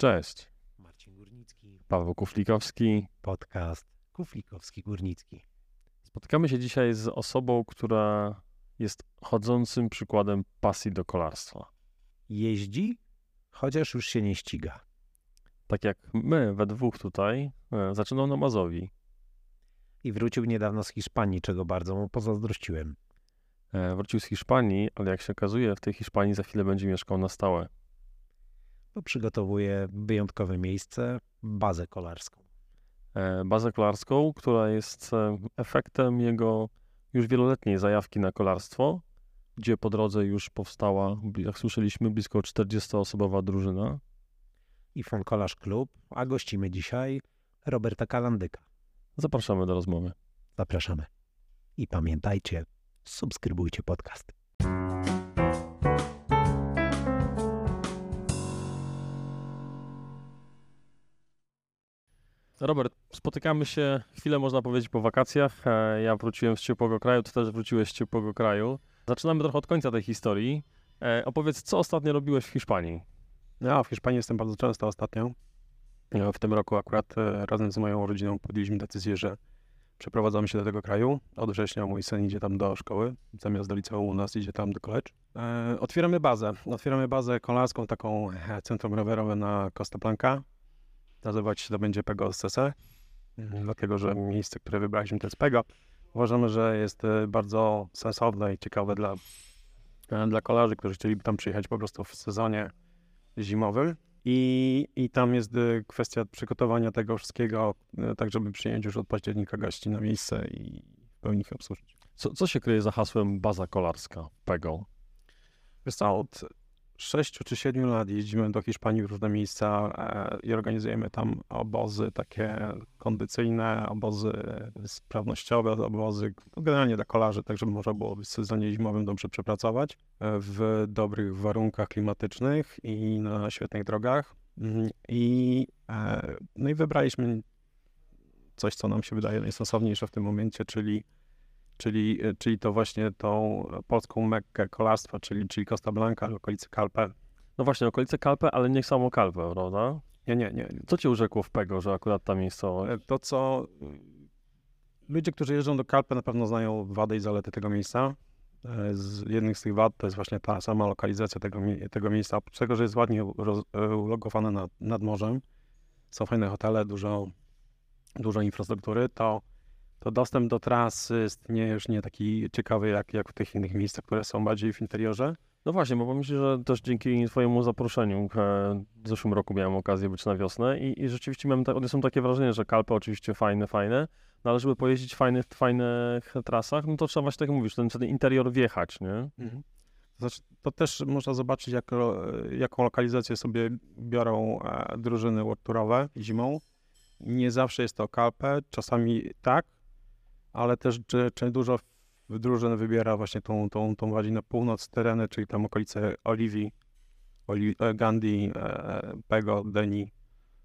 Cześć. Marcin Górnicki, Paweł Kuflikowski. podcast Kuflikowski-Górnicki. Spotykamy się dzisiaj z osobą, która jest chodzącym przykładem pasji do kolarstwa. Jeździ, chociaż już się nie ściga. Tak jak my we dwóch tutaj, e, zaczynał na Mazowi. I wrócił niedawno z Hiszpanii, czego bardzo mu pozazdrościłem. E, Wrócił z Hiszpanii, ale jak się okazuje, w tej Hiszpanii za chwilę będzie mieszkał na stałe. Bo przygotowuje wyjątkowe miejsce, bazę kolarską. E, Bazę kolarską, która jest e, efektem jego już wieloletniej zajawki na kolarstwo, gdzie po drodze już powstała, jak słyszeliśmy, blisko 40-osobowa drużyna. I Kolarz Klub, a gościmy dzisiaj Roberta Kalandyka. Zapraszamy do rozmowy. Zapraszamy. I pamiętajcie, subskrybujcie podcast. Robert, spotykamy się chwilę, można powiedzieć, po wakacjach. E, Ja wróciłem z ciepłego kraju, ty też wróciłeś z ciepłego kraju. Zaczynamy trochę od końca tej historii. E, Opowiedz, co ostatnio robiłeś w Hiszpanii? Ja w Hiszpanii jestem bardzo często ostatnio. E, W tym roku akurat razem z moją rodziną podjęliśmy decyzję, że przeprowadzamy się do tego kraju. Od września mój syn idzie tam do szkoły, zamiast do liceum u nas idzie tam do college. Otwieramy bazę. Otwieramy bazę kolarską, taką centrum rowerowe na Costa Blanca. Nazywać się to będzie Pego SCC, mm, dlatego że miejsce, które wybraliśmy to jest Pego. Uważamy, że jest e, bardzo sensowne i ciekawe dla, e, dla kolarzy, którzy chcieliby tam przyjechać po prostu w sezonie zimowym. I, I tam jest y, kwestia przygotowania tego wszystkiego, y, tak żeby przyjąć już od października gości na miejsce i w pełni ich obsłużyć. Co, co się kryje za hasłem baza kolarska PEGO? Wiesz co, od 6 czy 7 lat jeździmy do Hiszpanii w różne miejsca e, i organizujemy tam obozy takie kondycyjne, obozy sprawnościowe, obozy no, generalnie dla kolarzy, tak żeby można było w sezonie zimowym dobrze przepracować e, w dobrych warunkach klimatycznych i na świetnych drogach. Mhm. I, e, no i wybraliśmy coś, co nam się wydaje najsensowniejsze w tym momencie, czyli czyli, czyli to właśnie tą polską mekkę kolarstwa, czyli, czyli Costa Blanca, okolice Calpe. No właśnie, okolice Kalpę, ale nie samo Kalpę, prawda? Nie, nie, nie. Co cię urzekło w PEGO, że akurat ta miejscowość? E, To, co y, ludzie, którzy jeżdżą do Calpe, na pewno znają wady i zalety tego miejsca. E, Z jednych z tych wad to jest właśnie ta sama lokalizacja tego, tego miejsca. Oprócz tego, że jest ładnie e, ulokowane nad, nad morzem, są fajne hotele, dużo, dużo infrastruktury, to, to dostęp do tras jest nie, już nie taki ciekawy jak, jak w tych innych miejscach, które są bardziej w interiorze. No właśnie, bo myślę, że też dzięki twojemu zaproszeniu e, w zeszłym roku miałem okazję być na wiosnę i, i rzeczywiście miałem ta, odniosłem takie wrażenie, że Kalpy oczywiście fajne, fajne, no ale żeby pojeździć w fajnych, fajnych trasach, no to trzeba właśnie tak jak mówisz, ten, ten interior wjechać, nie? To, znaczy, to też można zobaczyć, jak, jaką lokalizację sobie biorą e, drużyny world zimą. Nie zawsze jest to Kalpę, czasami tak, ale też czy, czy dużo drużyn wybiera właśnie tą, tą, tą bardziej na północ tereny, czyli tam okolice Oliwii, Oli, e, Gandhi, e, Pego, Deni.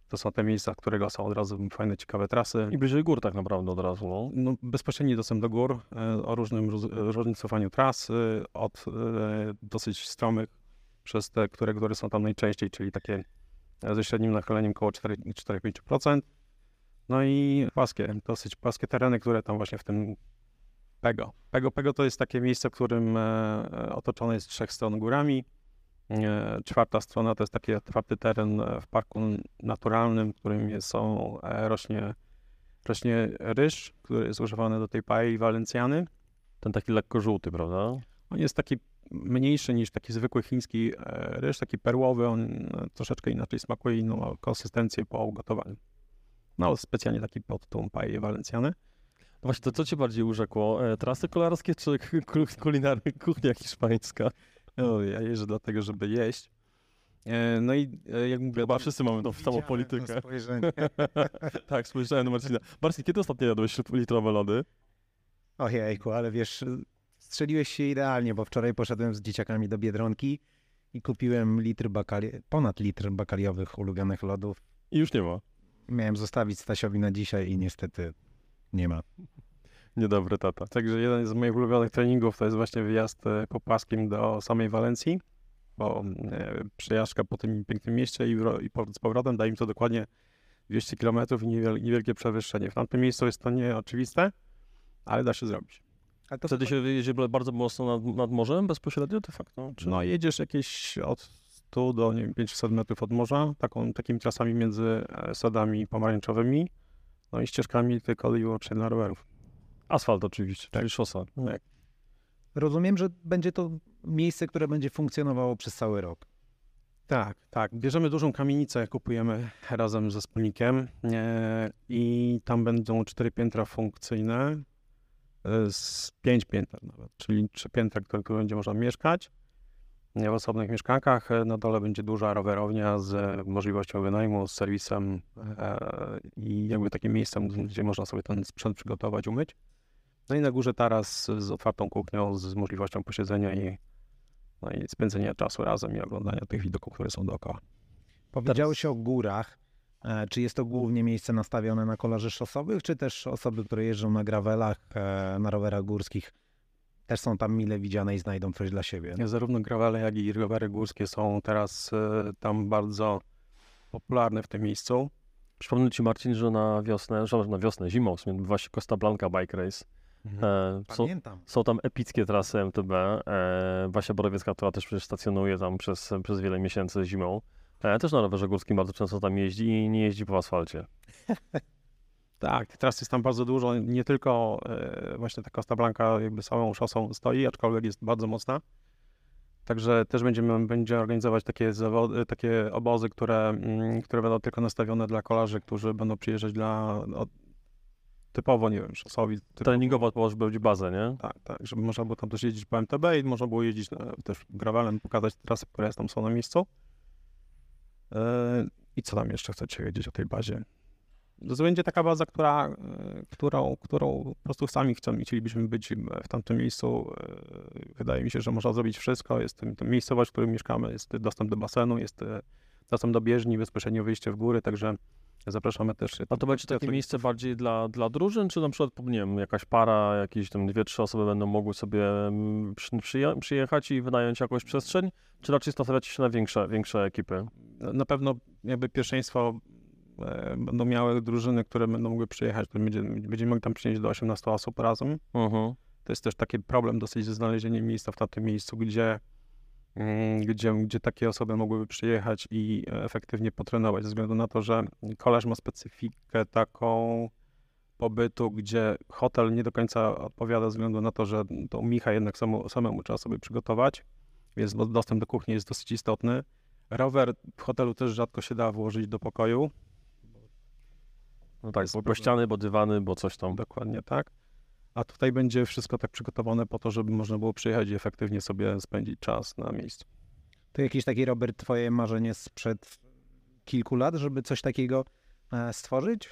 To są te miejsca, którego są od razu fajne, ciekawe trasy. I bliżej gór tak naprawdę od razu, no. No, bezpośredni dostęp do gór e, o różnym różnicowaniu tras, e, od dosyć stromych przez te, które, które są tam najczęściej, czyli takie ze średnim nachyleniem około 4-5%. No i płaskie, dosyć płaskie tereny, które tam właśnie w tym Pego. Pego, Pego to jest takie miejsce, w którym e, e, otoczone jest z trzech stron górami. E, Czwarta strona to jest taki otwarty teren w parku naturalnym, w którym jest, są, rośnie rośnie ryż, który jest używany do tej paeli walencjany. Ten taki lekko żółty, prawda? On jest taki mniejszy niż taki zwykły chiński ryż, taki perłowy, on troszeczkę inaczej smakuje, inną konsystencję po ugotowaniu. No, specjalnie taki pod tą paję walencjany. No właśnie, to co cię bardziej urzekło? E, Trasy kolarskie czy k- k- kulinarna kuchnia hiszpańska? No, ja jeżdżę dlatego, żeby jeść. E, No i e, jak mówię, Chyba wszyscy mamy tą samą politykę. spojrzenie. Tak, spojrzałem na Marcina. Marcin, kiedy ostatnio jadłeś litrowe lody? Ojejku, ale wiesz, strzeliłeś się idealnie, bo wczoraj poszedłem z dzieciakami do Biedronki i kupiłem litr bakali, ponad litr bakaliowych ulubionych lodów. I już nie ma. Miałem zostawić Stasiowi na dzisiaj i niestety nie ma. Niedobry tata. Także jeden z moich ulubionych treningów to jest właśnie wyjazd e, po płaskim do samej Walencji. bo e, przejażdżka po tym pięknym mieście i, z powrotem daje mi to dokładnie 200 km i niewiel, niewielkie przewyższenie. W tamtym miejscu jest to nieoczywiste, ale da się zrobić. Ale to Wtedy się jedzie bardzo mocno nad, nad morzem bezpośrednio de facto? Czy... No jedziesz jakieś od 100 do nie wiem, 500 metrów od morza, taką, takimi trasami między e, sadami pomarańczowymi, no i ścieżkami tylko i wyłącznie dla rowerów. Asfalt oczywiście, Tak. czyli szosa. Tak. Rozumiem, że będzie to miejsce, które będzie funkcjonowało przez cały rok. Tak, tak. Bierzemy dużą kamienicę, kupujemy razem ze wspólnikiem e, i tam będą cztery piętra funkcyjne e, z pięć pięter nawet, czyli trzy piętra, które, będzie można mieszkać w osobnych mieszkankach. Na dole będzie duża rowerownia z możliwością wynajmu, z serwisem e, i jakby takim miejscem, gdzie można sobie ten sprzęt przygotować, umyć. No i na górze taras z otwartą kuchnią, z możliwością posiedzenia i, no i spędzenia czasu razem i oglądania tych widoków, które są dookoła. Powiedziałeś o górach. E, Czy jest to głównie miejsce nastawione na kolarzy szosowych, czy też osoby, które jeżdżą na gravelach, e, na rowerach górskich, też są tam mile widziane i znajdą coś dla siebie? Zarówno gravele, jak i rowery górskie są teraz e, tam bardzo popularne w tym miejscu. Przypomnę Ci Marcin, że na wiosnę, że na wiosnę, zimą w sumie, właśnie Costa Blanca Bike Race. E, są, są tam epickie trasy MTB. E, Basia Borowiecka, która też przecież stacjonuje tam przez, przez wiele miesięcy zimą. E, też na rowerze górskim bardzo często tam jeździ i nie jeździ po asfalcie. Tak, tras jest tam bardzo dużo. Nie tylko e, właśnie ta Costa Blanca jakby całą szosą stoi, aczkolwiek jest bardzo mocna. Także też będziemy, będziemy organizować takie, zawody, takie obozy, które, mm, które będą tylko nastawione dla kolarzy, którzy będą przyjeżdżać dla no, typowo, nie wiem, szosowi. Typowo, Treningowo może być bazę, nie? tak, tak, żeby można było tam też jeździć po MTB i można było jeździć na, też gravelem, pokazać trasy, które tam są na miejscu. E, I co tam jeszcze chcecie wiedzieć o tej bazie? To będzie taka baza, która, e, którą, którą po prostu sami chcielibyśmy być w tamtym miejscu. E, Wydaje mi się, że można zrobić wszystko. Jest tym miejscowość, w której mieszkamy, jest dostęp do basenu, jest e, dostęp do bieżni, bezpośrednio wyjście w góry, także zapraszamy też. A to będzie takie miejsce bardziej dla, dla drużyn, czy na przykład, nie wiem, jakaś para, jakieś tam dwie, trzy osoby będą mogły sobie mm, przy, przyje, przyjechać i wynająć jakąś przestrzeń, czy raczej nastawiacie się na większe, większe ekipy? Na pewno jakby pierwszeństwo będą miały drużyny, które będą mogły przyjechać, które będzie, będziemy mogli tam przynieść do 18 osób razem. Mhm. To jest też taki problem dosyć ze znalezieniem miejsca w tamtym miejscu, gdzie, mm, gdzie, gdzie takie osoby mogłyby przyjechać i e, efektywnie potrenować, ze względu na to, że kolarz ma specyfikę taką pobytu, gdzie hotel nie do końca odpowiada ze względu na to, że to Micha jednak samo, samemu trzeba sobie przygotować, więc do- dostęp do kuchni jest dosyć istotny. Rower w hotelu też rzadko się da włożyć do pokoju, No tak, bo, bo ściany, bo dywany, bo coś tam. Dokładnie tak. A tutaj będzie wszystko tak przygotowane po to, żeby można było przyjechać i efektywnie sobie spędzić czas na miejscu. To jakieś takie, Robert, twoje marzenie sprzed kilku lat, żeby coś takiego e, stworzyć?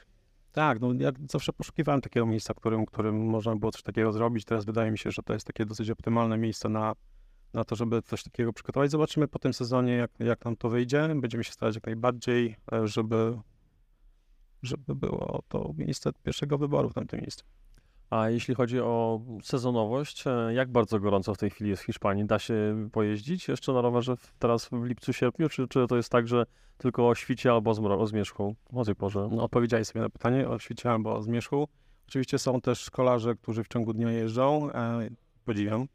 Tak, no ja zawsze poszukiwałem takiego miejsca, w którym, którym można było coś takiego zrobić. Teraz wydaje mi się, że to jest takie dosyć optymalne miejsce na, na to, żeby coś takiego przygotować. Zobaczymy po tym sezonie, jak, jak nam to wyjdzie. Będziemy się starać jak najbardziej, e, żeby, żeby było to miejsce pierwszego wyboru w tamtym miejscu. A jeśli chodzi o sezonowość, e, jak bardzo gorąco w tej chwili jest w Hiszpanii? Da się pojeździć jeszcze na rowerze teraz w lipcu, sierpniu, czy, czy to jest tak, że tylko o świcie albo o zmierzchu? O tej porze. No, odpowiedziałeś sobie na pytanie o świcie albo o zmierzchu. Oczywiście są też szkolarze, którzy w ciągu dnia jeżdżą. E, podziwiam.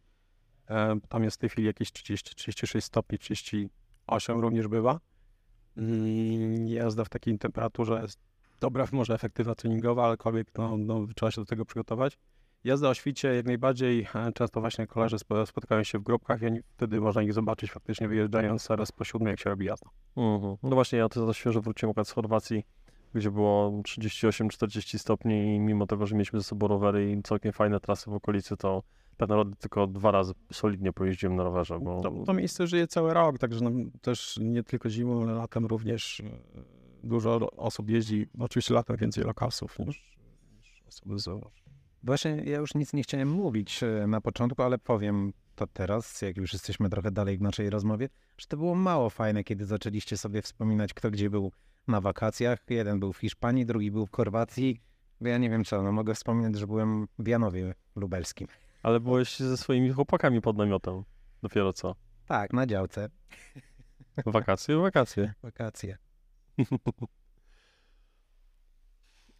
E, tam jest w tej chwili jakieś 30, 36 stopni, 38 również bywa. Mm, jazda w takiej temperaturze jest dobra, może efektywna treningowa, ale człowiek no, no, trzeba się do tego przygotować. Jazda o świcie jak najbardziej, e, często właśnie kolarze spo- spotykają się w grupkach i oni, wtedy można ich zobaczyć faktycznie wyjeżdżając zaraz po siódmej, jak się robi jazda. Mhm. No właśnie, ja to za świeżo wróciłem akurat z Chorwacji, gdzie było 38-40 stopni i mimo tego, że mieliśmy ze sobą rowery i całkiem fajne trasy w okolicy, to tak naprawdę tylko dwa razy solidnie pojeździłem na rowerze, bo To, to miejsce żyje cały rok, także no, też nie tylko zimą, ale latem również e, dużo osób jeździ. Oczywiście latem więcej lokasów niż, niż osoby z zewnątrz. Właśnie ja już nic nie chciałem mówić e, na początku, ale powiem to teraz, jak już jesteśmy trochę dalej w naszej rozmowie, że to było mało fajne, kiedy zaczęliście sobie wspominać, kto gdzie był na wakacjach. Jeden był w Hiszpanii, drugi był w Chorwacji. Bo Ja nie wiem co, no mogę wspominać, że byłem w Janowie Lubelskim. ale byłeś ze swoimi chłopakami pod namiotem. Dopiero co. Tak, na działce. Wakacje, wakacje. Wakacje.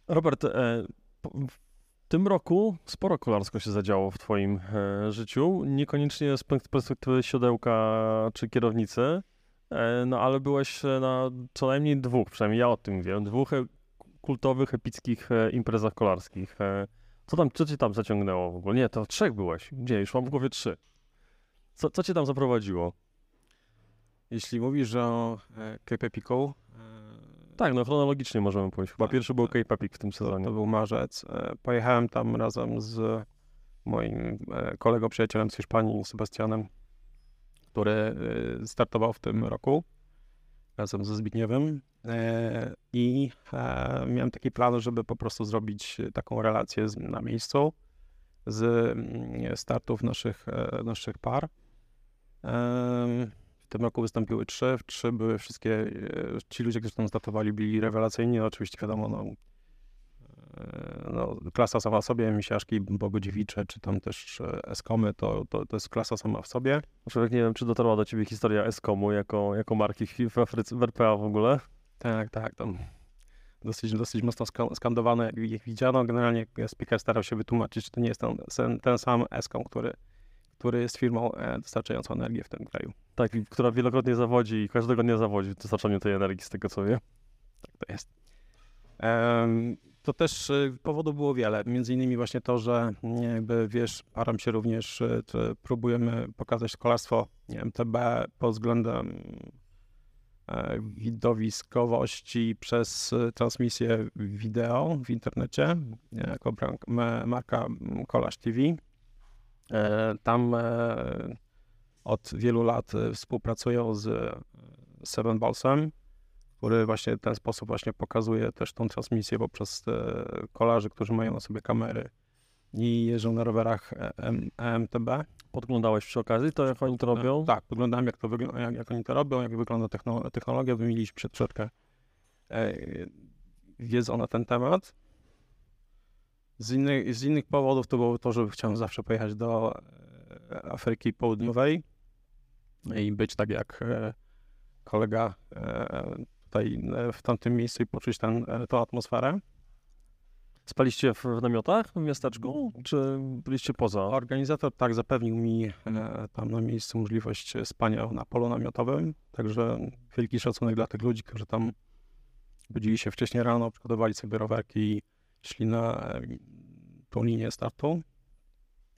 Robert, e, w tym roku sporo kolarsko się zadziało w twoim e, życiu. Niekoniecznie z pers- perspektywy siodełka czy kierownicy, e, no ale byłeś na co najmniej dwóch, przynajmniej ja o tym wiem, dwóch kultowych, epickich imprezach kolarskich. Co tam, co cię tam zaciągnęło w ogóle? Nie, to trzech byłeś. Gdzie? Już mam w głowie trzy. Co, co cię tam zaprowadziło? Jeśli mówisz o Cape Epiku, e, Tak, no chronologicznie możemy pójść. Chyba Tak, pierwszy był tak. Cape Epic w tym to, sezonie. to był marzec. E, Pojechałem tam razem z moim e, kolegą, przyjacielem z Hiszpanii, Sebastianem, który e, startował w tym roku razem ze Zbigniewem. I miałem taki plan, żeby po prostu zrobić taką relację na miejscu z mm, startów naszych, naszych par. Tym roku wystąpiły trzy. W trzy były wszystkie, e, ci ludzie, którzy tam startowali, byli rewelacyjni. Oczywiście wiadomo, no, e, no, klasa sama w sobie, Misiaszki, Bogodziewicze, czy tam też e, Eskomy, to, to, to jest klasa sama w sobie. Człowiek nie wiem, czy dotarła do ciebie historia Eskomu jako, jako marki w, Afryce, w RPA w ogóle. Tak, tak, tam dosyć, dosyć mocno ska- skandowane, jak ich widziano. Generalnie speaker starał się wytłumaczyć, że to nie jest ten, ten sam Eskom, który, który jest firmą e, dostarczającą energię w tym kraju. Tak, która wielokrotnie zawodzi i każdego dnia zawodzi w dostarczaniu tej energii, z tego co wiem. Tak to jest. To też y, powodów było wiele. Między innymi właśnie to, że nie, jakby wiesz, param się również, t- próbujemy pokazać kolarstwo nie, MTB pod względem e, widowiskowości przez transmisję wideo w internecie, jako marka mm, Kolarz TV. E, Tam e, od wielu lat y, współpracują z e, Seven Ballsem, który właśnie w ten sposób właśnie pokazuje też tą transmisję poprzez e, kolarzy, którzy mają na sobie kamery i jeżdżą na rowerach e, EMTB. Podglądałeś przy okazji to, jak oni to robią? E, Tak, podglądałem jak, to wygl- jak, jak oni to robią, jak wygląda techno- technologia. Wymieniliśmy przed troszeczkę e, wiedzą na ten temat. Z innych, z innych powodów to było to, że chciałem zawsze pojechać do e, Afryki Południowej i być tak jak e, kolega e, tutaj w tamtym miejscu i poczuć ten, tą atmosferę. Spaliście w, namiotach w miasteczku, czy byliście poza? Organizator tak zapewnił mi tam na miejscu możliwość spania na polu namiotowym, także wielki szacunek dla tych ludzi, którzy tam budzili się wcześniej rano, przygotowali sobie rowerki i szli na tą linię startu.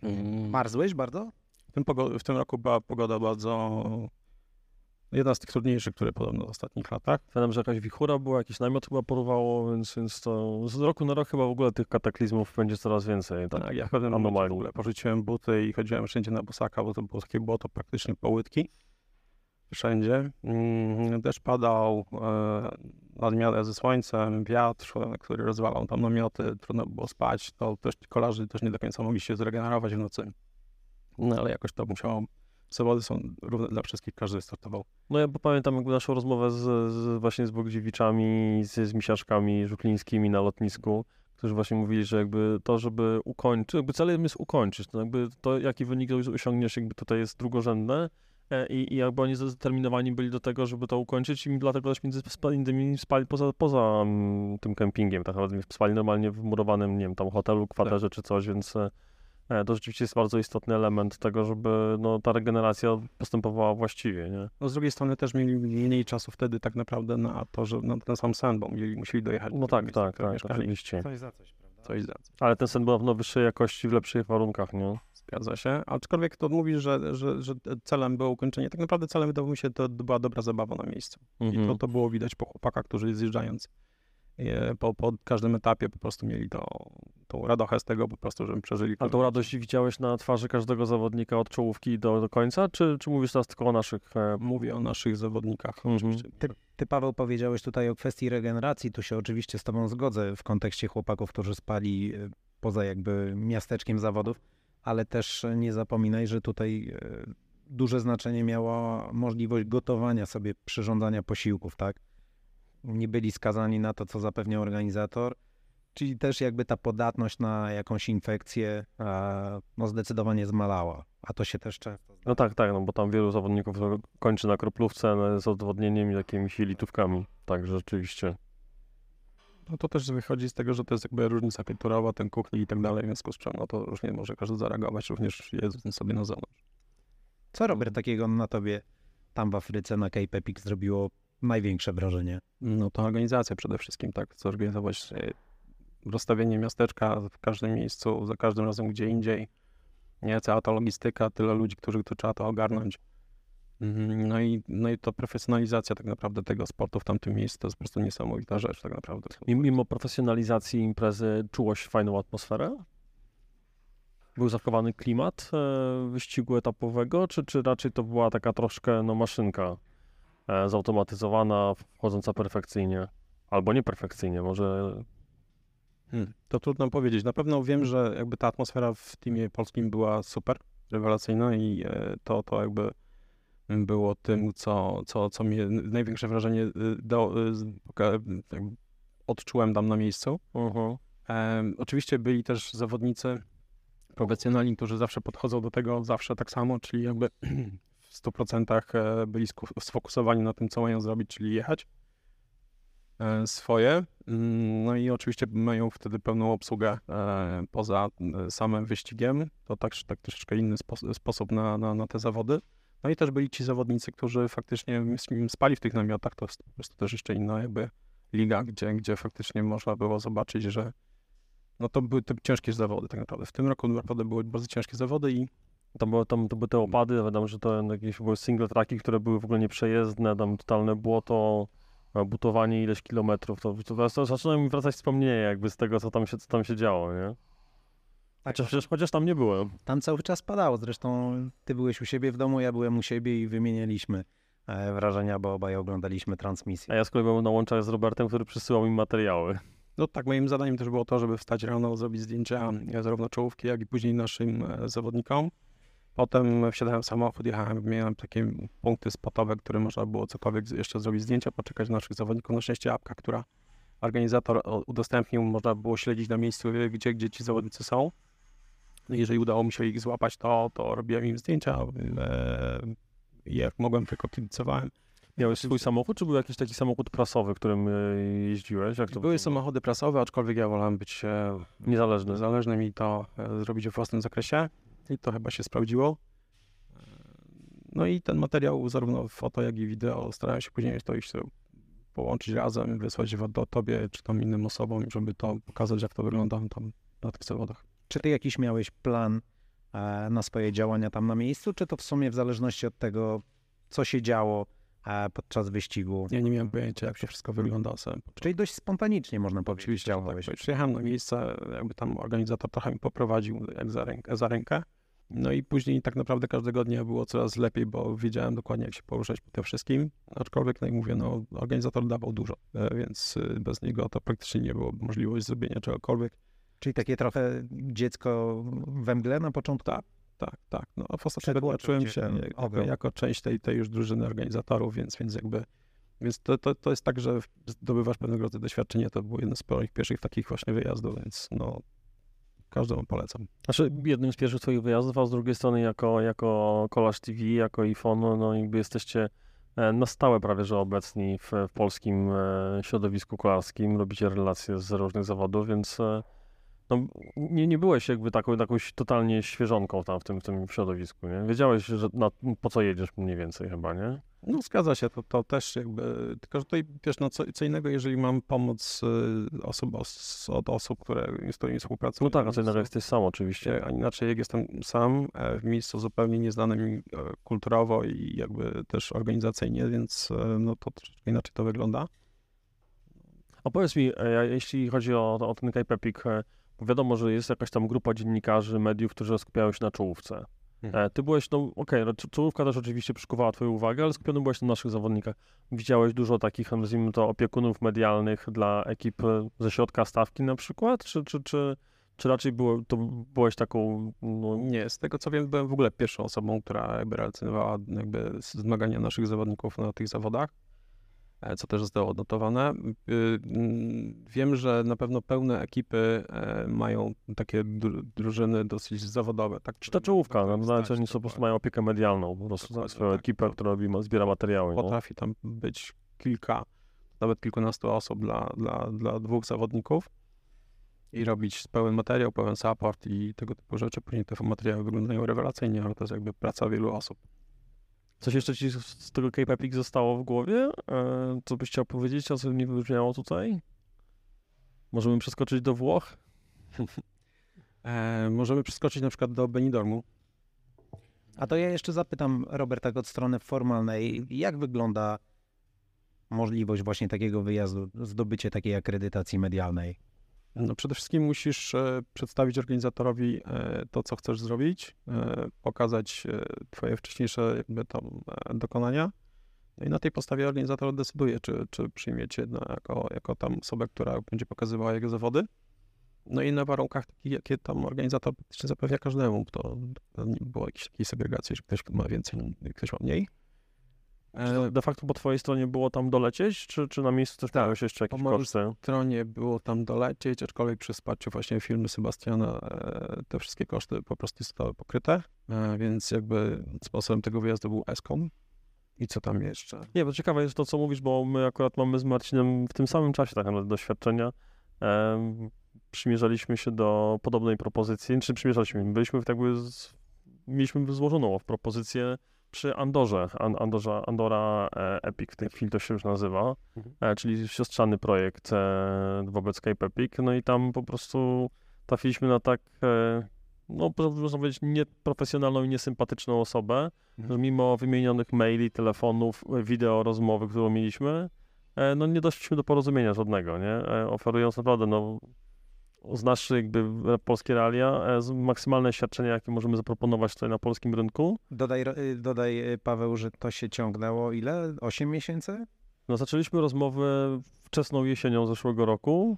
Mm. Marzłeś bardzo? W tym, pogo- w tym roku była pogoda bardzo... Jedna z tych trudniejszych, które podobno w ostatnich latach. Pamiętam, że jakaś wichura była, jakiś namiot chyba porwało, więc, więc to z roku na rok chyba w ogóle tych kataklizmów będzie coraz więcej. Tak, Tak, ja w pewnym w ogóle porzuciłem buty i chodziłem wszędzie na bosaka, bo to było takie błoto praktycznie po łydki. Wszędzie. Mm, Deszcz padał, e, nadmiarę ze słońcem, wiatr, który rozwalał tam namioty, trudno było spać, to też ci kolarze też nie do końca mogli się zregenerować w nocy. No ale jakoś to musiało, zawody są równe dla wszystkich, każdy startował. No ja pamiętam jakby naszą rozmowę z, z właśnie z Bogdziewiczami, z, z Misiaszkami Żuklińskimi na lotnisku, którzy właśnie mówili, że jakby to, żeby ukończyć, jakby celem jest ukończyć, to jakby to, jaki wynik osiągniesz, jakby tutaj jest drugorzędne i, i jakby oni zdeterminowani byli do tego, żeby to ukończyć i dlatego też między innymi spali poza, poza mm, tym kempingiem, tak naprawdę spali normalnie w murowanym, nie wiem, tam hotelu, kwaterze czy coś, więc e, e, to rzeczywiście jest bardzo istotny element tego, żeby no, ta regeneracja postępowała właściwie, nie? No z drugiej strony też mieli mniej czasu wtedy tak naprawdę na to, że na ten sam sen, bo mieli, musieli dojechać. do No tak, miejsca, w tak, tak, oczywiście. Coś za coś, prawda? Coś za coś. Ale ten sen był na wyższej jakości, w lepszych warunkach, nie? Zgadza się. Aczkolwiek to mówi, że, że, że celem było ukończenie. Tak naprawdę celem wydawało mi się, to była dobra zabawa na miejscu. I Mhm. to, to było widać po chłopakach, którzy zjeżdżając e, po, po każdym etapie po prostu mieli to, tą radochę z tego po prostu, że przeżyli. Ale tą radość widziałeś na twarzy każdego zawodnika od czołówki do, do końca, czy, czy mówisz teraz tylko o naszych... E... Mówię o naszych zawodnikach. Mhm. Ty, ty, Paweł, powiedziałeś tutaj o kwestii regeneracji. Tu się oczywiście z tobą zgodzę w kontekście chłopaków, którzy spali e, poza jakby miasteczkiem zawodów, ale też nie zapominaj, że tutaj e, duże znaczenie miała możliwość gotowania sobie, przyrządzania posiłków, tak? Nie byli skazani na to, co zapewnia organizator. Czyli też jakby ta podatność na jakąś infekcję no zdecydowanie zmalała, a to się też często No tak, tak, no bo tam wielu zawodników kończy na kroplówce z odwodnieniem i jakimiś litówkami. Także rzeczywiście. No to też wychodzi z tego, że to jest jakby różnica kulturowa, ten kuchni i tak dalej, w związku z czym no to różnie może każdy zareagować, również jedząc sobie na zewnątrz. Co Robert takiego na tobie tam w Afryce na Cape Epic zrobiło największe wrażenie? No to organizacja przede wszystkim, tak, zorganizować e, rozstawienie miasteczka w każdym miejscu, za każdym razem gdzie indziej. Nie, cała ta logistyka, tyle ludzi, których to trzeba to ogarnąć. Mhm, No i, no i to profesjonalizacja tak naprawdę tego sportu w tamtym miejscu to jest po prostu niesamowita rzecz tak naprawdę. Mimo, profesjonalizacji imprezy czułoś fajną atmosferę? Był zachowany klimat e, wyścigu etapowego, czy, czy raczej to była taka troszkę no, maszynka e, zautomatyzowana, wchodząca perfekcyjnie? Albo nieperfekcyjnie, może Hmm, to trudno powiedzieć. Na pewno wiem, że jakby ta atmosfera w teamie polskim była super, rewelacyjna i e, to, to jakby było tym, co, co, co mnie największe wrażenie e, do, e, jakby odczułem tam na miejscu. Mhm. Em, oczywiście byli też zawodnicy profesjonalni, którzy zawsze podchodzą do tego zawsze tak samo, czyli jakby w 100% e, byli sfokusowani na tym, co mają zrobić, czyli jechać e, swoje. Mm, No i oczywiście mają wtedy pełną obsługę e, poza e, samym wyścigiem. To tak, tak troszeczkę inny spo- sposób na, na, na te zawody. No i też byli ci zawodnicy, którzy faktycznie spali w tych namiotach. To jest po prostu też jeszcze inna jakby liga, gdzie, gdzie faktycznie można było zobaczyć, że no to były te ciężkie zawody tak naprawdę. W tym roku naprawdę były bardzo ciężkie zawody i były, tam to były te opady, wiadomo, że to jakieś były single tracki, które były w ogóle nieprzejezdne, tam totalne błoto, e, butowanie ileś kilometrów, to, to, to zaczynają mi wracać wspomnienia jakby z tego, co tam się, co tam się działo, nie? Chociaż, chociaż, chociaż tam nie byłem. Tam cały czas padało, zresztą ty byłeś u siebie w domu, ja byłem u siebie i wymienialiśmy e, wrażenia, bo obaj oglądaliśmy transmisję. A ja z kolei byłem na łączach z Robertem, który przysyłał mi materiały. no tak, moim zadaniem też było to, żeby wstać rano, zrobić zdjęcia e, zarówno czołówki, jak i później naszym e, zawodnikom. Potem wsiadałem w samochód, jechałem, miałem takie punkty spotowe, które można było cokolwiek jeszcze zrobić zdjęcia, poczekać na naszych zawodników. Na szczęście apka, która organizator udostępnił, można było śledzić na miejscu, gdzie, gdzie ci zawodnicy są. Jeżeli udało mi się ich złapać, to, to robiłem im zdjęcia. E, jak mogłem, tylko kibicowałem. Miałeś swój samochód, czy był jakiś taki samochód prasowy, którym e, jeździłeś? Jak to Były samochody prasowe, aczkolwiek ja wolałem być e, Niezależny. Zależne mi to zrobić we własnym zakresie i to chyba się sprawdziło. No i ten materiał, zarówno foto, jak i wideo, starałem się później to iść połączyć razem, wysłać do tobie czy tam innym osobom, żeby to pokazać, jak to wygląda tam na tych zawodach. Czy ty jakiś miałeś plan e, na swoje działania tam na miejscu, czy to w sumie w zależności od tego, co się działo e, podczas wyścigu? Ja nie miałem pojęcia, jak się wszystko wygląda samym Czyli dość spontanicznie można powiedzieć, Oczywiście, że działałeś. tak. Przyjechałem na miejsce, jakby tam organizator trochę mi poprowadził jak za rękę, za rękę. No i później tak naprawdę każdego dnia było coraz lepiej, bo wiedziałem dokładnie, jak się poruszać po tym wszystkim. Aczkolwiek, no i mówię, no, organizator dawał dużo, e, więc e, bez niego to praktycznie nie było możliwości zrobienia czegokolwiek. Czyli takie trochę dziecko we mgle na początku? Tak, tak, tak. No, w ostatnim czułem się ten jako, część tej, tej już drużyny organizatorów, więc, więc jakby więc to, to, to jest tak, że zdobywasz pewnego rodzaju doświadczenie. To był jeden z moich pierwszych takich właśnie wyjazdów, więc no każdemu polecam. Znaczy, jednym z pierwszych twoich wyjazdów, a z drugiej strony jako, jako Kolasz TV, jako no, no jakby jesteście e, na stałe prawie, że obecni w, w polskim e, środowisku kolarskim, robicie relacje z różnych zawodów, więc e, no, nie, nie byłeś jakby taką, jakąś totalnie świeżonką tam w tym, w tym środowisku, nie? Wiedziałeś, że na, po co jedziesz mniej więcej chyba, nie? No zgadza się, to, to też jakby, tylko że tutaj wiesz, no co, co innego, jeżeli mam pomoc y, osób, os, od osób, które, z którymi współpracuję. No tak, a co innego jesteś sam oczywiście. A inaczej jak jestem sam e, w miejscu zupełnie nieznanym mi, e, kulturowo i jakby też organizacyjnie, więc e, no to troszeczkę inaczej to wygląda. A powiedz mi, e, jeśli chodzi o, o ten e, bo wiadomo, że jest jakaś tam grupa dziennikarzy, mediów, którzy skupiają się na czołówce. Mhm. E, Ty byłeś, no okej, okay, czołówka też oczywiście przykuwała twoją uwagę, ale skupiony byłeś na naszych zawodnikach. Widziałeś dużo takich, nazwijmy to, opiekunów medialnych dla ekip ze środka stawki na przykład? Czy, czy, czy, czy raczej było, to byłeś taką, no, Nie, z tego co wiem, byłem w ogóle pierwszą osobą, która jakby relacjonowała jakby zmagania naszych zawodników na tych zawodach. E, co też zostało odnotowane. Y, Wiem, że na pewno pełne ekipy e, mają takie dru- drużyny dosyć zawodowe. Tak, Czy ta czołówka, no, Stać, znaczy oni po prostu mają opiekę medialną, po prostu Dokładnie, swoją tak, ekipę, to- która robi, zbiera materiały. No. Potrafi tam być kilka, nawet kilkunastu osób dla, dla, dla dwóch zawodników i robić pełen materiał, pełen support i tego typu rzeczy. Później te materiały wyglądają rewelacyjnie, ale to jest jakby praca wielu osób. Coś jeszcze ci z- tego Epic zostało w głowie? E, co byś chciał powiedzieć, a co nie wybrzmiało tutaj? Możemy przeskoczyć do Włoch? E, możemy przeskoczyć na przykład do Benidormu. A to ja jeszcze zapytam Robert tak od strony formalnej, jak wygląda możliwość właśnie takiego wyjazdu, zdobycie takiej akredytacji medialnej? No przede wszystkim musisz e, przedstawić organizatorowi e, to, co chcesz zrobić, e, pokazać twoje wcześniejsze jakby tam dokonania. No i na tej podstawie organizator decyduje, czy, czy przyjmiecie no, jako, jako tam osobę, która będzie pokazywała jego zawody. No i na warunkach takich, jakie tam organizator praktycznie zapewnia każdemu, to nie było jakiejś takiej segregacji, że ktoś ma więcej, ktoś ma mniej. E, de facto po twojej stronie było tam dolecieć, czy, czy na miejscu też Tak, pojawiły się jeszcze jakieś po mojej koszty? stronie było tam dolecieć, aczkolwiek przy wsparciu właśnie firmy Sebastiana e, te wszystkie koszty po prostu zostały pokryte, e, więc jakby sposobem tego wyjazdu był Escom. I co tam jeszcze? Nie, bo ciekawe jest to, co mówisz, bo my akurat mamy z Marcinem w tym samym czasie tak naprawdę doświadczenia. Em, przymierzaliśmy się do podobnej propozycji, czy przymierzaliśmy, byliśmy w tak jakby, z, mieliśmy złożoną propozycję przy Andorze, An, Andorza, Andora e, Epic, w tej chwili to się już nazywa, Mhm. e, czyli siostrzany projekt e, wobec Cape Epic, no i tam po prostu trafiliśmy na tak, no można powiedzieć, nieprofesjonalną i niesympatyczną osobę, Mhm. że mimo wymienionych maili, telefonów, wideo, rozmowy, którą mieliśmy, no nie doszliśmy do porozumienia żadnego, nie? Oferując naprawdę, no, znasz jakby polskie realia, e, maksymalne świadczenia, jakie możemy zaproponować tutaj na polskim rynku. Dodaj, y, dodaj y, Paweł, że to się ciągnęło ile? 8 miesięcy? No, zaczęliśmy rozmowę wczesną jesienią zeszłego roku,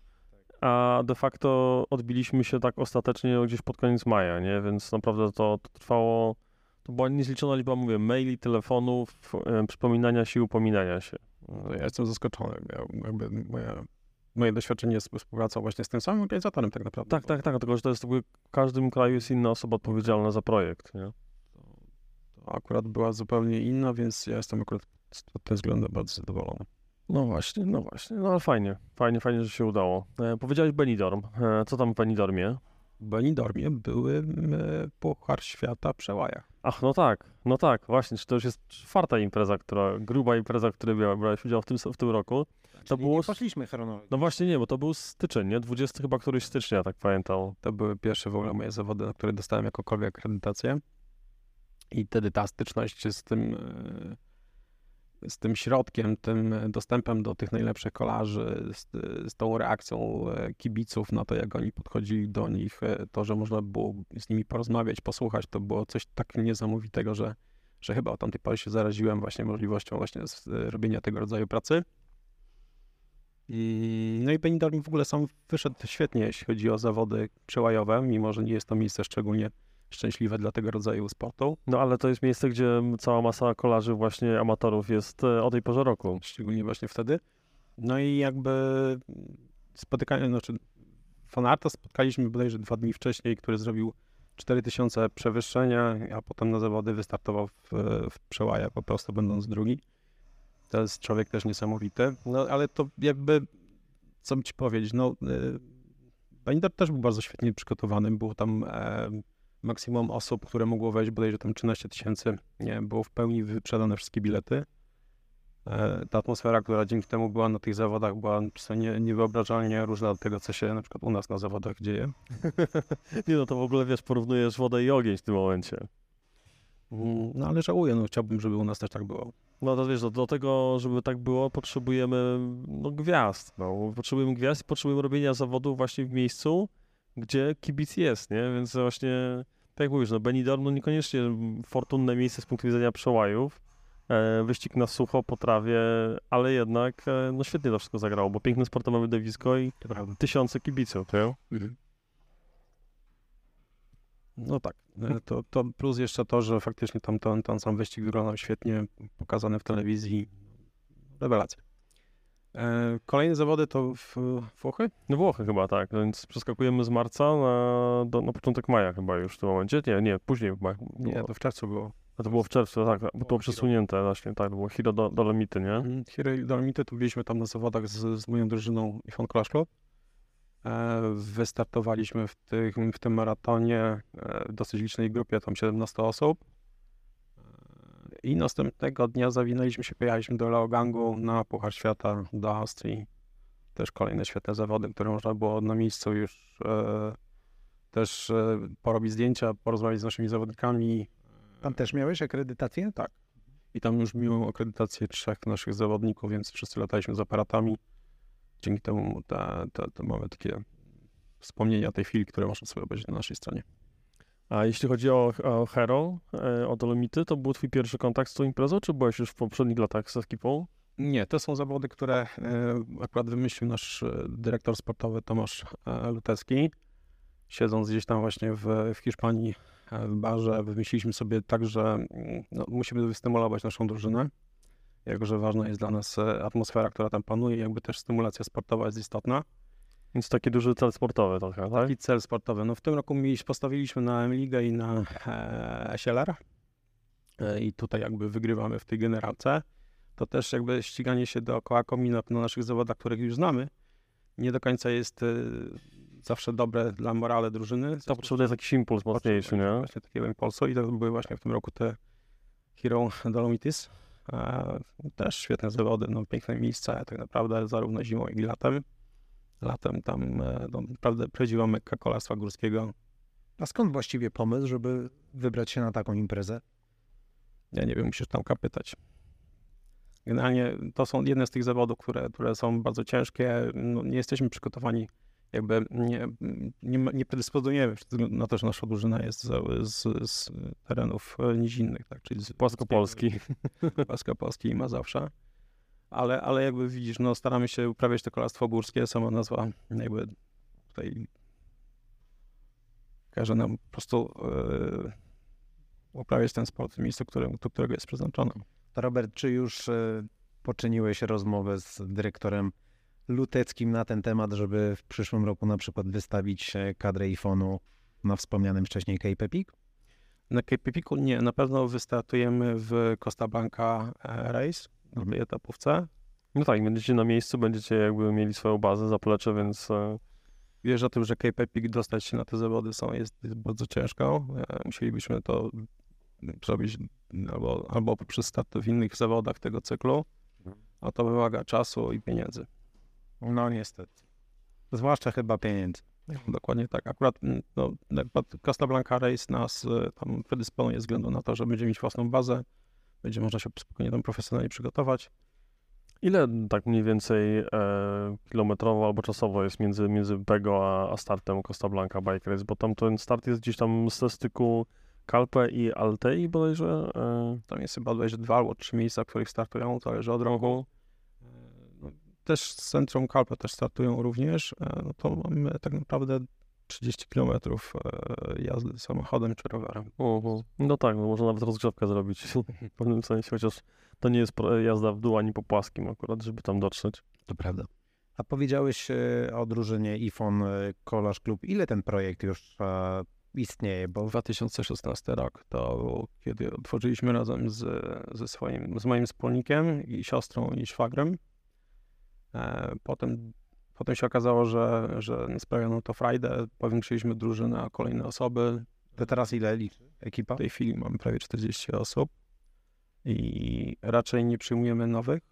a de facto odbiliśmy się tak ostatecznie gdzieś pod koniec maja, nie? Więc naprawdę to, to trwało, to była niezliczona liczba, mówię, maili, telefonów, e, przypominania się i upominania się. No, ja jestem zaskoczony. Ja, jakby moje, moje doświadczenie z współpracą właśnie z tym samym organizatorem tak naprawdę. Tak, tak, tak, tylko że to jest w każdym kraju jest inna osoba odpowiedzialna za projekt, nie? To akurat była zupełnie inna, więc ja jestem akurat pod tym względem bardzo zadowolony. No właśnie, no właśnie, no ale fajnie, fajnie, fajnie, że się udało. E, powiedziałeś Benidorm, e, co tam w Benidormie? W Benidormie były e, Puchar Świata przy łajach. Ach, no tak, no tak, właśnie, czy to już jest czwarta impreza, która, gruba impreza, w której brałeś udział w tym, w tym roku. To Czyli było, nie poszliśmy chronologicznie. no właśnie nie, bo to był styczeń, nie? 20 chyba któryś stycznia, tak pamiętam. To były pierwsze w ogóle moje zawody, na które dostałem jakąkolwiek akredytację. I wtedy ta styczność z tym, e, z tym środkiem, tym dostępem do tych najlepszych kolarzy, z, z tą reakcją e, kibiców na to, jak oni podchodzili do nich, e, to, że można było z nimi porozmawiać, posłuchać, to było coś tak niesamowitego, że, że chyba od tamtej pory się zaraziłem właśnie możliwością właśnie e, robienia tego rodzaju pracy. No i Benidorm w ogóle sam wyszedł świetnie, jeśli chodzi o zawody przełajowe, mimo że nie jest to miejsce szczególnie szczęśliwe dla tego rodzaju sportu. No ale to jest miejsce, gdzie cała masa kolarzy właśnie amatorów jest e, o tej porze roku. Szczególnie właśnie wtedy. No i jakby spotykanie, znaczy fanarta spotkaliśmy bodajże dwa dni wcześniej, który zrobił 4000 przewyższenia, a potem na zawody wystartował w, w przełaja po prostu będąc drugi. To jest człowiek też niesamowity. No ale to jakby, co ci powiedzieć, no y, Benidorm też był bardzo świetnie przygotowany. Było tam e, maksimum osób, które mogło wejść, bodajże tam 13 tysięcy. Nie, było w pełni wyprzedane wszystkie bilety. E, ta atmosfera, która dzięki temu była na tych zawodach, była nie, niewyobrażalnie różna od tego, co się na przykład u nas na zawodach dzieje. Nie no, to w ogóle, wiesz, porównujesz wodę i ogień w tym momencie. Mm, No ale żałuję, no chciałbym, żeby u nas też tak było. No to wiesz, do, do tego, żeby tak było, potrzebujemy no, gwiazd. No. Potrzebujemy gwiazd i potrzebujemy robienia zawodów właśnie w miejscu, gdzie kibic jest, nie? Więc właśnie, tak jak mówisz, no Benidorm no niekoniecznie fortunne miejsce z punktu widzenia przełajów, e, wyścig na sucho po trawie, ale jednak e, no świetnie to wszystko zagrało, bo piękne sportowe widowisko i tysiące kibiców, nie? No tak, e, to, to plus jeszcze to, że faktycznie tam ten, ten sam wyścig wyglądał świetnie, pokazany w telewizji. Rewelacja. E, kolejne zawody to w Włochy? No Włochy chyba, tak, więc przeskakujemy z marca na, do, na początek maja chyba już w tym momencie. Nie, nie, później chyba. Nie, to w czerwcu było. A to było w czerwcu, tak, bo to było Hiro. przesunięte właśnie, tak, było Hiro do, Dolomity, nie? Mhm. I Dolomity to byliśmy tam na zawodach z, z moją drużyną Ifon Clash Club. E, wystartowaliśmy w, tych, w tym maratonie e, w dosyć licznej grupie, tam 17 osób. I następnego dnia zawinęliśmy się, pojechaliśmy do Leogangu na Puchar Świata do Austrii. Też kolejne świetne zawody, które można było na miejscu już e, też e, porobić zdjęcia, porozmawiać z naszymi zawodnikami. Tam też miałeś akredytację? Tak. I tam już miałem akredytację trzech naszych zawodników, więc wszyscy lataliśmy z aparatami. Dzięki temu te, te, te mamy takie wspomnienia tej chwili, które można sobie obejrzeć na naszej stronie. A jeśli chodzi o, o Hero, e, o Dolomity, to był twój pierwszy kontakt z tą imprezą, czy byłeś już w poprzednich latach z ekipą? Nie, to są zawody, które e, akurat wymyślił nasz e, dyrektor sportowy Tomasz Lutecki. Siedząc gdzieś tam właśnie w, w Hiszpanii w barze, wymyśliliśmy sobie tak, że mm, no, musimy wystymulować naszą drużynę. Jako, że ważna jest dla nas atmosfera, która tam panuje, jakby też stymulacja sportowa jest istotna. Więc taki duży cel sportowy trochę, tak? Taki cel sportowy. No w tym roku mieliśmy, postawiliśmy na M-Ligę i na e, SLR. E, I tutaj jakby wygrywamy w tej generalce. To też jakby ściganie się dookoła komina na naszych zawodach, których już znamy, nie do końca jest e, zawsze dobre dla morale drużyny. To potrzebny jest jakiś impuls mocniejszy, nie? Właśnie takiego impulsu i to były właśnie w tym roku te Hero Dolomitis. E, też świetne zawody, no piękne miejsca, tak naprawdę zarówno zimą, jak i latem. Latem tam e, no, naprawdę prawdziwa mekka kolarstwa górskiego. A skąd właściwie pomysł, żeby wybrać się na taką imprezę? Ja nie wiem, musisz tam kapytać. Generalnie to są jedne z tych zawodów, które, które są bardzo ciężkie. No, nie jesteśmy przygotowani, jakby nie, nie, nie predysponujemy na to, że nasza drużyna jest z, z, z terenów e, nizinnych, tak? czyli z Płaskopolski. Płaskopolski i Mazowsza. Ale, ale jakby widzisz, no staramy się uprawiać to kolarstwo górskie, sama nazwa jakby tutaj każe nam po prostu e, uprawiać ten sport w miejscu, do którego jest przeznaczone. To Robert, czy już e, poczyniłeś rozmowę z dyrektorem Luteckim na ten temat, żeby w przyszłym roku na przykład wystawić e, kadrę iPhone'u na wspomnianym wcześniej Cape Epic? Na Cape Epicu nie, na pewno wystartujemy w Costa Blanca Race na Mhm. tej etapówce. No tak, będziecie na miejscu, będziecie jakby mieli swoją bazę, zaplecze, więc e, Wiesz o tym, że Cape Epic dostać się na te zawody są, jest, jest bardzo ciężko. E, Musielibyśmy to zrobić albo, albo poprzez start w innych zawodach tego cyklu, a to wymaga czasu i pieniędzy. No niestety. Zwłaszcza chyba pieniędzy. Dokładnie tak. Akurat mm, no, akurat Costa Blanca Race nas e, tam predysponuje ze względu na to, że będziemy mieć własną bazę, będzie można się spokojnie tam profesjonalnie przygotować. ile tak mniej więcej e, kilometrowo albo czasowo jest między, między Bego a, a startem Costa Blanca Bike Race? Bo tam ten start jest gdzieś tam ze styku Calpe i Altei bodajże. E, Tam jest chyba bodajże dwa albo trzy miejsca, w których startują, zależy od roku. E, no, Też z Centrum Kalpa też startują również. E, No to mamy tak naprawdę 30 km jazdy samochodem czy rowerem. mhm. No tak, no można nawet rozgrzewkę zrobić w pewnym sensie, chociaż to nie jest jazda w dół ani po płaskim akurat, żeby tam dotrzeć. To prawda. A powiedziałeś e, o drużynie iPhone e, Kolarz Klub. Ile ten projekt już e, istnieje? Bo 2016 rok to kiedy otworzyliśmy razem z, ze swoim, z moim wspólnikiem i siostrą i szwagrem. E, Potem, potem się okazało, że, że sprawia nam to frajdę. Powiększyliśmy drużynę o kolejne osoby. to teraz ile liczy ekipa? W tej chwili mamy prawie 40 osób i raczej nie przyjmujemy nowych.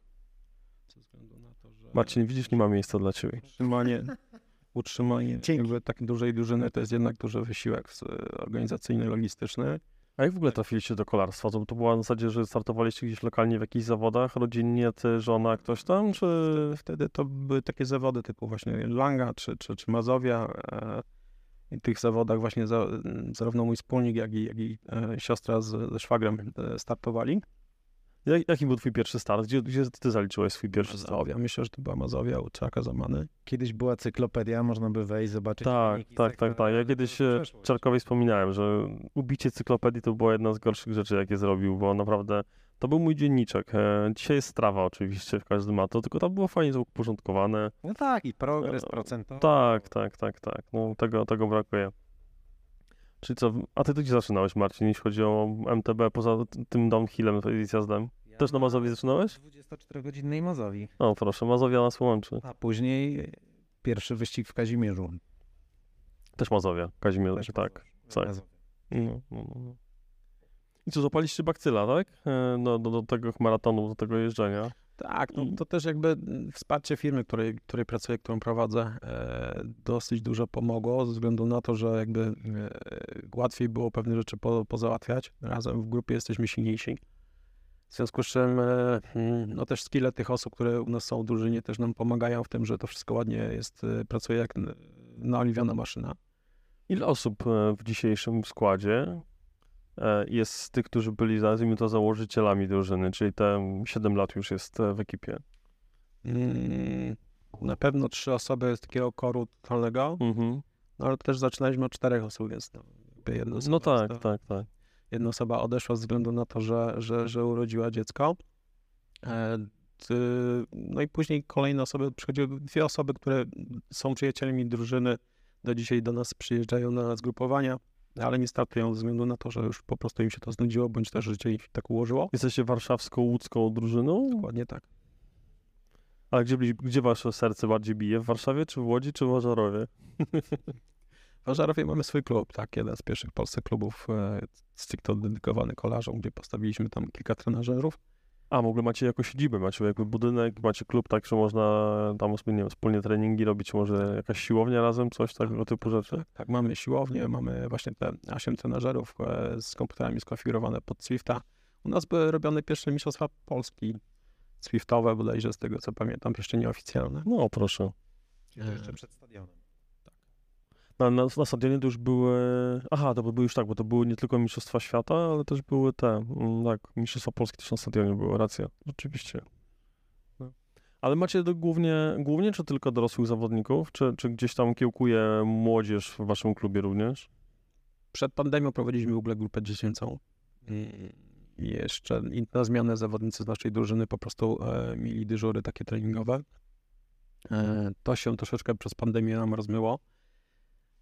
Ze względu na to, że Marcin, widzisz, nie ma miejsca dla ciebie. utrzymanie, utrzymanie Dzięki. jakby takiej dużej drużyny to jest jednak duży wysiłek s- organizacyjny, logistyczny. A jak w ogóle trafiliście do kolarstwa? To, to była na zasadzie, że startowaliście gdzieś lokalnie w jakichś zawodach, rodzinnie, ty, żona, ktoś tam, czy... Wtedy to były takie zawody typu właśnie Langa czy, czy, czy Mazowia. E, I w tych zawodach właśnie za, zarówno mój wspólnik, jak i, jak i e, siostra z, ze szwagrem e, startowali. Jak, jaki był twój pierwszy start? Gdzie, gdzie ty zaliczyłeś swój pierwszy start? Mazowia, myślę, że to była Mazowia u Czaka Zamany. Kiedyś była cyklopedia, można by wejść, zobaczyć. Tak, tak, tak, tak. Ja kiedyś e. Czarkowi wspominałem, że ubicie cyklopedii to była jedna z gorszych rzeczy, jakie zrobił, bo naprawdę To był mój dzienniczek. E, dzisiaj jest strawa oczywiście, w każdym ma to, tylko tam było fajnie to uporządkowane. No tak, i progres E, procentowy. Tak, tak, tak, tak. No tego, tego brakuje. Czyli co, a ty to gdzie zaczynałeś Marcin, jeśli chodzi o MTB, poza tym downhillem z zjazdem? Ja Też na Mazowie zaczynałeś? 24-godzinnej Mazowi. O proszę, Mazowia nas łączy. A później pierwszy wyścig w Kazimierzu. Też Mazowia, Kazimierz, Też tak. Tak. No, no, no. I co, zapaliście bakcyla, tak? E, No, do, do tego maratonu, do tego jeżdżenia. Tak, no, I- to też jakby mm, wsparcie firmy, której, której pracuję, którą prowadzę, e, dosyć dużo pomogło, ze względu na to, że jakby e, łatwiej było pewne rzeczy po, pozałatwiać. Razem w grupie jesteśmy silniejsi. W związku z czym e, mm, no też skille tych osób, które u nas są w drużynie też nam pomagają w tym, że to wszystko ładnie jest, e, pracuje jak naoliwiona maszyna. Ile osób e, w dzisiejszym składzie jest z tych, którzy byli, nazwijmy to, założycielami drużyny, czyli te 7 lat już jest e, w ekipie? Mm, Na pewno trzy osoby z takiego koru totalnego, Mhm. no ale też zaczynaliśmy od czterech osób, więc no, osoba No tak, została- tak, tak. jedna osoba odeszła ze względu na to, że, że, że urodziła dziecko. E, no i później kolejne osoby, przychodziły dwie osoby, które są przyjacielami drużyny, do dzisiaj do nas przyjeżdżają na zgrupowania, ale nie startują ze względu na to, że już po prostu im się to znudziło, bądź też życie się tak ułożyło. Jesteście warszawsko-łódzką drużyną? Dokładnie tak. A gdzie, gdzie wasze serce bardziej bije? W Warszawie, czy w Łodzi, czy w Ożarowie? W Warszawie mamy swój klub, tak, jeden z pierwszych polskich klubów e, stricte dedykowany kolarzom, gdzie postawiliśmy tam kilka trenażerów. A, w ogóle macie jakąś siedzibę, macie jakby budynek, macie klub, tak, że można tam nie wiem, wspólnie treningi robić, może jakaś siłownia razem, coś takiego typu rzeczy? Tak, tak, mamy siłownię, mamy właśnie te 8 trenażerów e, z komputerami skonfigurowane pod Swifta. U nas były robione pierwsze mistrzostwa Polski Swiftowe, bodajże z tego co pamiętam, jeszcze nieoficjalne. No, proszę. Jeszcze przed stadionem. Na, na, stadionie to już były. Aha, to były już tak, bo to były nie tylko Mistrzostwa Świata, ale też były te. mm, Tak, Mistrzostwa Polski też na stadionie były, racja. Rzeczywiście. No. Ale macie to głównie, głównie czy tylko dorosłych zawodników? Czy, czy gdzieś tam kiełkuje młodzież w waszym klubie również? Przed pandemią prowadziliśmy w ogóle grupę dziecięcą. I jeszcze na zmianę zawodnicy z naszej drużyny po prostu e, mieli dyżury takie treningowe. E, to się troszeczkę przez pandemię nam rozmyło.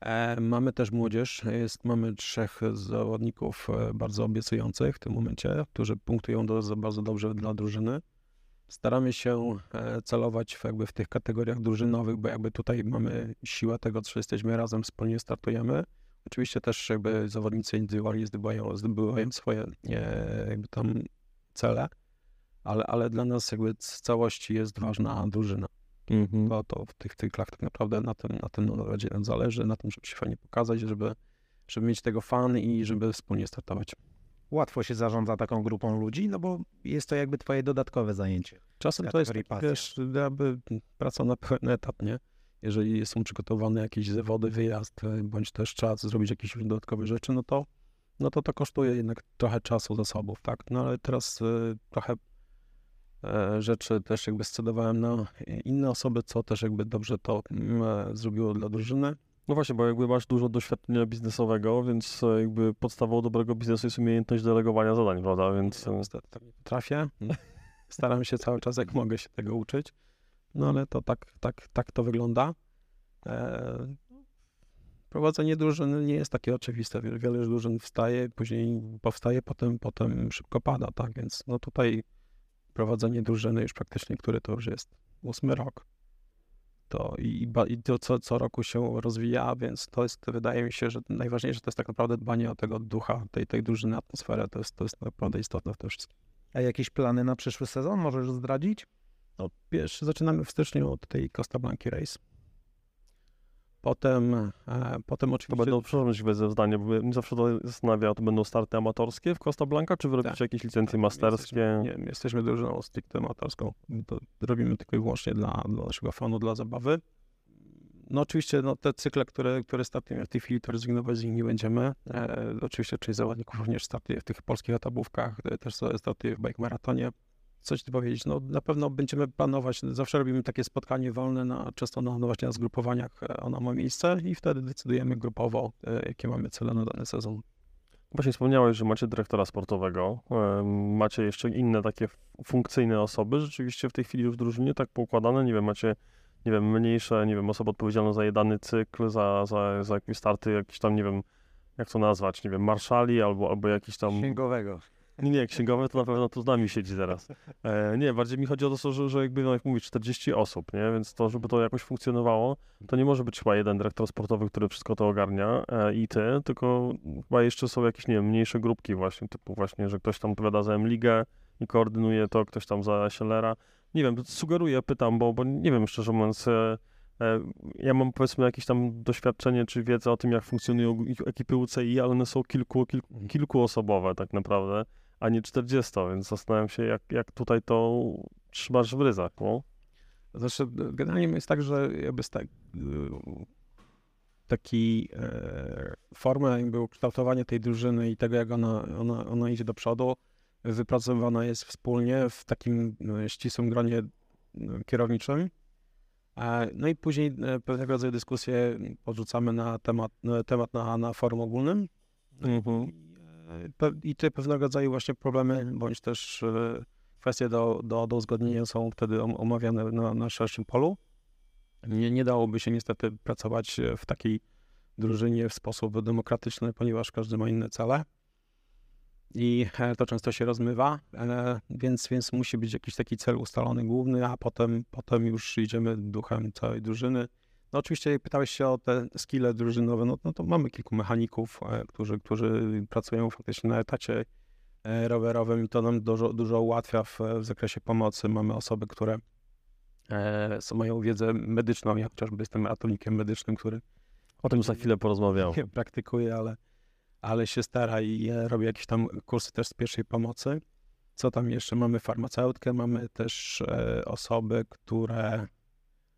E, mamy też młodzież. Jest, mamy trzech zawodników e, bardzo obiecujących w tym momencie, którzy punktują do, bardzo dobrze dla drużyny. Staramy się e, celować w, jakby w tych kategoriach drużynowych, bo jakby tutaj mamy siłę tego, że jesteśmy razem, wspólnie startujemy. Oczywiście też jakby zawodnicy indywidualnie zdobywają, zdobywają swoje jakby tam cele, ale, ale dla nas jakby z całości jest ważna drużyna. Mhm. To, to w tych cyklach tak naprawdę na tym, na tym narodzie nam zależy, na tym, żeby się fajnie pokazać, żeby, żeby mieć tego fan i żeby wspólnie startować. Łatwo się zarządza taką grupą ludzi, no bo jest to jakby twoje dodatkowe zajęcie. Czasem to jest taki, pasja. wiesz, jakby praca na pełen etat, nie? Jeżeli są przygotowane jakieś zawody, wyjazd, e, bądź też czas zrobić jakieś dodatkowe rzeczy, no to, no to to kosztuje jednak trochę czasu, zasobów, tak? No ale teraz e, trochę rzeczy też jakby scedowałem na inne osoby, co też jakby dobrze to mm, e, zrobiło dla drużyny. No właśnie, bo jakby masz dużo doświadczenia biznesowego, więc e, jakby podstawą dobrego biznesu jest umiejętność delegowania zadań, prawda? Więc e, niestety tak nie potrafię. Staram się cały czas, jak mogę się tego uczyć. No ale to tak, tak, tak to wygląda. E, prowadzenie drużyny nie jest takie oczywiste. Wiele, wiele drużyn wstaje, później powstaje, potem, potem szybko pada, tak? Więc no tutaj prowadzenie drużyny już praktycznie, który to już jest ósmy rok. To i, i to co, co roku się rozwija, więc to jest, wydaje mi się, że najważniejsze to jest tak naprawdę dbanie o tego ducha, tej, tej drużyny, atmosferę, to jest, to jest naprawdę istotne w tym wszystkim. A jakieś plany na przyszły sezon możesz zdradzić? No, pierwszy zaczynamy w styczniu od tej Costa Blanki Race. Potem, e, potem to oczywiście... będą, przepraszam, wezmę zdanie, bo mnie zawsze to zastanawia, to będą starty amatorskie w Costa Blanca, czy wy robicie Tak. jakieś licencje Tak, masterskie? Jesteśmy, nie, my jesteśmy drużyną stricte amatorską. To robimy tylko i wyłącznie dla, dla naszego fanu, dla zabawy. No oczywiście no, te cykle, które, które startują w tej chwili, to rezygnować z nich nie będziemy. E, oczywiście część zawodników również startuje w tych polskich etapówkach, e, też startuje w bike maratonie. Coś tu powiedzieć, no na pewno będziemy planować, zawsze robimy takie spotkanie wolne, na, często na, no właśnie na zgrupowaniach e, ono ma miejsce i wtedy decydujemy grupowo, e, jakie mamy cele na dany sezon. Właśnie wspomniałeś, że macie dyrektora sportowego, macie jeszcze inne takie funkcyjne osoby, rzeczywiście w tej chwili już w drużynie tak poukładane, nie wiem, macie, nie wiem, mniejsze, nie wiem, osobę odpowiedzialną za dany cykl, za, za, za jakieś starty, jakieś tam, nie wiem, jak to nazwać, nie wiem, marszali albo, albo jakiś tam... Księgowego. Nie, nie, księgowe to na pewno tu z nami siedzi teraz. E, nie, bardziej mi chodzi o to, że, że jakby, no jak mówić, 40 osób, nie? Więc to, żeby to jakoś funkcjonowało, to nie może być chyba jeden dyrektor sportowy, który wszystko to ogarnia e, i ty, tylko chyba jeszcze są jakieś, nie wiem, mniejsze grupki właśnie, typu właśnie, że ktoś tam odpowiada za M-Ligę i koordynuje to, ktoś tam za Schellera. Nie wiem, sugeruję, pytam, bo, bo nie wiem, szczerze mówiąc, e, e, ja mam powiedzmy jakieś tam doświadczenie czy wiedzę o tym, jak funkcjonują ekipy UCI, ale one są kilku, kilku, kilkuosobowe tak naprawdę a nie 40, więc zastanawiam się, jak, jak tutaj to trzymasz w ryzach, no? Znaczy, generalnie jest tak, że jakby z tak, taki e, formę jakby ukształtowania tej drużyny i tego, jak ona, ona, ona idzie do przodu, wypracowana jest wspólnie w takim e, ścisłym gronie e, kierowniczym. E, No i później e, pewnego rodzaju dyskusje podrzucamy na temat, na temat na, na forum ogólnym. Mhm. I, te pewnego rodzaju właśnie problemy, bądź też e, kwestie do, do, do uzgodnienia są wtedy om- omawiane na, na szerszym polu. Nie, nie dałoby się niestety pracować e, w takiej drużynie w sposób demokratyczny, ponieważ każdy ma inne cele. I e, to często się rozmywa, więc, więc musi być jakiś taki cel ustalony główny, a potem, potem już idziemy duchem całej drużyny. No oczywiście jak pytałeś się o te skille drużynowe, no, no to mamy kilku mechaników, e, którzy, którzy pracują faktycznie na etacie e, rowerowym i to nam dużo, dużo ułatwia w, w zakresie pomocy. Mamy osoby, które e, mają wiedzę medyczną, ja chociażby jestem ratownikiem medycznym, który O tym za chwilę porozmawiam. nie praktykuje, ale, ale się stara i e, robi jakieś tam kursy też z pierwszej pomocy. Co tam jeszcze? Mamy farmaceutkę, mamy też e, osoby, które,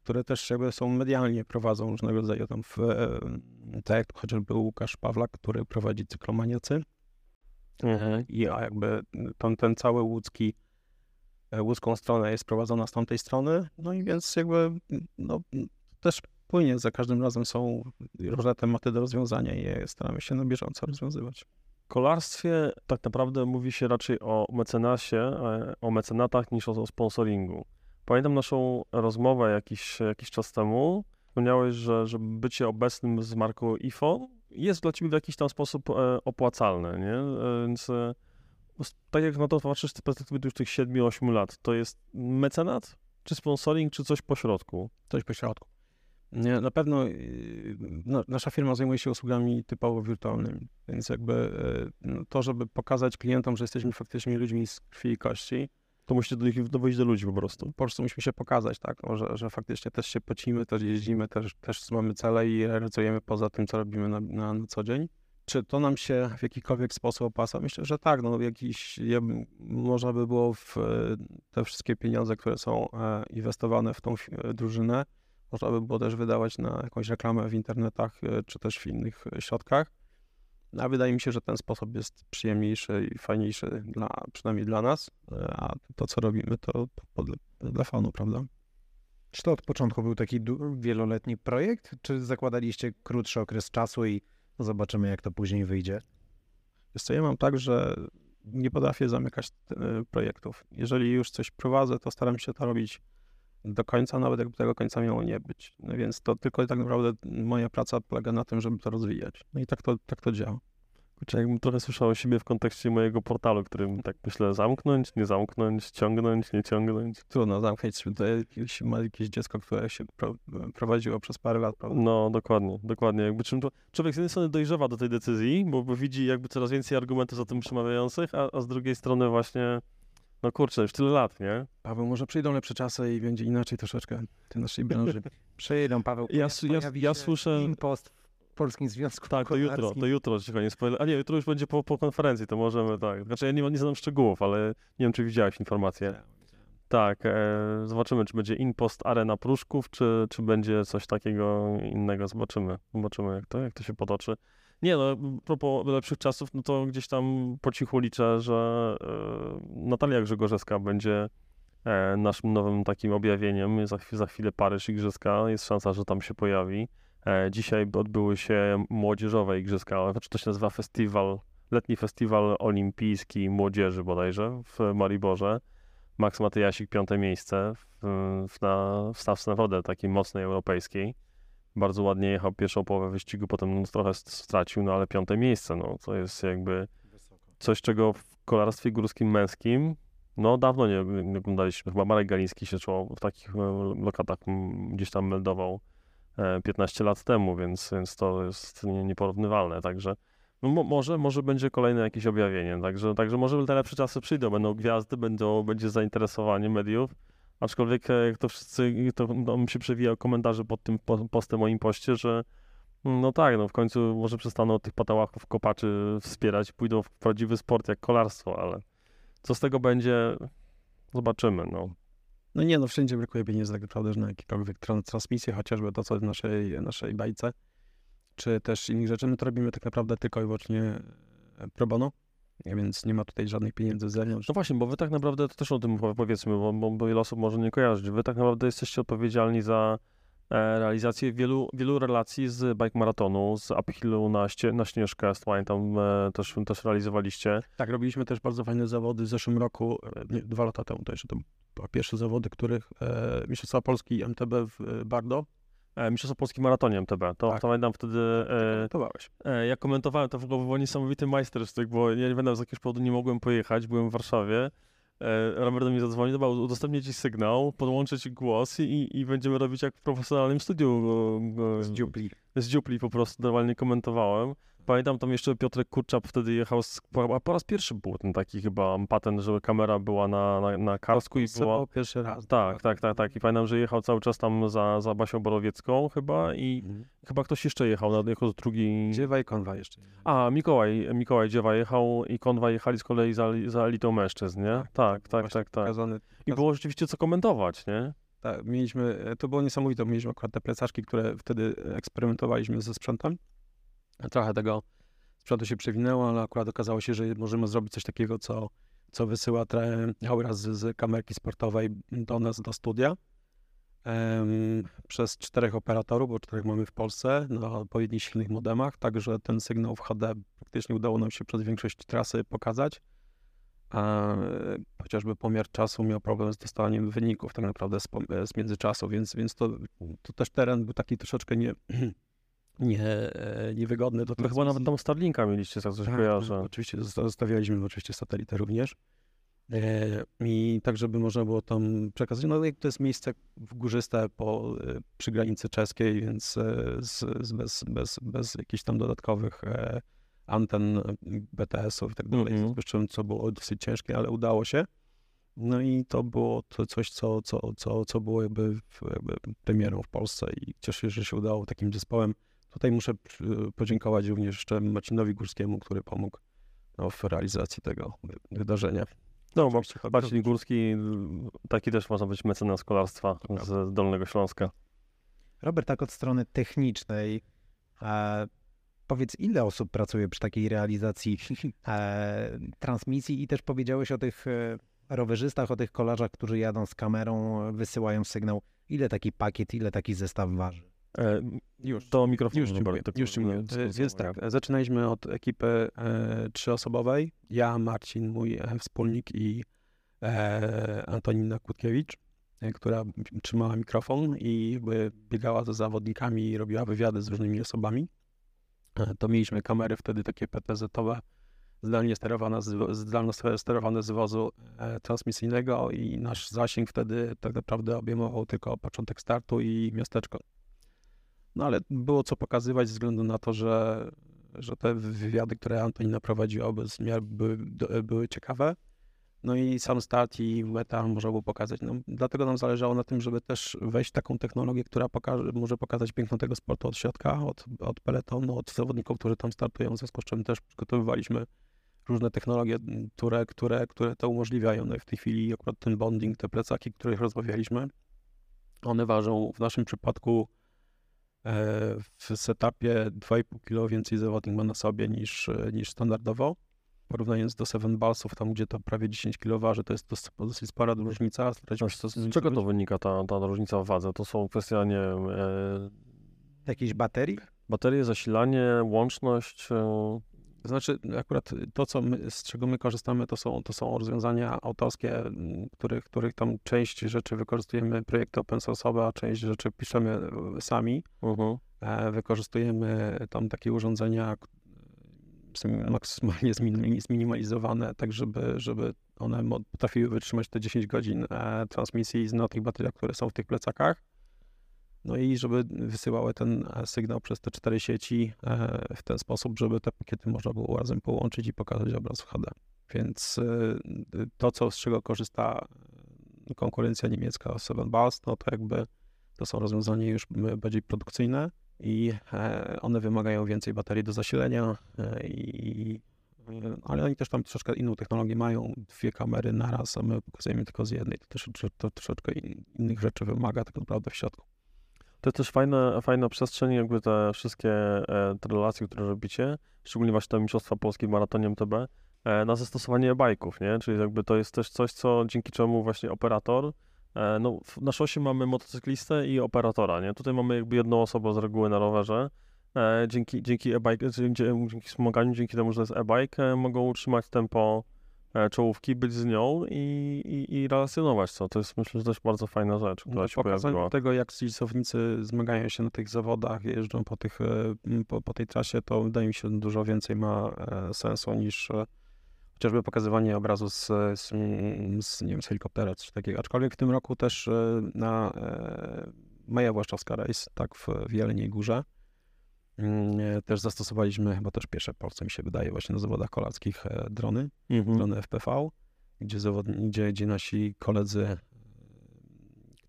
które też jakby są medialnie, prowadzą różnego rodzaju tam, w, tak jak chociażby Łukasz Pawlak, który prowadzi cyklomaniacy. Mhm. I jakby ten, ten cały łódzki, e, łódzką stronę jest prowadzona z tamtej strony, no i więc jakby no, też płynie, za każdym razem są różne tematy do rozwiązania i je staramy się na bieżąco rozwiązywać. Kolarstwie tak naprawdę mówi się raczej o mecenasie, o mecenatach niż o sponsoringu. Pamiętam naszą rozmowę jakiś, jakiś czas temu. Wspomniałeś, że, że bycie obecnym z marką IFO jest dla ciebie w jakiś tam sposób e, opłacalne, nie? E, Więc e, tak jak na to patrzysz z perspektywy już tych 7-8 lat, to jest mecenat, czy sponsoring, czy coś pośrodku? Coś po środku. Nie, na pewno no, nasza firma zajmuje się usługami typowo wirtualnymi, więc jakby no, to, żeby pokazać klientom, że jesteśmy faktycznie ludźmi z krwi i kości, To musicie do nich dowieść do ludzi po prostu. po prostu musimy się pokazać, tak, no, że, że faktycznie też się pocimy, też jeździmy, też, też mamy cele i realizujemy poza tym, co robimy na, na, na co dzień. Czy to nam się w jakikolwiek sposób opłaca? Myślę, że tak, no jakiś, ja, można by było w te wszystkie pieniądze, które są e, inwestowane w tą e, drużynę, można by było też wydawać na jakąś reklamę w internetach, e, czy też w innych środkach. A wydaje mi się, że ten sposób jest przyjemniejszy i fajniejszy, dla, przynajmniej dla nas, e, a to, co robimy, to, pod, dla fanu, prawda? Czy to od początku był taki wieloletni projekt, czy zakładaliście krótszy okres czasu i zobaczymy, jak to później wyjdzie? Wiesz co, ja mam tak, że nie potrafię zamykać e, projektów. Jeżeli już coś prowadzę, to staram się to robić do końca, nawet jakby tego końca miało nie być. No więc to tylko tak naprawdę moja praca polega na tym, żeby to rozwijać. No i tak to, tak to działa. Kurczę, jakbym trochę słyszał o siebie w kontekście mojego portalu, którym tak myślę zamknąć, nie zamknąć, ciągnąć, nie ciągnąć. Trudno zamknąć, to jeśli ma jakieś dziecko, które się pro, prowadziło przez parę lat, prawda? No, dokładnie, dokładnie. Jakby czym to... Człowiek z jednej strony dojrzewa do tej decyzji, bo, bo widzi jakby coraz więcej argumentów za tym przemawiających, a, a z drugiej strony właśnie, no kurczę, już tyle lat, nie? Paweł, może przyjdą lepsze czasy i będzie inaczej troszeczkę w tej naszej branży. Przyjdą, Paweł. Ja ja ja się słyszę- Impost w Polskim Związku Tak, to jutro, to jutro, cicho, nie spoiler. A nie, jutro już będzie po, po konferencji, to możemy, tak. Znaczy ja nie, nie znam szczegółów, ale nie wiem, czy widziałeś informację. Tak, e, zobaczymy, czy będzie Inpost Arena Pruszków, czy, czy będzie coś takiego innego. Zobaczymy, zobaczymy, jak to, jak to się potoczy. Nie no, propos lepszych czasów, no to gdzieś tam po cichu liczę, że e, Natalia Grzegorzewska będzie e, naszym nowym takim objawieniem. Za, za chwilę Paryż Igrzyska, jest szansa, że tam się pojawi. E, dzisiaj odbyły się młodzieżowe Igrzyska, znaczy to się nazywa Festiwal letni festiwal olimpijski młodzieży bodajże w Mariborze. Max Matyjasik piąte miejsce w, w, na, w stawce na wodę takiej mocnej europejskiej. Bardzo ładnie jechał pierwszą połowę wyścigu, potem trochę stracił, no ale piąte miejsce, no. To jest jakby coś, czego w kolarstwie górskim męskim no dawno nie, nie oglądaliśmy. Chyba Marek Galiński się czuł w takich e, lokatach gdzieś tam meldował 15 e, lat temu, więc, więc to jest nieporównywalne, także no, mo, może, może będzie kolejne jakieś objawienie, także, także może te lepsze czasy przyjdą, będą gwiazdy, będą, będzie zainteresowanie mediów, aczkolwiek e, jak to wszyscy, to no, mi się przewija komentarze pod tym postem moim poście, że no tak, no w końcu może przestaną tych patałachów, kopaczy wspierać, pójdą w prawdziwy sport jak kolarstwo, ale co z tego będzie, zobaczymy, no. No nie, no wszędzie brakuje pieniędzy tak naprawdę, na jakiekolwiek transmisje, chociażby to, co w naszej, naszej bajce, czy też innych rzeczy, my to robimy tak naprawdę tylko i wyłącznie e, pro bono, więc nie ma tutaj żadnych pieniędzy z zewnątrz. No właśnie, bo wy tak naprawdę, to też o tym powiedzmy, bo, bo, bo wiele osób może nie kojarzyć, wy tak naprawdę jesteście odpowiedzialni za e, realizację wielu, wielu relacji z bike maratonu, z uphillu na, ście, na Śnieżkę, pamiętam, e, też, też realizowaliście. Tak, robiliśmy też bardzo fajne zawody w zeszłym roku, nie, dwa lata temu to jeszcze to pierwsze zawody, których e, Mistrzostwa Polski MTB w e, Bardo. E, Mistrzostwa Polski Maratonie MTB. To, tak. to pamiętam wtedy. E, e, ja komentowałem to w ogóle był niesamowity majstersztyk, bo ja nie wiem, z jakiegoś powodu nie mogłem pojechać, byłem w Warszawie. E, Robert do mnie zadzwonił, dobra, udostępnię ci sygnał, podłączę ci głos i, i będziemy robić jak w profesjonalnym studiu. z dziupli. Z dziupli po prostu normalnie komentowałem. Pamiętam tam jeszcze Piotrek Kurczap wtedy jechał, z, po, po raz pierwszy był ten taki chyba patent, że kamera była na, na, na kasku i była... pierwszy raz. Tak, tak, tak, tak. I pamiętam, że jechał cały czas tam za, za Basią Borowiecką chyba i mhm. chyba ktoś jeszcze jechał, jako drugi... Dziewa i Konwa jeszcze. A, Mikołaj, Mikołaj Dziewa jechał i Konwa jechali z kolei za, za elitą mężczyzn, nie? Tak, tak, tak, tak. tak. Pokazany... I było rzeczywiście co komentować, nie? Tak, mieliśmy, to było niesamowite, mieliśmy akurat te plecaczki, które wtedy eksperymentowaliśmy ze sprzętem trochę tego sprzętu się przewinęło, ale akurat okazało się, że możemy zrobić coś takiego, co, co wysyła obraz z, z kamerki sportowej do nas, do studia. Um, przez czterech operatorów, bo czterech mamy w Polsce, na odpowiednich silnych modemach, także ten sygnał w HD praktycznie udało nam się przez większość trasy pokazać. A, chociażby pomiar czasu miał problem z dostaniem wyników tak naprawdę z, z międzyczasu, więc, więc to, to też teren był taki troszeczkę nie, nie, e, niewygodny do tego. Chyba nawet tam Starlinka mieliście, coś tak, kojarzę. Oczywiście, zostawialiśmy oczywiście satelitę również. E, I tak, żeby można było tam przekazać. No to jest miejsce w górzyste po, e, przy granicy czeskiej, więc z, z bez, bez, bez jakichś tam dodatkowych anten BTS-ów i tak dalej, mm -hmm. co było dosyć ciężkie, ale udało się. No i to było to coś, co, co, co, co było jakby, jakby premierą w Polsce i cieszę się, że się udało takim zespołem Tutaj muszę podziękować również jeszcze Marcinowi Górskiemu, który pomógł no, w realizacji tego wydarzenia. No, Marcin Górski, taki też można być mecenas kolarstwa z Dolnego Śląska. Robert, tak od strony technicznej, e, powiedz, ile osób pracuje przy takiej realizacji e, transmisji i też powiedziałeś o tych e, rowerzystach, o tych kolarzach, którzy jadą z kamerą, wysyłają sygnał. Ile taki pakiet, ile taki zestaw waży? E, już. To mikrofon. Już, ci mówię, już ci mówię. Jest tak, zaczynaliśmy od ekipy e, trzyosobowej. Ja, Marcin, mój e, wspólnik i e, Antonina Kłódkiewicz, e, która trzymała mikrofon i biegała za zawodnikami i robiła wywiady z różnymi osobami. E, to mieliśmy kamery wtedy takie PTZ-owe, zdalnie sterowane z, zdalnie sterowane z wozu e, transmisyjnego i nasz zasięg wtedy tak naprawdę obejmował tylko początek startu i miasteczko. No ale było co pokazywać ze względu na to, że, że te wywiady, które Antonina prowadziła bez miar były, były ciekawe. No i sam start i meta można było pokazać. No, dlatego nam zależało na tym, żeby też wejść taką technologię, która pokaże, może pokazać piękno tego sportu od środka, od, od peletonu, od zawodników, którzy tam startują. W związku z czym też przygotowywaliśmy różne technologie, które, które, które to umożliwiają. No i w tej chwili akurat ten bonding, te plecaki, o których rozmawialiśmy, one ważą w naszym przypadku w setupie 2,5 kg więcej zawodnik ma na sobie niż, e, niż standardowo. Porównując do Seven Ballsów, tam gdzie to prawie 10 kg waży, to jest dosyć, dosyć spora różnica. z czego to wynika, ta, ta różnica w wadze? To są kwestie, nie wiem... E... Jakiejś baterii? Baterie, zasilanie, łączność... E... Znaczy, akurat to, co my, z czego my korzystamy, to są, to są rozwiązania autorskie, m, których, których tam część rzeczy wykorzystujemy projekty open source'owe, a część rzeczy piszemy e, sami. Mhm. E, Wykorzystujemy tam takie urządzenia są maksymalnie zmin- zminimalizowane, tak żeby, żeby one potrafiły wytrzymać te 10 godzin e, transmisji na tych bateriach, które są w tych plecakach. No i żeby wysyłały ten e, sygnał przez te cztery sieci e, w ten sposób, żeby te pakiety można było razem połączyć i pokazać obraz w HD. Więc e, to, co, z czego korzysta konkurencja niemiecka 7 Bars, no to jakby to są rozwiązania już bardziej produkcyjne i one wymagają więcej baterii do zasilenia i ale oni też tam troszeczkę inną technologię mają, dwie kamery naraz, a my pokazujemy tylko z jednej, to też to, to troszeczkę in, innych rzeczy wymaga tak naprawdę w środku. To też fajna, fajna przestrzeń, jakby te wszystkie e, te relacje, które robicie, szczególnie właśnie te Mistrzostwa Polskie w maratonie MTB, e, na zastosowanie e-bike'ów, nie? Czyli jakby to jest też coś, co dzięki czemu właśnie operator, e, no na szosie mamy motocyklistę i operatora, nie? Tutaj mamy jakby jedną osobę z reguły na rowerze, dzięki, dzięki e-bike, dzięki, dzięki wspomaganiu, dzięki temu, że jest e-bike, mogą utrzymać tempo czołówki, być z nią i, i, i relacjonować to. To jest myślę, że też bardzo fajna rzecz, która się Pokazanie pojawiła. tego, jak zawodnicy zmagają się na tych zawodach, jeżdżą po, tych, e, po, po tej trasie, to wydaje mi się dużo więcej ma e, sensu niż e, chociażby pokazywanie obrazu z, z, z, nie wiem, z helikoptera czy takiego. Aczkolwiek w tym roku też e, na e, Maja Właszczowska Race, tak w, w Jeleniej Górze, e, też zastosowaliśmy chyba też pierwsze Polsce, mi się wydaje, właśnie na zawodach kolackich e, drony Mhm. stronę FPV, gdzie, zawodni, gdzie, gdzie nasi koledzy, e,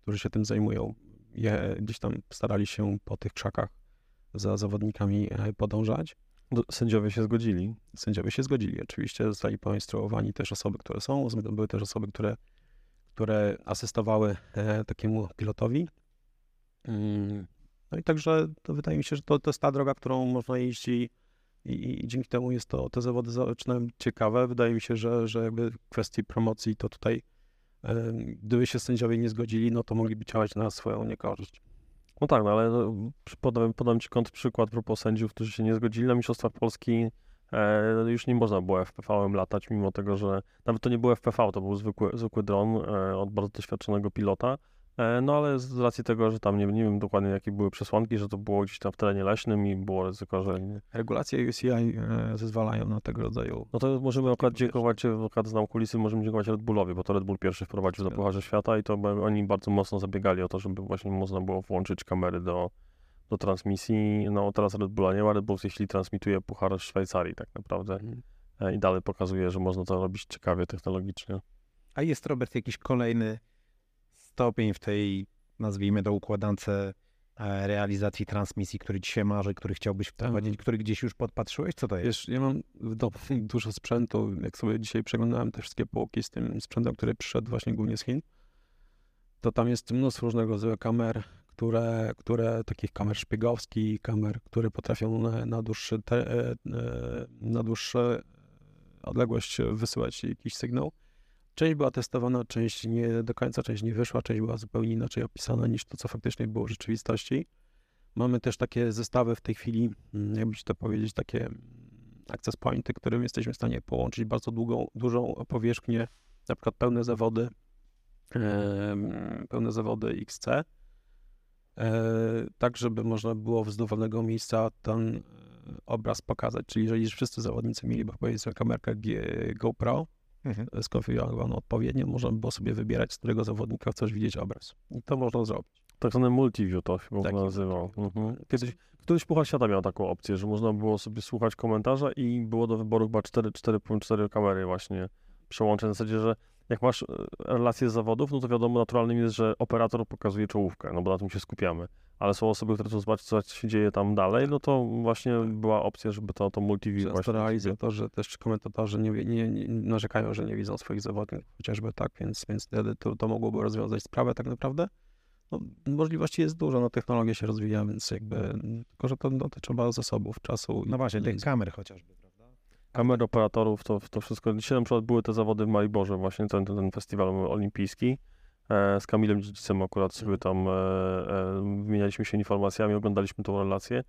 którzy się tym zajmują, je, gdzieś tam starali się po tych krzakach za zawodnikami e, podążać. Do- Sędziowie się zgodzili. Sędziowie się zgodzili. Oczywiście zostali poinstruowani też osoby, które są. Były też osoby, które, które asystowały e, takiemu pilotowi. No i także wydaje mi się, że to, to jest ta droga, którą można iść i, i, i dzięki temu jest to, te zawody zaczynają ciekawe. Wydaje mi się, że, że jakby w kwestii promocji to tutaj, gdyby się sędziowie nie zgodzili, no to mogliby działać na swoją niekorzyść. No tak, no ale no, podam, podam Ci kontrprzykład propos sędziów, którzy się nie zgodzili na Mistrzostwach Polski. E, już nie można było FPV-em latać, mimo tego, że nawet to nie był FPV, to był zwykły, zwykły dron e, od bardzo doświadczonego pilota. E, no ale z racji tego, że tam nie, nie wiem dokładnie jakie były przesłanki, że to było gdzieś tam w terenie leśnym i było ryzyko, że... Nie. Regulacje UCI e, zezwalają na tego rodzaju No to możemy akurat dziękować, akurat znam kulisy, możemy dziękować Red Bullowi, bo to Red Bull pierwszy wprowadził do Pucharze Świata i to oni bardzo mocno zabiegali o to, żeby właśnie można było włączyć kamery do, do transmisji. No teraz Red Bulla nie ma, Red Bull chwili transmituje Puchar Szwajcarii tak naprawdę e, i dalej pokazuje, że można to robić ciekawie technologicznie. A jest, Robert, jakiś kolejny stopień w tej, nazwijmy to, układance e, realizacji transmisji, który ci się marzy, który chciałbyś wprowadzić, który gdzieś już podpatrzyłeś? Co to jest? Wiesz, ja mam w domu dużo sprzętu. Jak sobie dzisiaj przeglądałem te wszystkie półki z tym sprzętem, który przyszedł właśnie głównie z Chin, to tam jest mnóstwo różnego rodzaju kamer, które, które takich kamer szpiegowskich, kamer, które potrafią na, na, dłuższy te, e, e, na dłuższe odległość wysyłać jakiś sygnał. Część była testowana, część nie do końca, część nie wyszła, część była zupełnie inaczej opisana niż to, co faktycznie było w rzeczywistości. Mamy też takie zestawy w tej chwili, mm, jakby ci to powiedzieć, takie mm, access pointy, którym jesteśmy w stanie połączyć bardzo długą, dużą powierzchnię, na przykład pełne zawody, pełne zawody XC, e, tak żeby można było z dowolnego miejsca ten e, obraz pokazać. Czyli jeżeli wszyscy zawodnicy mieliby powiedzmy kamerkę GoPro Mhm. skonfigurowaną odpowiednio, można by było sobie wybierać, z którego zawodnika chcesz widzieć obraz. I to można zrobić. Tak zwany multiview to się w ogóle nazywał. Mhm. Kiedyś, któryś Puchar Świata miał taką opcję, że można było sobie słuchać komentarza i było do wyboru chyba 4, 4.4 kamery właśnie przełączeń. W zasadzie, że jak masz e, relacje z zawodów, no to wiadomo, naturalnym jest, że operator pokazuje czołówkę, no bo na tym się skupiamy. Ale są osoby, które chcą zobaczyć, co się dzieje tam dalej, no to właśnie była opcja, żeby to, to multiview Często właśnie... realizatorzy, też czy komentatorzy nie, nie, nie narzekają, że nie widzą swoich zawodników, chociażby tak, więc, więc wtedy to, to mogłoby rozwiązać sprawę tak naprawdę. No, możliwości jest dużo, no technologia się rozwija, więc jakby, tylko że to, no, to trzeba zasobów, czasu. i No właśnie, tych kamer chociażby, prawda? kamer operatorów, to, to wszystko. Dzisiaj na przykład były te zawody w Mariborze, właśnie ten, ten, ten festiwal olimpijski. E, z Kamilem Dziedzicem akurat sobie tam e, e, wymienialiśmy się informacjami, oglądaliśmy tą relację.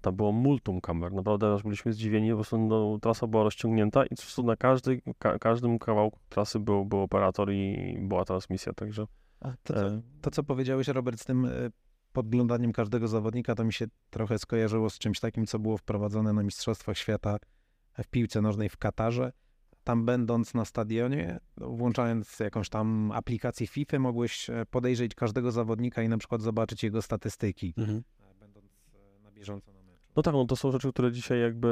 tam było multum kamer, naprawdę aż byliśmy zdziwieni, po prostu no, trasa była rozciągnięta i na każdy, ka, każdym kawałku trasy był, był operator i była transmisja, także to, co, to, co powiedziałeś, Robert, z tym podglądaniem każdego zawodnika, to mi się trochę skojarzyło z czymś takim, co było wprowadzone na Mistrzostwach Świata w piłce nożnej w Katarze. Tam będąc na stadionie, włączając jakąś tam aplikację FIFA, mogłeś e, podejrzeć każdego zawodnika i na przykład zobaczyć jego statystyki, Mhm. będąc e, na bieżąco na meczu. No tak, no to są rzeczy, które dzisiaj jakby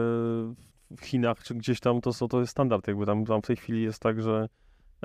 w Chinach czy gdzieś tam to, są, to jest standard, jakby tam, tam w tej chwili jest tak, że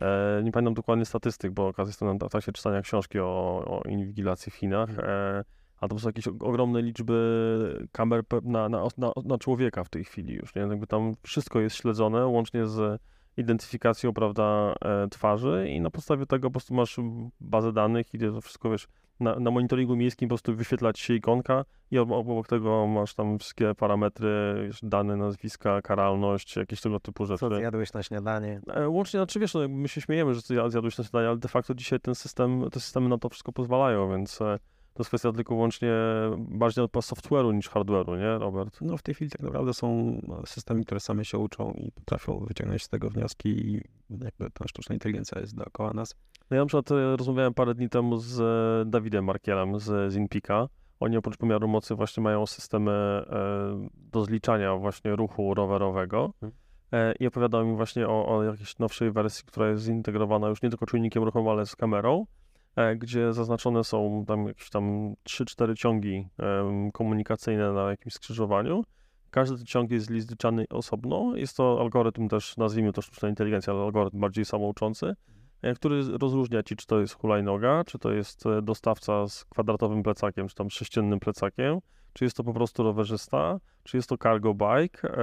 e, nie pamiętam dokładnie statystyk, bo okazję jestem na trakcie czytania książki o, o inwigilacji w Chinach, e, a to są jakieś ogromne liczby kamer na, na, na, na człowieka w tej chwili już, nie? Jakby tam wszystko jest śledzone, łącznie z identyfikacją, prawda, e, twarzy i na podstawie tego po prostu masz bazę danych i to wszystko, wiesz, na, na monitoringu miejskim po prostu wyświetla ci się ikonka i ob- obok tego masz tam wszystkie parametry, wiesz, dane, nazwiska, karalność, jakieś tego typu rzeczy. Co zjadłeś na śniadanie? E, Łącznie, znaczy wiesz, no, my się śmiejemy, że zja- zjadłeś na śniadanie, ale de facto dzisiaj ten system, te systemy na to wszystko pozwalają, więc e, to jest kwestia tylko wyłącznie bardziej od software'u niż hardware'u, nie, Robert? No w tej chwili tak naprawdę są e, systemy, które same się uczą i potrafią wyciągnąć z tego wnioski i jakby ta sztuczna inteligencja jest dookoła nas. No ja na przykład e, rozmawiałem parę dni temu z e, Dawidem Markielem z, z Inpika. Oni oprócz pomiaru mocy właśnie mają systemy e, do zliczania właśnie ruchu rowerowego e, i opowiadał mi właśnie o, o jakiejś nowszej wersji, która jest zintegrowana już nie tylko czujnikiem ruchowym, ale z kamerą, e, gdzie zaznaczone są tam jakieś tam 3-4 ciągi komunikacyjne na jakimś skrzyżowaniu. Każdy ciąg jest zliczany osobno. Jest to algorytm też, nazwijmy to sztuczna inteligencja, ale algorytm bardziej samouczący e, który rozróżnia ci, czy to jest hulajnoga, czy to jest e, dostawca z kwadratowym plecakiem, czy tam sześciennym plecakiem, czy jest to po prostu rowerzysta, czy jest to cargo bike. E,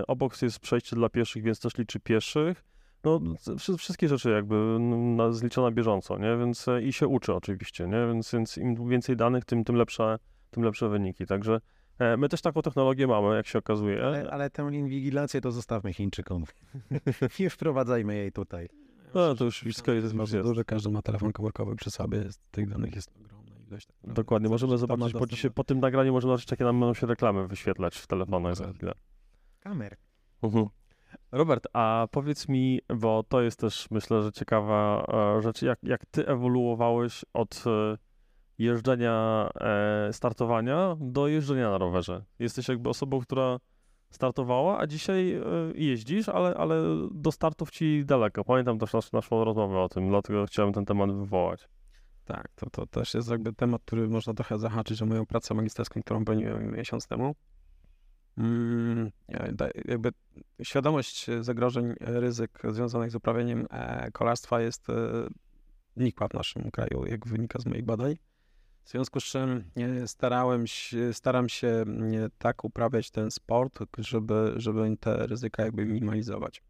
e, obok jest przejście dla pieszych, więc też liczy pieszych. No, wszystkie rzeczy jakby na bieżąco, nie? Więc e, i się uczy oczywiście, nie? Więc, więc im więcej danych, tym, tym, lepsze, tym lepsze wyniki. Także e, my też taką technologię mamy, jak się okazuje. Ale, ale tę inwigilację to zostawmy Chińczykom. Nie wprowadzajmy jej tutaj. No, to już wszystko jest, bardzo jest. duże, każdy ma telefon komórkowy przy sobie, tych danych jest ogromna ilość. tak. Dokładnie, możemy zobaczyć po, dzisiaj, po tym nagraniu, możemy zobaczyć, jakie nam będą się reklamy wyświetlać w telefonach za chwilę. Kamer. Mhm. Robert, a powiedz mi, bo to jest też myślę, że ciekawa e, rzecz, jak, jak ty ewoluowałeś od e, jeżdżenia, e, startowania do jeżdżenia na rowerze? Jesteś jakby osobą, która startowała, a dzisiaj jeździsz, ale, ale do startów ci daleko. Pamiętam też nas, naszą rozmowę o tym, dlatego chciałem ten temat wywołać. Tak, to, to też jest jakby temat, który można trochę zahaczyć o moją pracę magisterską, którą broniłem miesiąc temu. Mm, jakby świadomość zagrożeń, ryzyk związanych z uprawianiem e, kolarstwa jest e, nikła w naszym kraju, jak wynika z moich badań. W związku z czym e, starałem się, staram się e, tak uprawiać ten sport, żeby, żeby te ryzyka jakby minimalizować.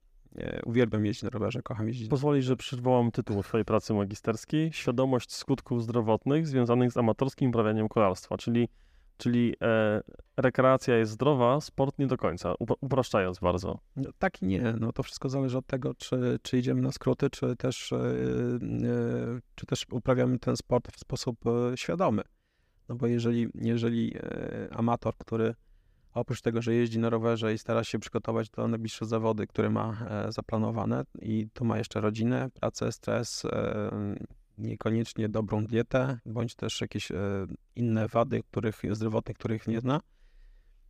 Uwielbiam jeździć na rowerze, kocham jeździć. Pozwolisz, że przywołam tytuł swojej pracy magisterskiej Świadomość skutków zdrowotnych związanych z amatorskim uprawianiem kolarstwa, czyli, czyli e, rekreacja jest zdrowa, sport nie do końca, upra- upraszczając bardzo. No, tak i nie. No to wszystko zależy od tego, czy, czy idziemy na skróty, czy też, yy, yy, czy też uprawiamy ten sport w sposób yy, świadomy. No bo jeżeli, jeżeli yy, amator, który oprócz tego, że jeździ na rowerze i stara się przygotować do najbliższe zawody, które ma e, zaplanowane i to ma jeszcze rodzinę, pracę, stres, e, niekoniecznie dobrą dietę, bądź też jakieś e, inne wady, których, zdrowotne, których nie zna,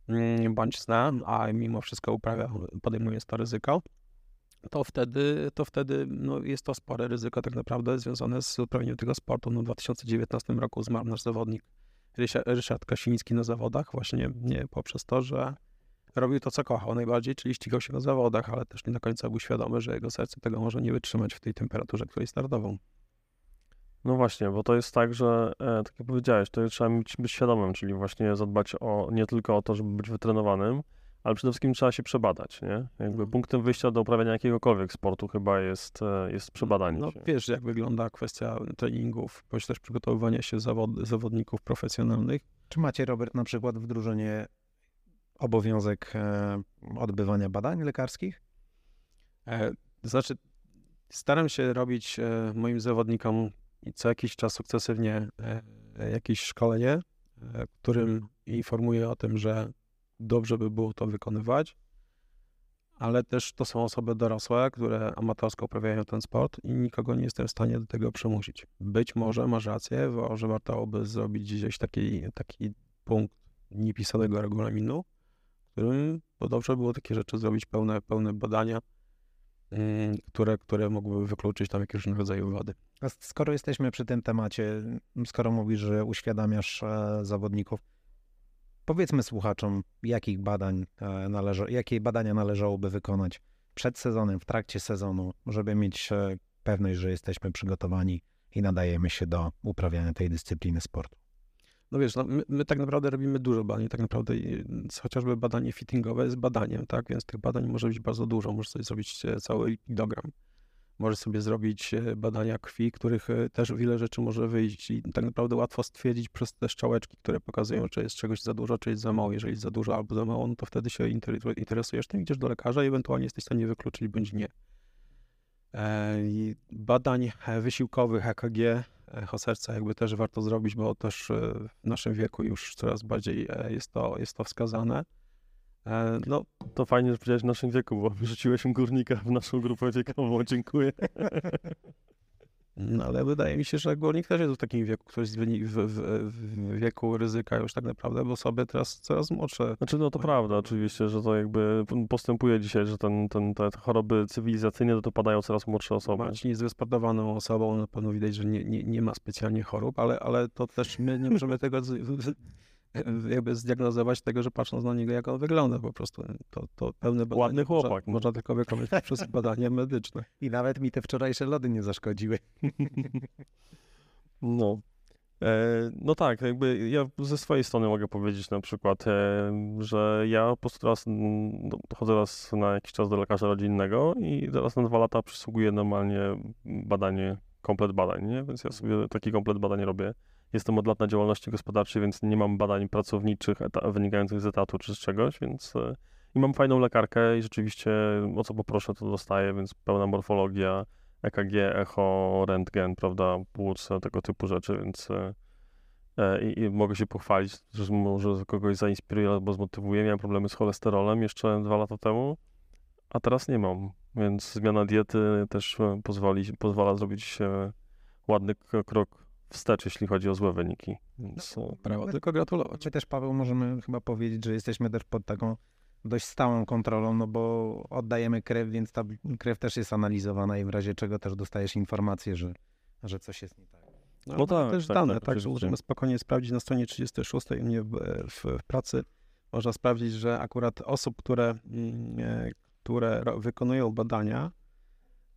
mm, bądź zna, a mimo wszystko uprawia, podejmuje to ryzyko, to wtedy, to wtedy no, jest to spore ryzyko tak naprawdę związane z uprawianiem tego sportu. No, w 2019 roku zmarł nasz zawodnik Ryszard Kasiński na zawodach właśnie nie poprzez to, że robił to, co kochał najbardziej, czyli ścigał się na zawodach, ale też nie do końca był świadomy, że jego serce tego może nie wytrzymać w tej temperaturze, której startował. No właśnie, bo to jest tak, że e, tak jak powiedziałeś, to trzeba być, być świadomym, czyli właśnie zadbać o nie tylko o to, żeby być wytrenowanym, ale przede wszystkim trzeba się przebadać, nie? Jakby Mhm. punktem wyjścia do uprawiania jakiegokolwiek sportu chyba jest, e, jest przebadanie No się. wiesz, jak wygląda kwestia treningów, bądź też przygotowywania się zawod, zawodników profesjonalnych. Czy macie, Robert, na przykład w drużynie obowiązek e, odbywania badań lekarskich? E, znaczy, staram się robić e, moim zawodnikom i co jakiś czas sukcesywnie e, jakieś szkolenie, e, którym informuję o tym, że dobrze by było to wykonywać, ale też to są osoby dorosłe, które amatorsko uprawiają ten sport i nikogo nie jestem w stanie do tego przymusić. Być może masz rację, że warto by zrobić gdzieś taki, taki punkt niepisanego regulaminu, w którym to dobrze było takie rzeczy zrobić, pełne, pełne badania, mm, które, które mogłyby wykluczyć tam jakieś rodzaju wady. A skoro jesteśmy przy tym temacie, skoro mówisz, że uświadamiasz e, zawodników, powiedzmy słuchaczom, jakich badań e, należa, jakie badania należałoby wykonać przed sezonem, w trakcie sezonu, żeby mieć e, pewność, że jesteśmy przygotowani i nadajemy się do uprawiania tej dyscypliny sportu. No wiesz, no my, my, tak naprawdę robimy dużo badań, tak naprawdę chociażby badanie fittingowe jest badaniem, tak, więc tych badań może być bardzo dużo, możesz sobie zrobić cały lipidogram, możesz sobie zrobić e, badania krwi, których e, też wiele rzeczy może wyjść i tak naprawdę łatwo stwierdzić przez te strzałeczki, które pokazują, czy jest czegoś za dużo, czy jest za mało. Jeżeli jest za dużo albo za mało, no to wtedy się interesujesz tym, idziesz do lekarza i ewentualnie jesteś w stanie wykluczyć bądź nie. Badań wysiłkowych EKG echo serca jakby też warto zrobić, bo też e, w naszym wieku już coraz bardziej e, jest to, jest to wskazane. E, no, to fajnie, że powiedziałeś w naszym wieku, bo wrzuciłeś górnika w naszą grupę wiekową. Dziękuję. No ale wydaje mi się, że górnik też jest w takim wieku, ktoś w, w, w, wieku ryzyka już tak naprawdę, bo osoby teraz coraz młodsze. Znaczy no to prawda oczywiście, że to jakby postępuje dzisiaj, że ten, ten, te choroby cywilizacyjne to padają coraz młodsze osoby. Marcin jest wyspartowaną osobą, na pewno widać, że nie, nie, nie ma specjalnie chorób, ale, ale to też my nie możemy tego jakby zdiagnozować tego, że patrząc na niego, jak on wygląda po prostu. To, to pełne badanie. Ładny chłopak. Można, można tylko wykonać przez badanie medyczne. I nawet mi te wczorajsze lody nie zaszkodziły. No. E, no tak, jakby ja ze swojej strony mogę powiedzieć na przykład, e, że ja po prostu teraz mm, chodzę raz na jakiś czas do lekarza rodzinnego i teraz na dwa lata przysługuje normalnie badanie, komplet badań, nie? Więc ja sobie taki komplet badań robię. Jestem od lat na działalności gospodarczej, więc nie mam badań pracowniczych wynikających z etatu czy z czegoś, więc e, i mam fajną lekarkę i rzeczywiście o co poproszę, to dostaję, więc pełna morfologia, EKG, echo, rentgen, prawda, płuc, tego typu rzeczy, więc e, e, i, i, mogę się pochwalić, że może kogoś zainspiruje albo zmotywuje. Miałem problemy z cholesterolem jeszcze dwa lata temu, a teraz nie mam, więc zmiana diety też pozwoli, pozwala zrobić ładny krok wstecz, jeśli chodzi o złe wyniki. Więc no, prawo tylko gratulować. My też, Paweł, możemy chyba powiedzieć, że jesteśmy też pod taką dość stałą kontrolą, no bo oddajemy krew, więc ta krew też jest analizowana i w razie czego też dostajesz informację, że, że coś jest nie tak. No, no tak, też tak, dane, tak, tak że możemy spokojnie sprawdzić na stronie 36 u mnie w, w, w, pracy. Można sprawdzić, że akurat osób, które, mm, e, które wykonują badania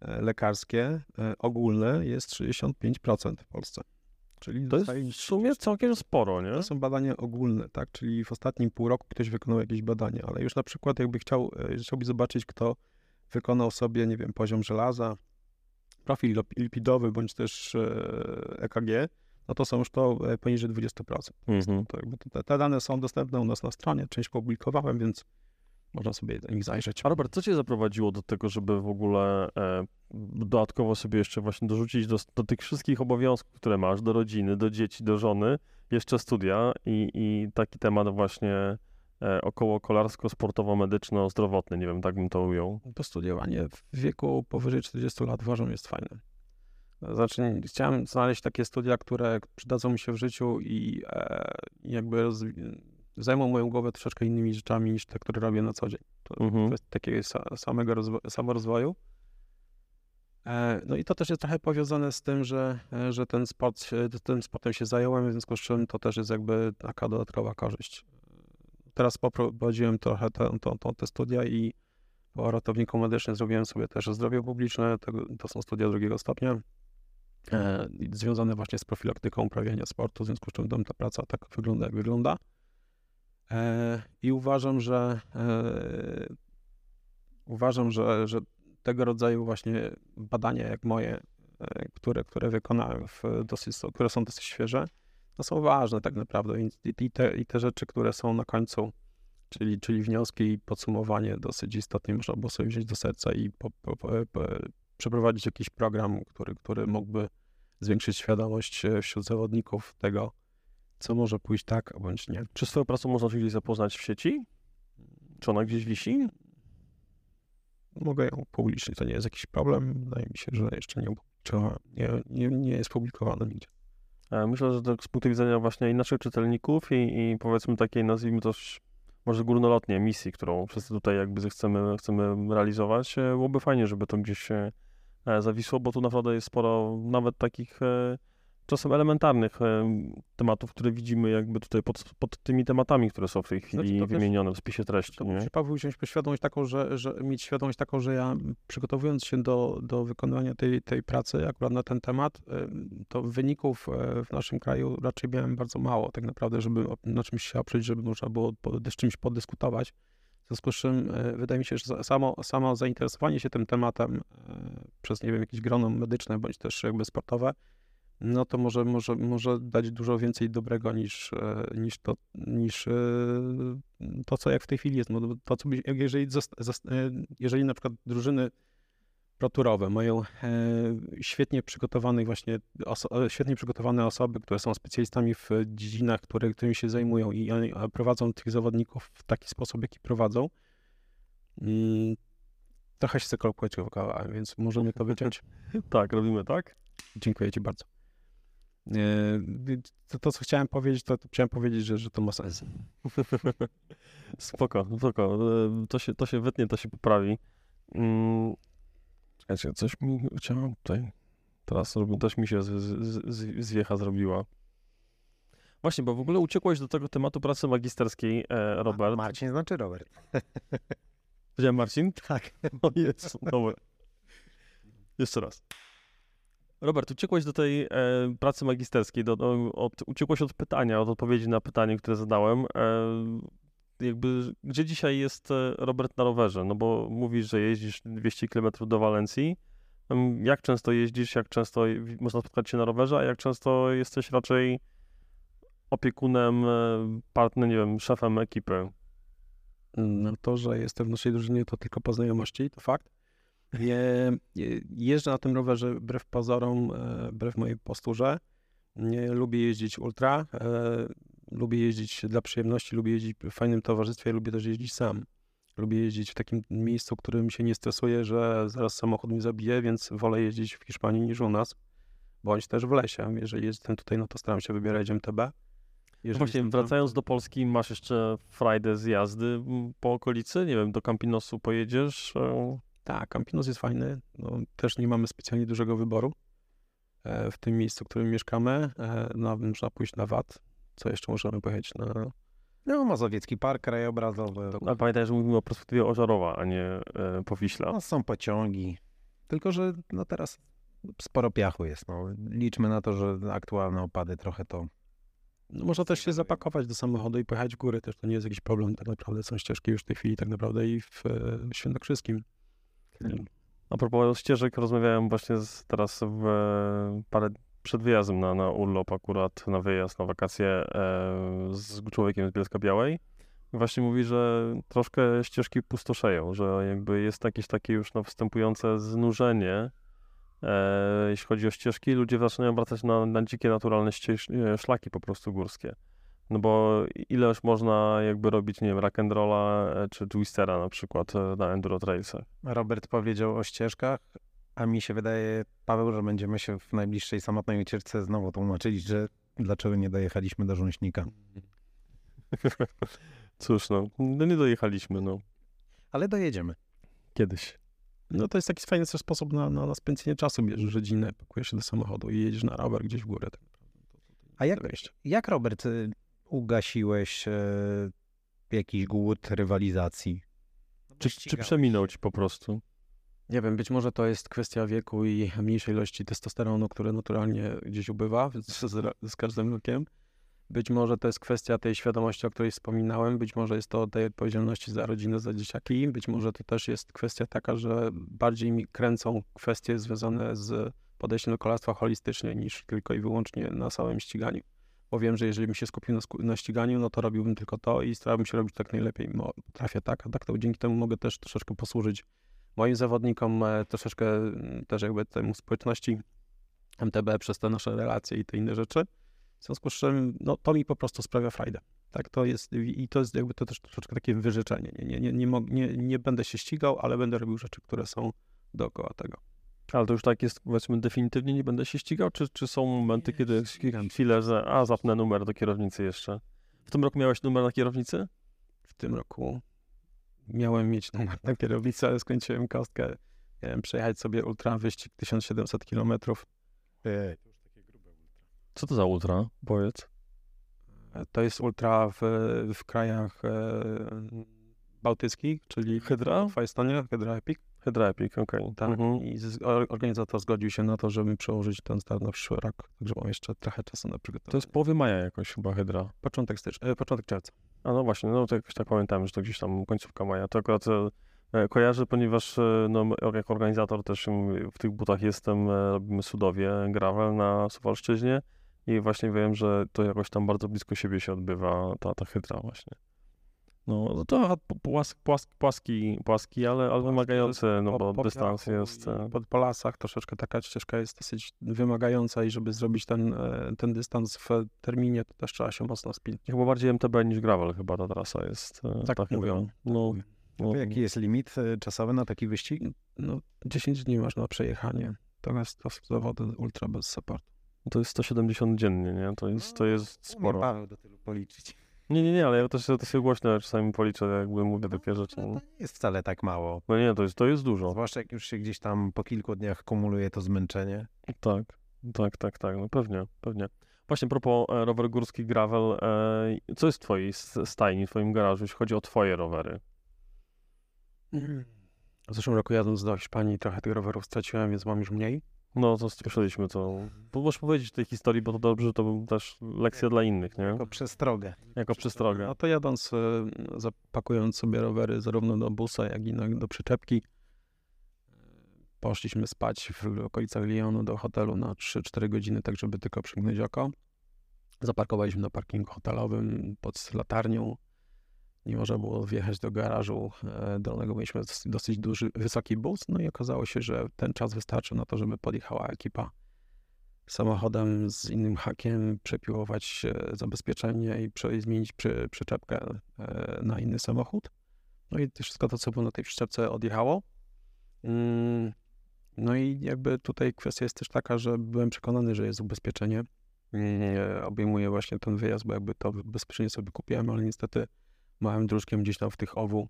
e, lekarskie e, ogólne jest 65% w Polsce. Czyli to jest w sumie całkiem sporo, nie? To są badania ogólne, tak? Czyli w ostatnim pół roku ktoś wykonał jakieś badania, ale już na przykład jakby chciał, e, chciałby zobaczyć, kto wykonał sobie, nie wiem, poziom żelaza, profil lipidowy, bądź też EKG, e no to są już to e, poniżej 20%. Mhm. To te, te dane są dostępne u nas na stronie, część publikowałem, więc można sobie do nich zajrzeć. A Robert, co cię zaprowadziło do tego, żeby w ogóle e, dodatkowo sobie jeszcze właśnie dorzucić do, do, tych wszystkich obowiązków, które masz, do rodziny, do dzieci, do żony, jeszcze studia i, i taki temat właśnie e, około kolarsko-sportowo-medyczno-zdrowotny, nie wiem, tak bym to ujął. To studiowanie w wieku powyżej 40 lat uważam jest fajne. Znaczy, chciałem znaleźć takie studia, które przydadzą mi się w życiu i e, jakby zajmą moją głowę troszeczkę innymi rzeczami niż te, które robię na co dzień. To mhm. kwestia takiego samego rozwo- samorozwoju. E, no i to też jest trochę powiązane z tym, że, e, że ten sport, tym sportem się zająłem, w związku z czym to też jest jakby taka dodatkowa korzyść. Teraz poprowadziłem trochę te, to, to, te studia i po ratowniku medycznym zrobiłem sobie też zdrowie publiczne, to, to są studia drugiego stopnia, e, związane właśnie z profilaktyką uprawiania sportu, w związku z czym ta praca tak wygląda, jak wygląda. E, I uważam, że e, uważam, że, że tego rodzaju właśnie badania jak moje, e, które, które wykonałem, w dosyć, które są dosyć świeże, no są ważne tak naprawdę. I, i, te, i te rzeczy, które są na końcu, czyli, czyli wnioski i podsumowanie dosyć istotnie można było sobie wziąć do serca i po, po, po, przeprowadzić jakiś program, który, który mógłby zwiększyć świadomość wśród zawodników tego, co może pójść tak, bądź nie. Czy swoją pracą można się gdzieś zapoznać w sieci? Czy ona gdzieś wisi? Mogę ją upublicznić, to nie jest jakiś problem. Wydaje mi się, że jeszcze nie, nie, nie, jest publikowana nigdzie. E, Myślę, że tak z punktu widzenia właśnie i naszych czytelników i, i powiedzmy takiej, nazwijmy to może górnolotnie misji, którą wszyscy tutaj jakby chcemy, chcemy realizować, e, byłoby fajnie, żeby to gdzieś się e, zawisło, bo tu naprawdę jest sporo nawet takich czasem elementarnych tematów, które widzimy jakby tutaj pod, pod tymi tematami, które są w tej chwili Znaczy, to też- wymienione w spisie treści. To Nie? musi Paweł wziąć świadomość taką, że, że mieć świadomość taką, że ja przygotowując się do, do wykonywania tej, tej pracy akurat na ten temat, em, to wyników e, w naszym kraju raczej miałem bardzo mało tak naprawdę, żeby na czymś się oprzeć, żeby można było z czymś podyskutować. W związku z czym e, wydaje mi się, że samo, samo zainteresowanie się tym tematem e, przez, nie wiem, jakieś grono medyczne bądź też jakby sportowe, no to może, może, może dać dużo więcej dobrego niż, e, niż, to, niż e, to, co jak w tej chwili jest. No, to, co jeżeli, e, jeżeli na przykład drużyny proturowe mają świetnie przygotowanych właśnie, świetnie przygotowane osoby, które są specjalistami w dziedzinach, które, którymi się zajmują i oni prowadzą tych zawodników w taki sposób, jaki prowadzą, mm, trochę się zakolkuje kawałek, więc możemy to wyciąć. Tak, robimy tak? Dziękuję Ci bardzo. E, To, to co chciałem powiedzieć, to, to chciałem powiedzieć, że, że to ma sens. Spoko, spoko. E, To się, to się wytnie, to się poprawi. Mm, Czekajcie, coś mi chciałem tutaj. Teraz też mi się z, z, z, zwiecha zrobiła. Właśnie, bo w ogóle uciekłeś do tego tematu pracy magisterskiej, e, Robert. Marcin znaczy Robert. Powiedziałem Marcin? Tak. O Jezu, dobra. Jeszcze raz. Robert, uciekłeś do tej e, pracy magisterskiej, do, do, od, uciekłeś od pytania, od odpowiedzi na pytanie, które zadałem. E, jakby, gdzie dzisiaj jest e, Robert na rowerze? No bo mówisz, że jeździsz 200 km do Walencji. Jak często jeździsz, jak często można spotkać się na rowerze, a jak często jesteś raczej opiekunem, e, partnerem, nie wiem, szefem ekipy? No to, że jestem w naszej drużynie, to tylko po znajomości, to fakt. Jeżdżę na tym rowerze wbrew pozorom, e, wbrew mojej posturze. Lubię jeździć ultra, e, lubię jeździć dla przyjemności, lubię jeździć w fajnym towarzystwie, lubię też jeździć sam. Lubię jeździć w takim miejscu, w którym się nie stresuję, że zaraz samochód mi zabije, więc wolę jeździć w Hiszpanii niż u nas, bądź też w lesie. Jeżeli jestem tutaj, no to staram się wybierać MTB. Jeżeli Właśnie tam, wracając do Polski, masz jeszcze frajdę z jazdy po okolicy? Nie wiem, do Campinosu pojedziesz? E, Tak, Campinos jest fajny. No, też nie mamy specjalnie dużego wyboru e, w tym miejscu, w którym mieszkamy. E, no, można pójść na VAT. Co jeszcze możemy pojechać na... No, Mazowiecki Park Krajobrazowy. Ale pamiętaj, że mówimy o perspektywie Ożarowa, a nie e, Powiśla. No, są pociągi. Tylko, że no teraz sporo piachu jest. No. Liczmy na to, że aktualne opady trochę to No, można też się zapakować do samochodu i pojechać w góry. Też to nie jest jakiś problem. Tak naprawdę są ścieżki już w tej chwili tak naprawdę i w, e, w Świętokrzyskim. A propos ścieżek, rozmawiałem właśnie z, teraz w, parę przed wyjazdem na, na urlop, akurat na wyjazd, na wakacje e, z człowiekiem z Bielska Białej. Właśnie mówi, że troszkę ścieżki pustoszeją, że jakby jest jakieś takie już no, znużenie, e, jeśli chodzi o ścieżki. Ludzie zaczynają wracać na, na dzikie, naturalne ścież, e, szlaki po prostu górskie. No bo ileż można jakby robić, nie wiem, rock'n'rolla e, czy twistera na przykład e, na enduro trailsach. Robert powiedział o ścieżkach, a mi się wydaje, Paweł, że będziemy się w najbliższej samotnej ucieczce znowu tłumaczyć, że dlaczego nie dojechaliśmy do Żuńśnika. Cóż, no, no nie dojechaliśmy, no. Ale dojedziemy. Kiedyś. No to jest taki fajny też sposób na, na, na spędzenie czasu. Bierzesz rodzinę, pakujesz się do samochodu i jedziesz na rower gdzieś w górę. Tak A jak, jak Robert, y, ugasiłeś e, jakiś głód rywalizacji? Czy, czy przeminął ci po prostu? Nie wiem, być może to jest kwestia wieku i mniejszej ilości testosteronu, które naturalnie gdzieś ubywa z, z, z każdym rokiem. Być może to jest kwestia tej świadomości, o której wspominałem. Być może jest to tej odpowiedzialności za rodzinę, za dzieciaki. Być może to też jest kwestia taka, że bardziej mi kręcą kwestie związane z podejściem do kolarstwa holistycznie niż tylko i wyłącznie na samym ściganiu. Bo wiem, że jeżeli bym się skupił na, na ściganiu, no to robiłbym tylko to i starałbym się robić tak najlepiej. Mo- Trafię tak, a tak to dzięki temu mogę też troszeczkę posłużyć moim zawodnikom, e, troszeczkę mm, też jakby temu społeczności MTB przez te nasze relacje i te inne rzeczy. W związku z czym, no to mi po prostu sprawia frajdę. Tak, to jest, i to jest jakby to też troszeczkę takie wyrzeczenie. Nie, nie, nie, nie, nie będę się ścigał, ale będę robił rzeczy, które są dookoła tego. Ale to już tak jest, powiedzmy, definitywnie nie będę się ścigał, czy, czy są momenty, Nie, kiedy chwilę, że a, zapnę numer do kierownicy jeszcze. W tym roku miałeś numer na kierownicy? W tym roku miałem mieć numer na kierownicę, ale skończyłem kostkę. Miałem przejechać sobie ultra wyścig 1700 km. Co to za ultra? Powiedz. To jest ultra w, w krajach e, bałtyckich, czyli Hydra? w Estonia, Hydra Epic. Hydra Epic, okej. Tak, Mhm. i organizator zgodził się na to, żeby przełożyć ten start na przyszły rok, także mam jeszcze trochę czasu na przygotowanie. To jest połowy maja jakoś chyba Hydra. początek stycznia, e, początek czerwca. A no właśnie, no to jakoś tak pamiętam, że to gdzieś tam końcówka maja. To akurat e, e, kojarzę, ponieważ e, no, jako organizator też w tych butach jestem, robimy Sudowie, gravel na Suwalszczyźnie i właśnie wiem, że to jakoś tam bardzo blisko siebie się odbywa ta, ta hydra właśnie. No no to p- płask, płask, płaski, płaski, ale, ale wymagający, no bo po dystans jest... e, Po, po lasach troszeczkę taka ścieżka jest dosyć wymagająca i żeby zrobić ten, e, ten dystans w terminie, to też trzeba się mocno spinać. Chyba bardziej MTB niż gravel chyba ta trasa jest. e, Tak ta hydra. mówią. No, no, To jaki jest limit czasowy na taki wyścig? No, 10 dni masz na przejechanie. To jest to zawody ultra bez supportu. to jest 170 dziennie, nie? To jest, to jest sporo. Paweł do tylu policzyć. Nie, nie, nie, ale ja też to się głośno czasami policzę, jakby mówię takie rzeczy. No, No, to nie jest wcale tak mało. no nie, to jest, to jest dużo. Zwłaszcza jak już się gdzieś tam po kilku dniach kumuluje to zmęczenie. Tak, tak, tak, tak, no pewnie, pewnie. Właśnie propos e, rower górski gravel, e, co jest w twojej stajni, w twoim garażu, jeśli chodzi o twoje rowery? W zeszłym roku jadąc do Hiszpanii trochę tych rowerów straciłem, więc mam już mniej. No to słyszeliśmy to. Bo możesz powiedzieć tej historii, bo to dobrze, to był też lekcja dla innych, nie? Jako przestrogę. Jako przestrogę. No to jadąc, e, zapakując sobie rowery zarówno do busa, jak i do przyczepki, poszliśmy spać w okolicach Lyonu do hotelu na 3-4 godziny, tak żeby tylko przymknąć oko. Zaparkowaliśmy na parkingu hotelowym pod latarnią. Nie można było wjechać do garażu e, dolnego. Mieliśmy dos- dosyć duży, wysoki bus, no i okazało się, że ten czas wystarczy na to, żeby podjechała ekipa samochodem z innym hakiem, przepiłować e, zabezpieczenie i zmienić przy, przyczepkę e, na inny samochód. No i wszystko to, co było na tej przyczepce odjechało. Mm, No i jakby tutaj kwestia jest też taka, że byłem przekonany, że jest ubezpieczenie. Mm, Obejmuje właśnie ten wyjazd, bo jakby to ubezpieczenie sobie kupiłem, ale niestety małym dróżkiem gdzieś tam w tych OWU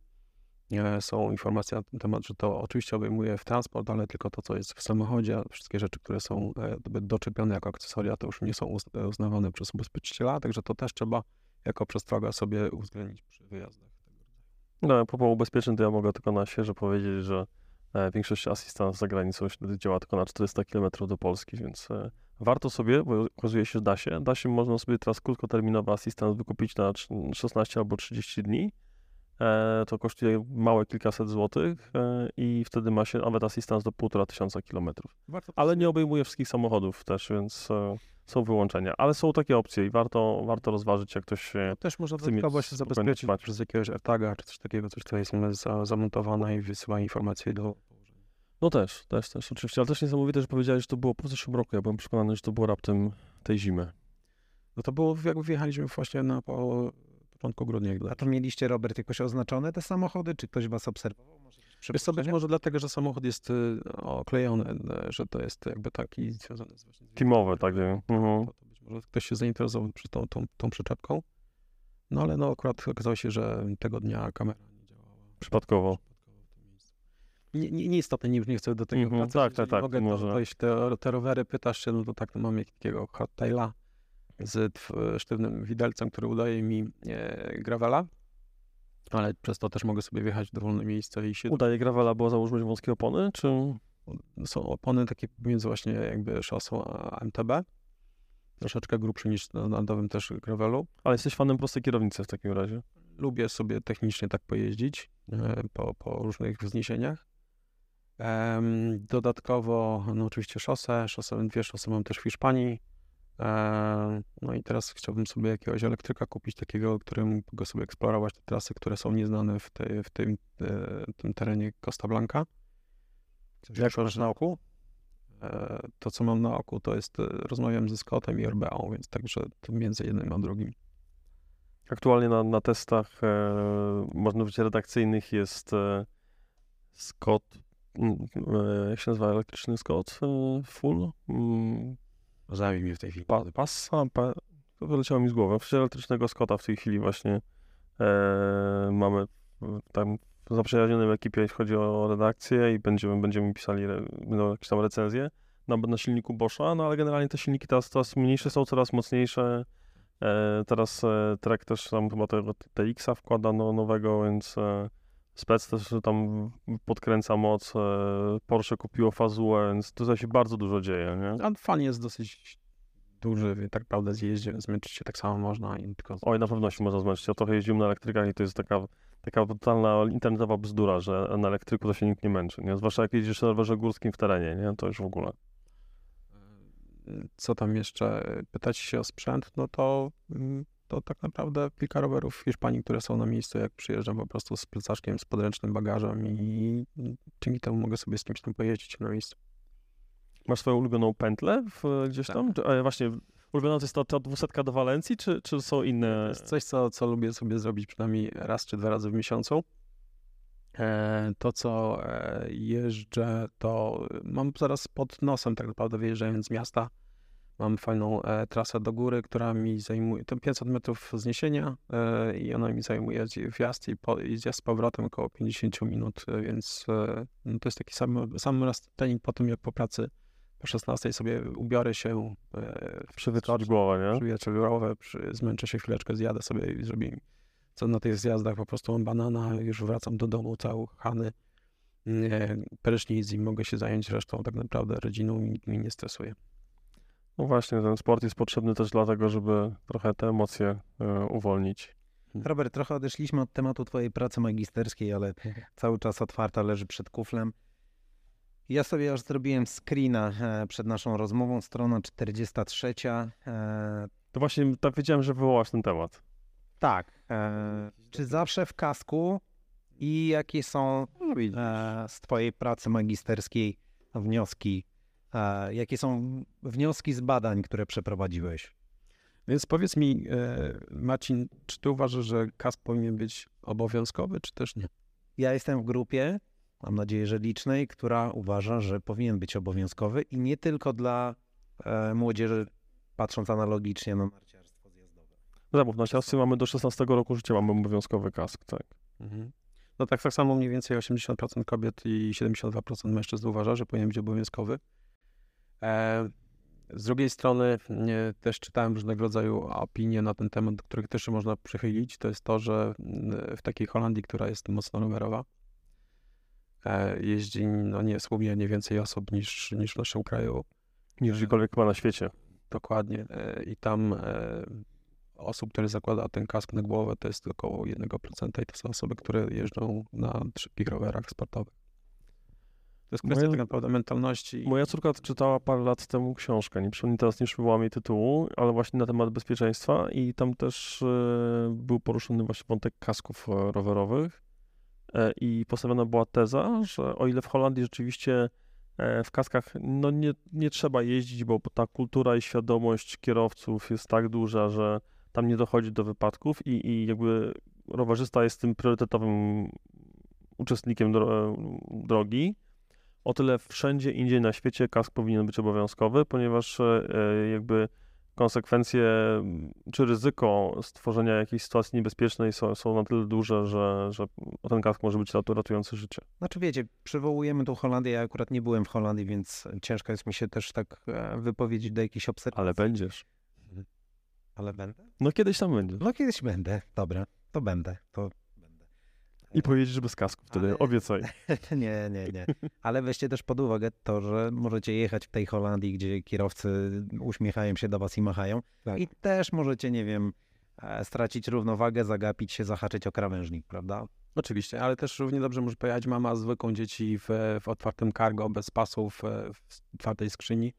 są informacje na temat, że to oczywiście obejmuje w transport, ale tylko to, co jest w samochodzie, wszystkie rzeczy, które są e, doczepione jako akcesoria, to już nie są e, uznawane przez ubezpieczyciela, także to też trzeba jako przestroga sobie uwzględnić przy wyjazdach. No, propos ubezpieczeń, to ja mogę tylko na świeżo powiedzieć, że e, większość asystantów za granicą działa tylko na 400 km do Polski, więc warto sobie, bo okazuje się, że da się, da się, można sobie teraz krótkoterminowy asystent wykupić na trz- 16 albo 30 dni. E, to kosztuje małe kilkaset złotych e, i wtedy ma się nawet asystans do 1,5 tysiąca kilometrów. Ale nie obejmuje wszystkich samochodów też, więc e, są wyłączenia. Ale są takie opcje i warto, warto rozważyć, jak ktoś się No, też można dodatkowo się zabezpieczyć przez jakiegoś AirTaga, czy coś takiego, coś tutaj jest za, zamontowane i wysyła informacje do... No też, też, też, oczywiście, ale też niesamowite, że powiedziałeś, że to było po zeszłym roku. Ja byłem przekonany, że to było raptem tej zimy. No to było, jak wjechaliśmy właśnie na po, początku grudnia. A to mieliście, Robert, jakoś oznaczone te samochody? Czy ktoś was obserwował? Może Wiesz co, być może dlatego, że samochód jest y, oklejony, że to jest jakby taki związany z właśnie... z Teamowe, tak, nie? Mhm. To, to być może ktoś się zainteresował przy tą, tą, tą przyczepką. No ale no akurat okazało się, że tego dnia kamera nie działała. Przypadkowo. Przypadkowo w tym miejscu. Nie, nie, nieistotne, nie, już nie chcę do tego Mhm, wracać. tak, tak, tak, Mogę, może. to, te, te rowery pytasz się, no to tak, no mam takiego hardtaila z sztywnym widelcem, który udaje mi e, gravela, ale przez to też mogę sobie wjechać w dowolne miejsce i się... Udaje gravela, było założyć wąskie opony, czy... Są opony takie pomiędzy właśnie jakby szosą a MTB. Troszeczkę grubsze niż na narodowym też gravelu. Ale jesteś fanem prostej kierownicy w takim razie. lubię sobie technicznie tak pojeździć e, po, po różnych wzniesieniach. Dodatkowo, no oczywiście szosę, szosę, dwie szosy mam też w Hiszpanii. No i teraz chciałbym sobie jakiegoś elektryka kupić, takiego, którym go sobie eksplorować te trasy, które są nieznane w, tej, w tym, e, tym terenie Costa Blanca. Jak masz na oku? E, To, co mam na oku, to jest, e, rozmawiam ze Scottem i RBA, więc także to między jednym a drugim. Aktualnie na, na testach, e, można powiedzieć, redakcyjnych jest e, Scott, jak się nazywa elektryczny Scott? E, full? Mm, Zajmij mnie w tej chwili. pa, passa? Pa, to wyleciało mi z głowy. W elektrycznego Scotta w tej chwili właśnie e, mamy e, tam w zaprzyjaźnionym ekipie, jeśli chodzi o redakcję i będziemy, będziemy pisali re, będą jakieś tam recenzje na, na silniku Boscha, no ale generalnie te silniki teraz coraz mniejsze są, coraz mocniejsze. E, teraz e, Trek też tam chyba tego TX-a wkłada no, nowego, więc e, Spec też tam podkręca moc. E, Porsche kupiło fazułę, więc tutaj się bardzo dużo dzieje, nie? A fan jest dosyć duży, tak naprawdę zjeździe, zmęczyć się tak samo można i tylko... Oj, na pewno się można zmęczyć. Ja trochę jeździłem na elektrykach i to jest taka, taka totalna internetowa bzdura, że na elektryku to się nikt nie męczy, nie? Zwłaszcza jak jedziesz na rowerze górskim w terenie, nie? To już w ogóle. Co tam jeszcze? Pytać się o sprzęt, no to, mm, to tak naprawdę kilka rowerów w Hiszpanii, które są na miejscu, jak przyjeżdżam po prostu z plecaczkiem, z podręcznym bagażem i dzięki temu mogę sobie z kimś tam pojeździć na miejscu. Masz swoją ulubioną pętlę w, gdzieś Tak. tam? Czy, e, właśnie, ulubiona to jest ta, ta dwusetka do Walencji, czy, czy są To inne? jest coś, co, co lubię sobie zrobić przynajmniej raz czy dwa razy w miesiącu. E, To, co e, jeżdżę, to mam zaraz pod nosem tak naprawdę wyjeżdżając z miasta. Mam fajną e, trasę do góry, która mi zajmuje, to 500 metrów zniesienia e, i ona mi zajmuje wjazd i, po, i zjazd z powrotem około 50 minut, e, więc e, no to jest taki sam, sam raz trening po tym, jak po pracy po 16 sobie ubiorę się, e, Przywietrzyć głowę, nie? Przywietrzę głowę, przy, zmęczę się chwileczkę, zjadę sobie i zrobię co na tych zjazdach, po prostu mam banana, już wracam do domu cały chany, nie, prysznic i mogę się zająć resztą tak naprawdę rodziną i nikt mnie nie stresuje. No właśnie, ten sport jest potrzebny też dlatego, żeby trochę te emocje e, uwolnić. Robert, trochę odeszliśmy od tematu twojej pracy magisterskiej, ale cały czas otwarta leży przed kuflem. Ja sobie już zrobiłem screena e, przed naszą rozmową, strona 43. E, To właśnie tak wiedziałem, że wywołasz ten temat. tak. Czy zawsze w kasku i jakie są e, z twojej pracy magisterskiej wnioski? Jakie są wnioski z badań, które przeprowadziłeś? Więc powiedz mi, e, Marcin, czy ty uważasz, że kask powinien być obowiązkowy, czy też nie? Ja jestem w grupie, mam nadzieję, że licznej, która uważa, że powinien być obowiązkowy i nie tylko dla e, młodzieży, patrząc analogicznie na narciarstwo zjazdowe. Zamów, na ciasty mamy do 16 roku życia, mamy obowiązkowy kask, tak. Mhm. No tak, tak samo mniej więcej 80% kobiet i 72% mężczyzn uważa, że powinien być obowiązkowy. E, z drugiej strony też czytałem różnego rodzaju opinie na ten temat, do których też się można przychylić. To jest to, że mm, w takiej Holandii, która jest mocno rowerowa, e, jeździ no niesłownie nie więcej osób niż, niż w naszym kraju. Niż gdziekolwiek chyba na świecie. Dokładnie. E, I tam e, osób, które zakłada ten kask na głowę, to jest około 1% i to są osoby, które jeżdżą na szybkich rowerach sportowych. To jest kwestia Moja- tak naprawdę mentalności. Moja córka czytała parę lat temu książkę, nie przypomnę teraz, nie przypomniała mi tytułu, ale właśnie na temat bezpieczeństwa i tam też e, był poruszony właśnie wątek kasków e, rowerowych e, i postawiona była teza, że o ile w Holandii rzeczywiście w kaskach no nie, nie trzeba jeździć, bo ta kultura i świadomość kierowców jest tak duża, że tam nie dochodzi do wypadków i, i jakby rowerzysta jest tym priorytetowym uczestnikiem dro drogi, o tyle wszędzie indziej na świecie kask powinien być obowiązkowy, ponieważ e, jakby konsekwencje m, czy ryzyko stworzenia jakiejś sytuacji niebezpiecznej są, są na tyle duże, że, że ten kask może być ratu- ratujący życie. Znaczy wiecie, przywołujemy tu Holandię, ja akurat nie byłem w Holandii, więc ciężko jest mi się też tak e, wypowiedzieć do jakiejś obserwacji. Ale będziesz. Ale będę? No kiedyś tam będziesz. No kiedyś będę, dobra, to będę, to będę. I pojedziesz bez kasku wtedy, Ale- obiecaj. nie, nie, nie. Ale weźcie też pod uwagę to, że możecie jechać w tej Holandii, gdzie kierowcy uśmiechają się do was i machają. Tak. I też możecie, nie wiem, e, stracić równowagę, zagapić się, zahaczyć o krawężnik, prawda? Oczywiście, ale też równie dobrze może pojechać mama z dwójką dzieci w, w otwartym cargo, bez pasów, e, w otwartej skrzyni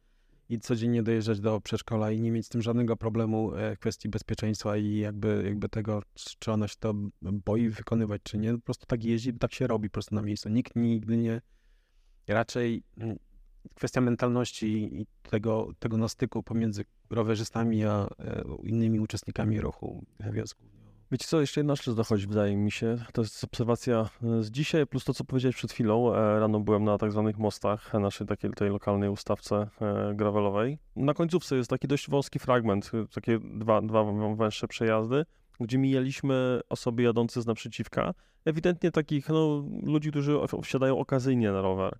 i codziennie dojeżdżać do przedszkola i nie mieć z tym żadnego problemu e, w kwestii bezpieczeństwa i jakby, jakby tego, czy ona się to boi wykonywać, czy nie. Po prostu tak jeździ, tak się robi po prostu na miejscu. Nikt nigdy nie, raczej mm, kwestia mentalności i tego, tego na styku pomiędzy rowerzystami a e, innymi uczestnikami ruchu wioski. Wiecie co, jeszcze jedna rzecz dochodzi, wydaje mi się. To jest obserwacja e, z dzisiaj, plus to, co powiedziałeś przed chwilą. E, Rano byłem na tak zwanych mostach, e, naszej takiej tej lokalnej ustawce gravelowej. Na końcówce jest taki dość wąski fragment, takie dwa, dwa węższe przejazdy, gdzie mijaliśmy osoby jadące z naprzeciwka. Ewidentnie takich no, ludzi, którzy wsiadają okazyjnie na rower.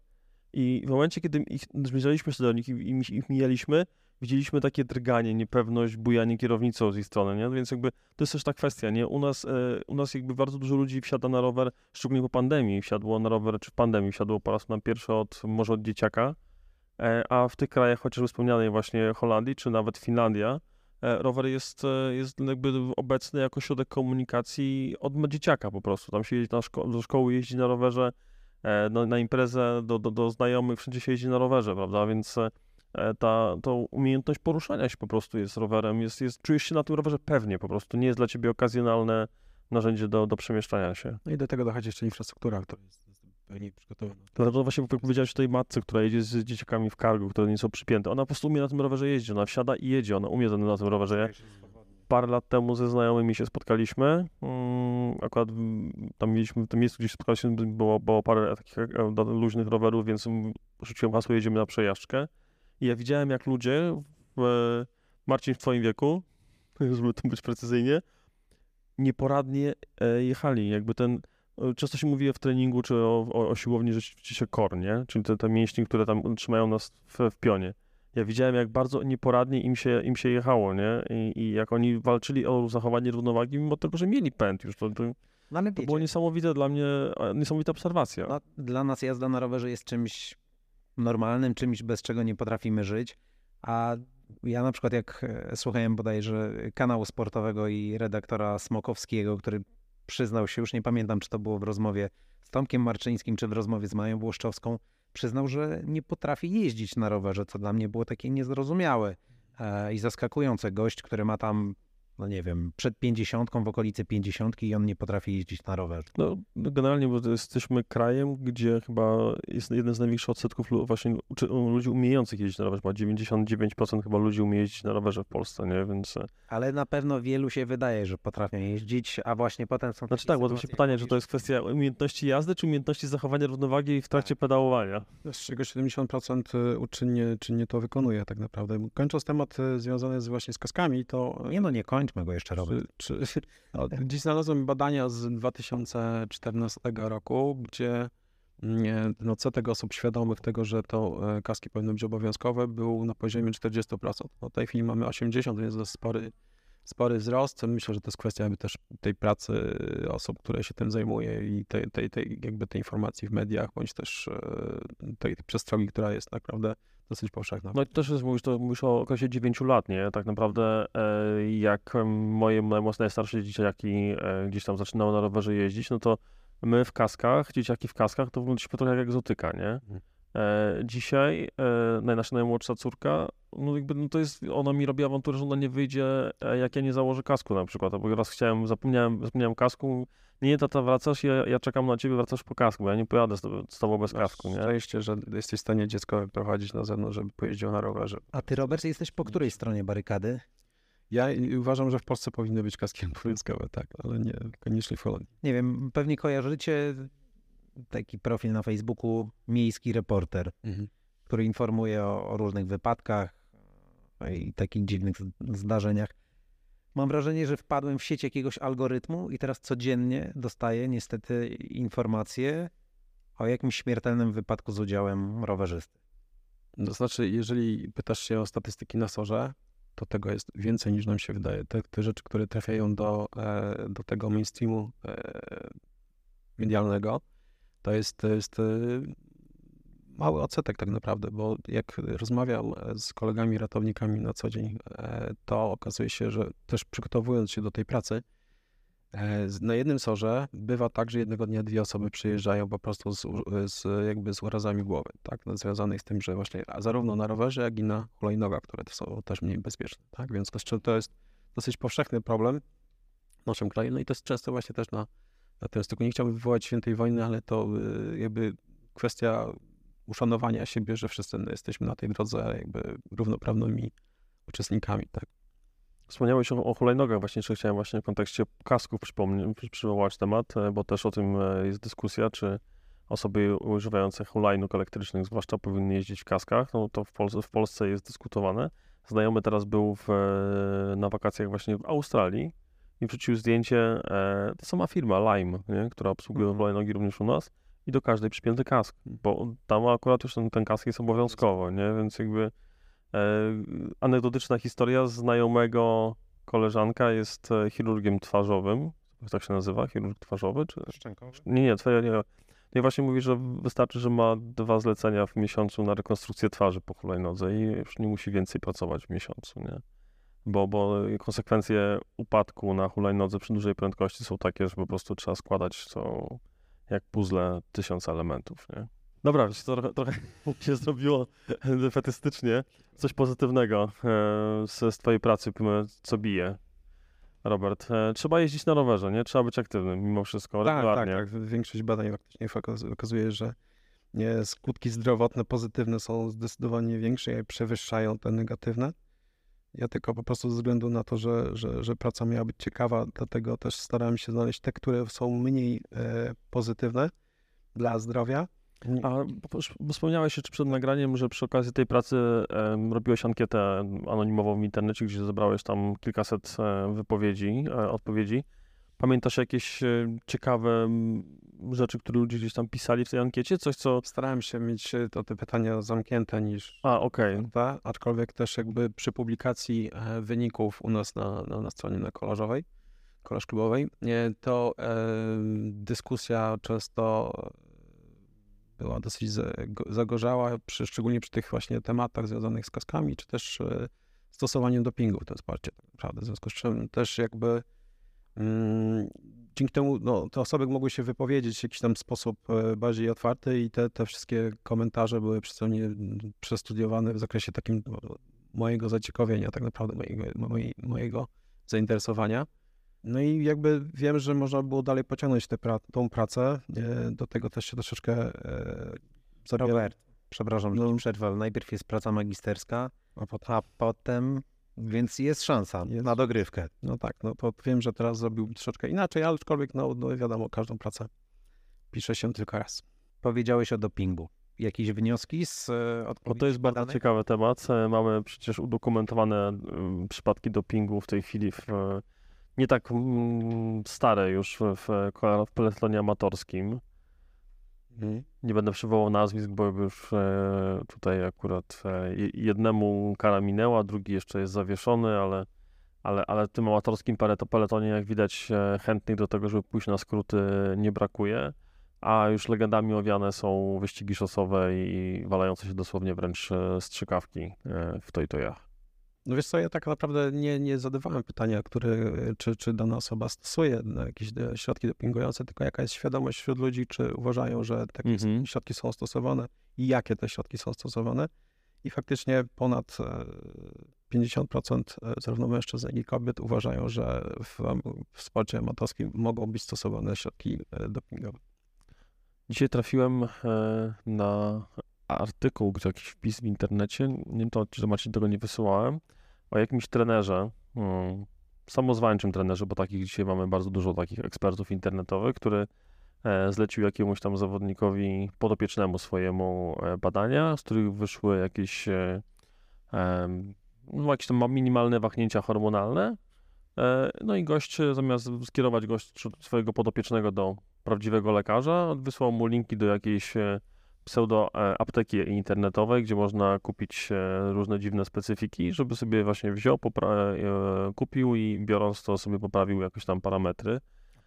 I w momencie, kiedy ich zbliżaliśmy się do nich i, i ich mijaliśmy, widzieliśmy takie drganie, niepewność, bujanie kierownicą z ich strony, nie? Więc jakby to jest też ta kwestia, nie? U nas, e, u nas jakby bardzo dużo ludzi wsiada na rower, szczególnie po pandemii, wsiadło na rower, czy w pandemii wsiadło po raz na pierwszy od, może od dzieciaka, e, a w tych krajach, chociażby wspomnianej właśnie Holandii, czy nawet Finlandia, e, rower jest, e, jest jakby obecny jako środek komunikacji od dzieciaka po prostu. Tam się jeździ na szko- do szkoły, jeździ na rowerze, e, na, na imprezę, do, do, do znajomych, wszędzie się jeździ na rowerze, prawda? Więc e, e, ta, to umiejętność poruszania się po prostu jest rowerem, jest, jest, czujesz się na tym rowerze pewnie po prostu, nie jest dla ciebie okazjonalne narzędzie do, do przemieszczania się. No i do tego dochodzi jeszcze infrastruktura, która jest pewnie przygotowana. Dlatego właśnie jak powiedziałeś o tej matce, która jedzie z dzieciakami w cargo, które nie są przypięte, ona po prostu umie na tym rowerze jeździć, ona wsiada i jedzie, ona umie na tym rowerze. Parę lat temu ze znajomymi się spotkaliśmy, mm, akurat tam mieliśmy, w tym miejscu, gdzie się spotkaliśmy, było, było parę takich e, do- luźnych rowerów, więc rzuciłem hasło, jedziemy na przejażdżkę i ja widziałem, jak ludzie, w, Marcin w twoim wieku, żeby tu być precyzyjnie, nieporadnie e, jechali, jakby ten, e, często się mówi w treningu, czy o, o, o siłowni, że ćwiczy się core, nie? Czyli te, te mięśnie, które tam trzymają nas w, w pionie. Ja widziałem, jak bardzo nieporadnie im się, im się jechało, nie? I, I jak oni walczyli o zachowanie równowagi, mimo tego, że mieli pęd już. To, to, No to było niesamowite dla mnie, e, niesamowita obserwacja. no, dla nas jazda na rowerze jest czymś normalnym, czymś bez czego nie potrafimy żyć, a ja na przykład jak e, słuchałem bodajże kanału sportowego i redaktora Smokowskiego, który przyznał się, już nie pamiętam czy to było w rozmowie z Tomkiem Marczyńskim, czy w rozmowie z Mają Włoszczowską, przyznał, że nie potrafi jeździć na rowerze, co dla mnie było takie niezrozumiałe e, i zaskakujące. Gość, który ma tam, no nie wiem, przed pięćdziesiątką, w okolicy pięćdziesiątki i on nie potrafi jeździć na rowerze. No, generalnie, bo jesteśmy krajem, gdzie chyba jest jeden z największych odsetków właśnie ludzi umiejących jeździć na rowerze. Chyba 99% chyba ludzi umie jeździć na rowerze w Polsce, nie? Więc... e, Ale na pewno wielu się wydaje, że potrafią jeździć, a właśnie potem są Znaczy tak, bo to się pytanie, mówisz, to jest kwestia umiejętności jazdy, czy umiejętności zachowania równowagi w trakcie pedałowania. Z czego 70% uczynnie, czynnie to wykonuje tak naprawdę. Kończąc temat e, związany z, właśnie z kaskami, to Nie no, nie kończmy go jeszcze, Robert. Czy, czy, no, dziś znalazłem badania z 2014 roku, gdzie mm, no, odsetek osób świadomych tego, że to e, kaski powinny być obowiązkowe, był na poziomie 40%. No, w tej chwili mamy 80%, więc to jest spory, spory wzrost. Myślę, że to jest kwestia jakby też tej pracy osób, które się tym zajmuje i tej, tej, tej, jakby tej informacji w mediach, bądź też e, tej przestrogi, która jest naprawdę dosyć powszechna. No i też jest, mówisz, to mówisz o okresie 9 lat, nie? Tak naprawdę e, jak moje najmocno najstarsze dzieciaki e, gdzieś tam zaczynały na rowerze jeździć, no to my w kaskach, dzieciaki w kaskach, to wyglądaliśmy trochę jak egzotyka, nie? E, dzisiaj e, nasza najmłodsza córka, no jakby no to jest, ona mi robi awanturę, że ona nie wyjdzie, e, jak ja nie założę kasku na przykład, bo raz chciałem, zapomniałem, zapomniałem kasku, nie, tata, wracasz, ja, ja czekam na ciebie, wracasz po kasku, bo ja nie pojadę z, tobą- z tobą bez kasku, nie? Szczęście, że jesteś w stanie dziecko prowadzić na zewnątrz, żeby pojeździło na rowerze. A ty, Robert, jesteś po której stronie barykady? Ja uważam, że w Polsce powinny być kaski obowiązkowe, tak, ale nie koniecznie w Holandii. Nie wiem, pewnie kojarzycie taki profil na Facebooku Miejski Reporter, który informuje o, o różnych wypadkach e, i takich dziwnych zdarzeniach. Mam wrażenie, że wpadłem w sieć jakiegoś algorytmu i teraz codziennie dostaję niestety informacje o jakimś śmiertelnym wypadku z udziałem rowerzysty. To znaczy, jeżeli pytasz się o statystyki na sorze, to tego jest więcej niż nam się wydaje. Te, te rzeczy, które trafiają do, e, do tego mainstreamu e, medialnego, to jest, to jest e, mały odsetek tak naprawdę, bo jak rozmawiam z kolegami ratownikami na co dzień, e, to okazuje się, że też przygotowując się do tej pracy, e, na jednym sorze bywa tak, że jednego dnia dwie osoby przyjeżdżają po prostu z, z, jakby z urazami głowy, tak, no, związanych z tym, że właśnie zarówno na rowerze, jak i na hulajnogach, które są też mniej bezpieczne, tak, więc to, to jest dosyć powszechny problem w naszym kraju, no i to jest często właśnie też na, na tym styku. Nie chciałbym wywołać świętej wojny, ale to y, jakby kwestia uszanowania siebie, że wszyscy jesteśmy na tej drodze jakby równoprawnymi uczestnikami, tak. Wspomniałeś o, o hulajnogach, właśnie jeszcze chciałem właśnie w kontekście kasków przywołać temat, e, bo też o tym e, jest dyskusja, czy osoby używające hulajnóg elektrycznych zwłaszcza powinny jeździć w kaskach, no to w, Pol w Polsce jest dyskutowane. Znajomy teraz był w, e, na wakacjach właśnie w Australii i wrzucił zdjęcie, e, to sama firma Lime, nie, która obsługuje Mhm. hulajnogi również u nas i do każdej przypięty kask, bo tam akurat już ten, ten kask jest obowiązkowo, nie, więc jakby e, anegdotyczna historia znajomego koleżanka jest e, chirurgiem twarzowym, tak się nazywa, chirurg twarzowy, czy Szczękowy? nie, nie, twoja nie. Nie, właśnie mówi, że wystarczy, że ma dwa zlecenia w miesiącu na rekonstrukcję twarzy po hulajnodze i już nie musi więcej pracować w miesiącu, nie? Bo, bo konsekwencje upadku na hulajnodze przy dużej prędkości są takie, że po prostu trzeba składać to jak puzzle tysiąc elementów, nie? Dobra, to trochę, trochę się zrobiło fetystycznie. Coś pozytywnego e, z, z twojej pracy, co bije. Robert, e, trzeba jeździć na rowerze, nie? Trzeba być aktywnym mimo wszystko, Tak, tak, regularnie. tak. Większość badań faktycznie okazuje, że nie, skutki zdrowotne pozytywne są zdecydowanie większe i przewyższają te negatywne. Ja tylko po prostu ze względu na to, że, że, że praca miała być ciekawa, dlatego też starałem się znaleźć te, które są mniej e, pozytywne dla zdrowia. A bo- wspomniałeś jeszcze przed nagraniem, że przy okazji tej pracy em, robiłeś ankietę anonimową w internecie, gdzie zebrałeś tam kilkaset e, wypowiedzi, e, odpowiedzi. Pamiętasz jakieś e, ciekawe rzeczy, które ludzie gdzieś tam pisali w tej ankiecie? Coś, co... Starałem się mieć e, to te pytania zamknięte niż A, okej. prawda? aczkolwiek też jakby przy publikacji e, wyników u nas na, na, na stronie na kolarzowej, kolarz klubowej, e, to e, dyskusja często była dosyć zago- zagorzała, przy, szczególnie przy tych właśnie tematach związanych z kaskami, czy też stosowaniem dopingu w tym sporcie tak naprawdę. W związku z czym też jakby mm, dzięki temu no, te osoby mogły się wypowiedzieć w jakiś tam sposób e, bardziej otwarty i te, te wszystkie komentarze były przeze mnie przestudiowane w zakresie takim no, mojego zaciekawienia, tak naprawdę mojego, mojej, mojego zainteresowania. No i jakby wiem, że można było dalej pociągnąć tę pra- tą pracę. E, Do tego też się troszeczkę e, zabiera. Robert, przepraszam, że No. przerwę, najpierw jest praca magisterska, A potem, a potem, więc jest szansa Jest. na dogrywkę. no tak, no to wiem, że teraz zrobił troszeczkę inaczej, ale aczkolwiek no, no wiadomo, każdą pracę pisze się tylko raz. Powiedziałeś o dopingu. Jakieś wnioski z e, odpowiedzi to jest bardzo ciekawy temat. E, Mamy przecież udokumentowane em, przypadki dopingu w tej chwili w e, nie tak mm, stare już w, w, w peletonie amatorskim. Nie będę przywołał nazwisk, bo już e, tutaj akurat e, je- jednemu kara minęła, drugi jeszcze jest zawieszony, ale, ale, ale w tym amatorskim peleto- peletonie, jak widać, e, chętnych do tego, żeby pójść na skróty nie brakuje, a już legendami owiane są wyścigi szosowe i walające się dosłownie wręcz strzykawki w tojtojach. No wiesz co, ja tak naprawdę nie, nie zadawałem pytania, który, czy, czy dana osoba stosuje no, jakieś e, środki dopingujące, tylko jaka jest świadomość wśród ludzi, czy uważają, że takie Mhm. środki są stosowane i jakie te środki są stosowane. I faktycznie ponad e, 50% e, zarówno mężczyzn, jak i kobiet uważają, że w, w sporcie amatorskim mogą być stosowane środki e, dopingowe. Dzisiaj trafiłem e, na artykuł, jakiś wpis w internecie, nie wiem, to, że Maciej tego nie wysyłałem, o jakimś trenerze, hmm, samozwańczym trenerze, bo takich dzisiaj mamy bardzo dużo takich ekspertów internetowych, który e, zlecił jakiemuś tam zawodnikowi podopiecznemu swojemu e, badania, z których wyszły jakieś e, no, jakieś tam minimalne wahnięcia hormonalne. No i gość, zamiast skierować gość swojego podopiecznego do prawdziwego lekarza, wysłał mu linki do jakiejś pseudo e, apteki internetowej, gdzie można kupić e, różne dziwne specyfiki, żeby sobie właśnie wziął, e, kupił i biorąc to sobie poprawił jakieś tam parametry.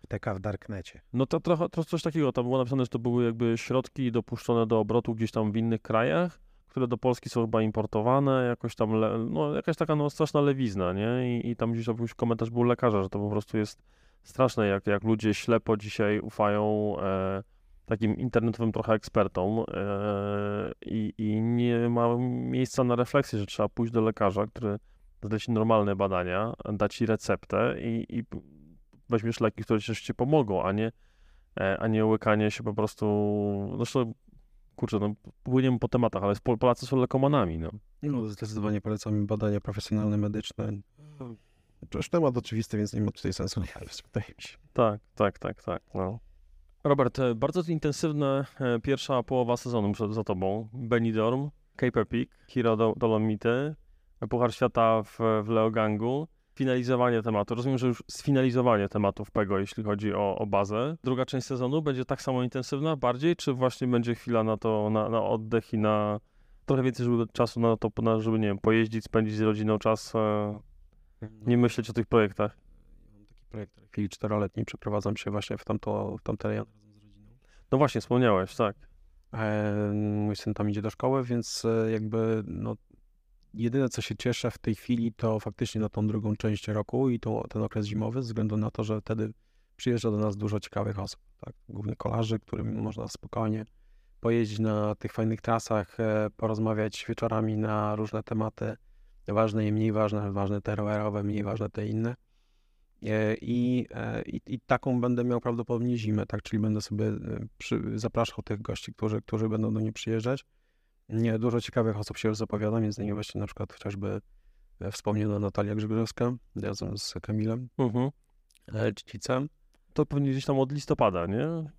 Apteka w Darknecie. No to trochę to coś takiego, tam było napisane, że to były jakby środki dopuszczone do obrotu gdzieś tam w innych krajach, które do Polski są chyba importowane, jakoś tam, no jakaś taka no straszna lewizna, nie? I, i tam gdzieś jakiś komentarz był lekarza, że to po prostu jest straszne, jak, jak ludzie ślepo dzisiaj ufają e, takim internetowym trochę ekspertom e, i, i nie ma miejsca na refleksję, że trzeba pójść do lekarza, który zleci normalne badania, da ci receptę i, i weźmiesz leki, które ci ci pomogą, a nie, e, a nie łykanie się po prostu. Zresztą kurczę, no płyniemy po tematach, ale Pol- Polacy są lekomanami, no. No, zdecydowanie polecam badania profesjonalne, medyczne. To już temat oczywisty, więc nie ma tutaj sensu. Tak, tak, tak, tak, no. Robert, e, bardzo intensywna e, pierwsza połowa sezonu za tobą. Benidorm, Cape Epic, Hero Do- Dolomity, Puchar Świata w, w Leogangu, finalizowanie tematu. Rozumiem, że już sfinalizowanie tematów PEGO, jeśli chodzi o, o bazę. Druga część sezonu będzie tak samo intensywna bardziej, czy właśnie będzie chwila na to, na, na oddech i na trochę więcej żeby, czasu na to, żeby, nie wiem, pojeździć, spędzić z rodziną czas, e, nie myśleć o tych projektach? Mam taki projekt w chwili czteroletniej, przeprowadzam się właśnie w, tamto, w tamte razem z rodziną. No właśnie, wspomniałeś, tak. E, mój syn tam idzie do szkoły, więc e, jakby no, jedyne co się cieszę w tej chwili to faktycznie na tą drugą część roku i to, ten okres zimowy, ze względu na to, że wtedy przyjeżdża do nas dużo ciekawych osób, tak? głównie kolarzy, którym można spokojnie pojeździć na tych fajnych trasach, e, porozmawiać wieczorami na różne tematy, ważne i mniej ważne, ważne te rowerowe, mniej ważne te inne. E, I, e, i, I taką będę miał prawdopodobnie zimę, tak? Czyli będę sobie e, przy, zapraszał tych gości, którzy, którzy będą do mnie przyjeżdżać. Nie, dużo ciekawych osób się już zapowiada, między innymi właśnie na przykład chociażby wspomniana Natalia Grzybrowska razem z Kamilem Mhm. e, Czcicem. To pewnie gdzieś tam od listopada, nie?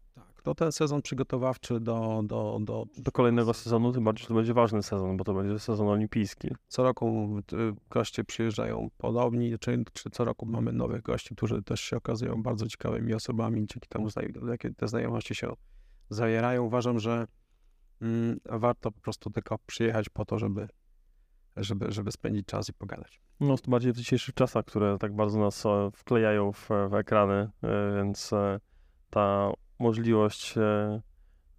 To ten sezon przygotowawczy do, do, do Do kolejnego sezonu, tym bardziej, że to będzie ważny sezon, bo to będzie sezon olimpijski. co roku y, goście przyjeżdżają podobni, czy, czy co roku mamy nowych gości, którzy też się okazują bardzo ciekawymi osobami, dzięki temu jakie te znajomości się zawierają. Uważam, że mm, warto po prostu tylko przyjechać po to, żeby, żeby, żeby spędzić czas i pogadać. No, to bardziej w dzisiejszych czasach, które tak bardzo nas e, wklejają w, w ekrany, e, więc e, ta możliwość e,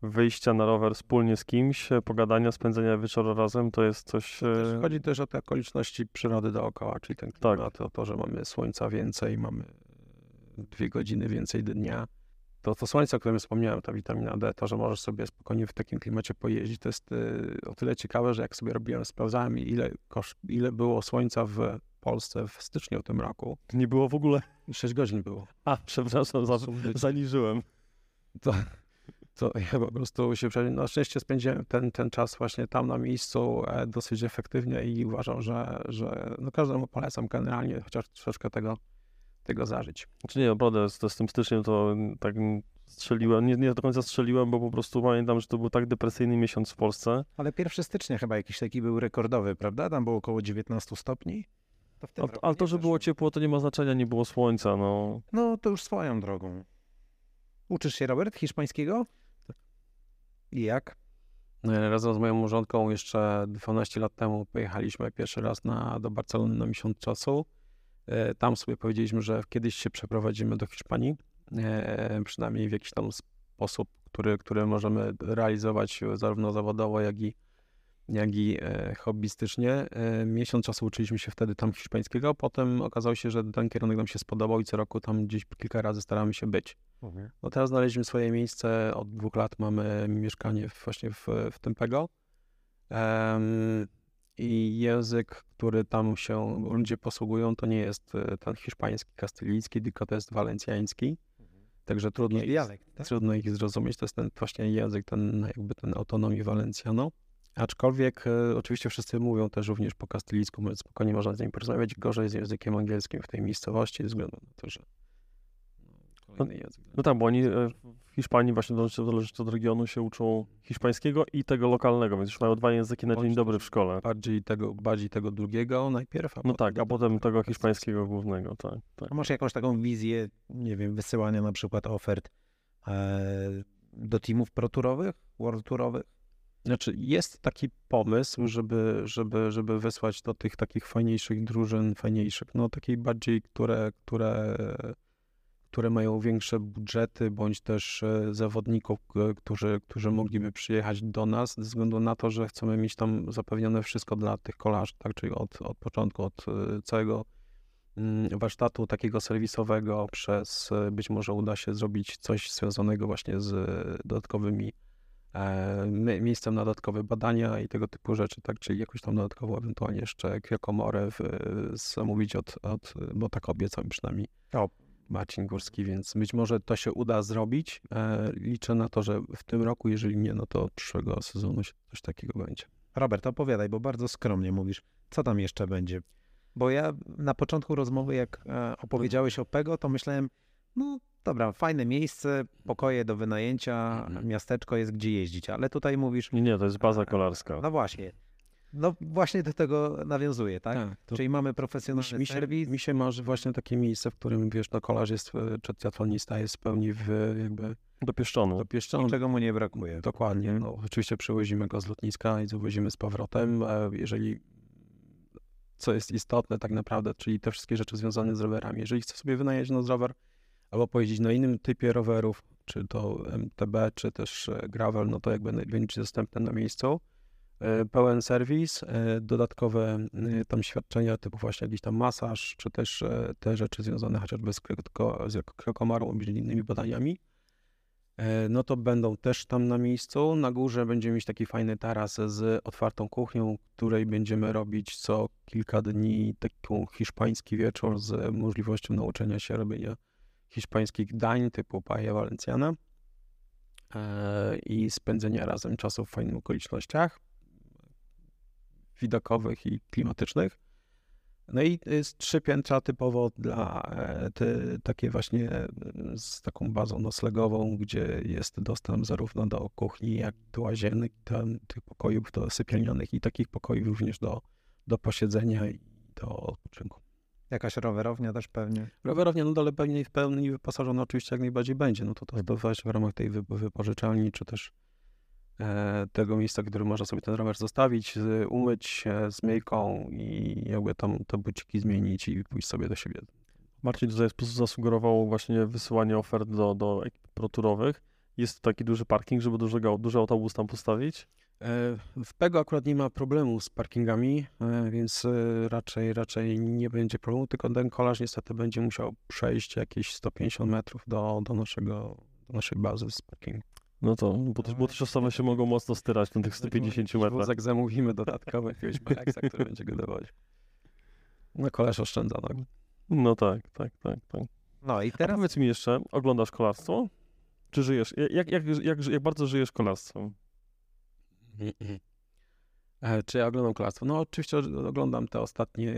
wyjścia na rower wspólnie z kimś, e, pogadania, spędzenia wieczoru razem, to jest coś... Też e, Chodzi też o te okoliczności przyrody dookoła, czyli ten Tak. klimat, o to, że mamy słońca więcej, mamy dwie godziny więcej dnia. To, to słońce, o którym wspomniałem, ta witamina D, to, że możesz sobie spokojnie w takim klimacie pojeździć, to jest o tyle ciekawe, że jak sobie robiłem, sprawdzałem ile, kosz, ile było słońca w Polsce w styczniu tym roku. Nie było w ogóle... 6 godzin było. A, przepraszam, za, zaniżyłem. To, to ja po prostu się prze... Na szczęście spędziłem ten, ten czas właśnie tam na miejscu e, dosyć efektywnie i uważam, że, że no każdemu polecam generalnie chociaż troszeczkę tego, tego zażyć. Znaczy nie, naprawdę, z, z tym styczniem to mm, tak strzeliłem, nie, nie do końca strzeliłem, bo po prostu pamiętam, że to był tak depresyjny miesiąc w Polsce. Ale 1 stycznia chyba jakiś taki był rekordowy, prawda? Tam było około 19 stopni. To ale to, że było ciepło, to nie ma znaczenia, nie było słońca, no. No to już swoją drogą. Uczysz się, Robert, hiszpańskiego? I jak? No, razem z moją małżonką jeszcze 12 lat temu pojechaliśmy pierwszy raz na, do Barcelony na miesiąc czasu. E, Tam sobie powiedzieliśmy, że kiedyś się przeprowadzimy do Hiszpanii, e, przynajmniej w jakiś tam sposób, który, który możemy realizować zarówno zawodowo, jak i, jak i e, hobbystycznie. E, Miesiąc czasu uczyliśmy się wtedy tam hiszpańskiego, potem okazało się, że ten kierunek nam się spodobał i co roku tam gdzieś kilka razy staramy się być. No teraz znaleźliśmy swoje miejsce, od dwóch lat mamy mieszkanie właśnie w, w Tempego. Em, I język, który tam się ludzie posługują, to nie jest e, ten hiszpański, kastylijski, tylko to jest walencjański. Także trudno ich, Dialekt, tak? trudno ich zrozumieć. To jest ten właśnie język, ten jakby ten autonomii Valenciano. Aczkolwiek e, oczywiście wszyscy mówią też również po kastylijsku, więc spokojnie można z nimi porozmawiać. Gorzej z językiem angielskim w tej miejscowości, ze względu na to, że no. No tak, bo oni e, w Hiszpanii właśnie zależy od regionu się uczą hiszpańskiego i tego lokalnego, więc już mają dwa języki na dzień dobry w szkole. bardziej tego, bardziej tego drugiego najpierw, a No potem tak, a potem tego hiszpańskiego głównego, tak. tak. A masz jakąś taką wizję, nie wiem, wysyłania na przykład ofert e, do teamów proturowych, world tourowych? Znaczy jest taki pomysł, żeby, żeby, żeby wysłać do tych takich fajniejszych drużyn, fajniejszych, no takiej bardziej, które, które, które mają większe budżety, bądź też e, zawodników, k- którzy, którzy mogliby przyjechać do nas, ze względu na to, że chcemy mieć tam zapewnione wszystko dla tych kolarzy, tak, czyli od, od początku, od e, całego mm, warsztatu takiego serwisowego, przez e, być może uda się zrobić coś związanego właśnie z e, dodatkowymi e, miejscem na dodatkowe badania i tego typu rzeczy, tak, czyli jakąś tam dodatkową ewentualnie jeszcze kriokomorę w, zamówić od, od, bo tak obiecam przynajmniej. O, Marcin Górski, więc być może to się uda zrobić. E, liczę na to, że w tym roku, jeżeli nie, no to przyszłego sezonu się coś takiego będzie. Robert, opowiadaj, bo bardzo skromnie mówisz, co tam jeszcze będzie. Bo ja na początku rozmowy, jak e, opowiedziałeś o Pego, to myślałem, no dobra, fajne miejsce, pokoje do wynajęcia, Mhm. miasteczko jest gdzie jeździć, ale tutaj mówisz, Nie, to jest baza kolarska. no właśnie, no właśnie do tego nawiązuje, tak? to Czyli mamy profesjonalny mi się, serwis, mi się marzy właśnie takie miejsce, w którym, wiesz, no kolarz jest, e, czy triatlonista jest w pełni w, jakby Dopieszczony. dopieszczony. czego mu nie brakuje. Dokładnie. No, oczywiście przywozimy go z lotniska i zawozimy z powrotem. E, Jeżeli, co jest istotne tak naprawdę, czyli te wszystkie rzeczy związane z rowerami. Jeżeli chce sobie wynająć na rower albo pojeździć na innym typie rowerów, czy to MTB, czy też e, gravel, no to jakby będzie dostępne na miejscu. E, Pełen serwis, e, dodatkowe tam świadczenia typu właśnie jakiś tam masaż, czy też te rzeczy związane chociażby z, kroko, z krokomarą innymi badaniami no to będą też tam na miejscu. Na górze będziemy mieć taki fajny taras z otwartą kuchnią, której będziemy robić co kilka dni taki hiszpański wieczór z możliwością nauczenia się robienia hiszpańskich dań typu paella valenciana e, i spędzenia razem czasu w fajnych okolicznościach widokowych i klimatycznych. No i jest trzy piętra typowo dla te, takie właśnie e, z taką bazą noclegową, gdzie jest dostęp zarówno do kuchni, jak i do łazienek, tam, tych pokojów do sypialnianych i takich pokojów również do, do posiedzenia i do odpoczynku. Jakaś rowerownia też pewnie. Rowerownia no ale pewnie w pełni wyposażona oczywiście jak najbardziej będzie, no to to, to właśnie w ramach tej wy, wypożyczalni, czy też e, tego miejsca, które można sobie ten rower zostawić, z, umyć się z myjką i jakby tam te buciki zmienić i pójść sobie do siebie. Marcin tutaj zasugerował właśnie wysyłanie ofert do, do ekip proturowych. Jest taki duży parking, żeby dużego, duży autobus tam postawić. E, W Pego akurat nie ma problemu z parkingami, e, więc e, raczej, raczej nie będzie problemu, tylko ten kolarz niestety będzie musiał przejść jakieś 150 metrów do, do, naszego, do naszej bazy z parkingu. No to, bo też, bo też osoby się mogą mocno styrać na tych 150 metrach. Wózek zamówimy dodatkowy jakiegoś który będzie go dowodził. No kolarz oszczędza. No. No tak, tak, tak, tak. No i Teraz teraz powiedz mi jeszcze, oglądasz kolarstwo? Czy żyjesz? Jak, jak, jak, jak, bardzo żyjesz kolarstwem? E, Czy ja oglądam kolarstwo? No oczywiście oglądam te ostatnie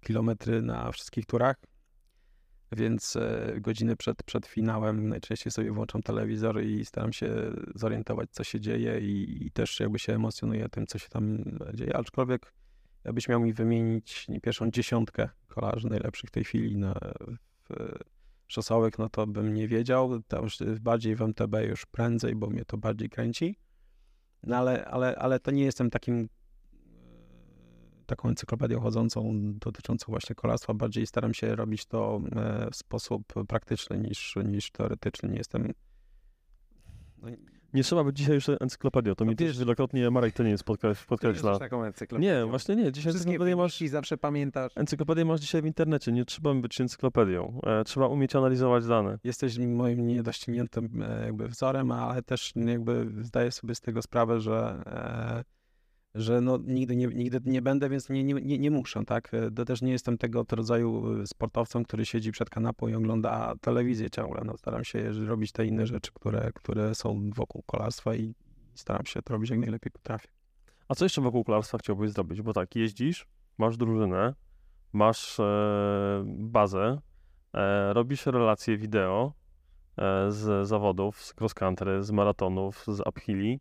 kilometry na wszystkich turach, więc e, godziny przed, przed finałem najczęściej sobie włączam telewizor i staram się zorientować, co się dzieje i, i też jakby się emocjonuję tym, co się tam dzieje, aczkolwiek jakbyś miał mi wymienić pierwszą dziesiątkę kolarzy najlepszych w tej chwili na, w szosowych, no to bym nie wiedział, tam już bardziej w MTB już prędzej, bo mnie to bardziej kręci. No ale, ale, ale to nie jestem takim e, taką encyklopedią chodzącą dotyczącą właśnie kolarstwa. Bardziej staram się robić to e, w sposób praktyczny niż, niż teoretyczny. Nie jestem. No, Nie trzeba być dzisiaj już encyklopedią, to No mi wiesz- też wielokrotnie Marek Teniec podkreś, podkreśla. taką encyklopedię. Nie, właśnie nie, dzisiaj encyklopedię masz, masz... zawsze pamiętasz. encyklopedię masz dzisiaj w internecie, nie trzeba być encyklopedią. E, trzeba umieć analizować dane. jesteś moim niedościgniętym e, jakby wzorem, ale też jakby zdaję sobie z tego sprawę, że, e, że no nigdy, nie, nigdy nie będę, więc nie, nie, nie, muszę, tak? E, To też nie jestem tego rodzaju e, sportowcem, który siedzi przed kanapą i ogląda telewizję ciągle. No, staram się robić te inne rzeczy, które, które są wokół kolarstwa i staram się to robić jak najlepiej potrafię. A co jeszcze wokół kolarstwa chciałbyś zrobić? Bo tak, jeździsz, masz drużynę, masz e, bazę, e, robisz relacje wideo e, z zawodów, z cross country, z maratonów, z uphilli.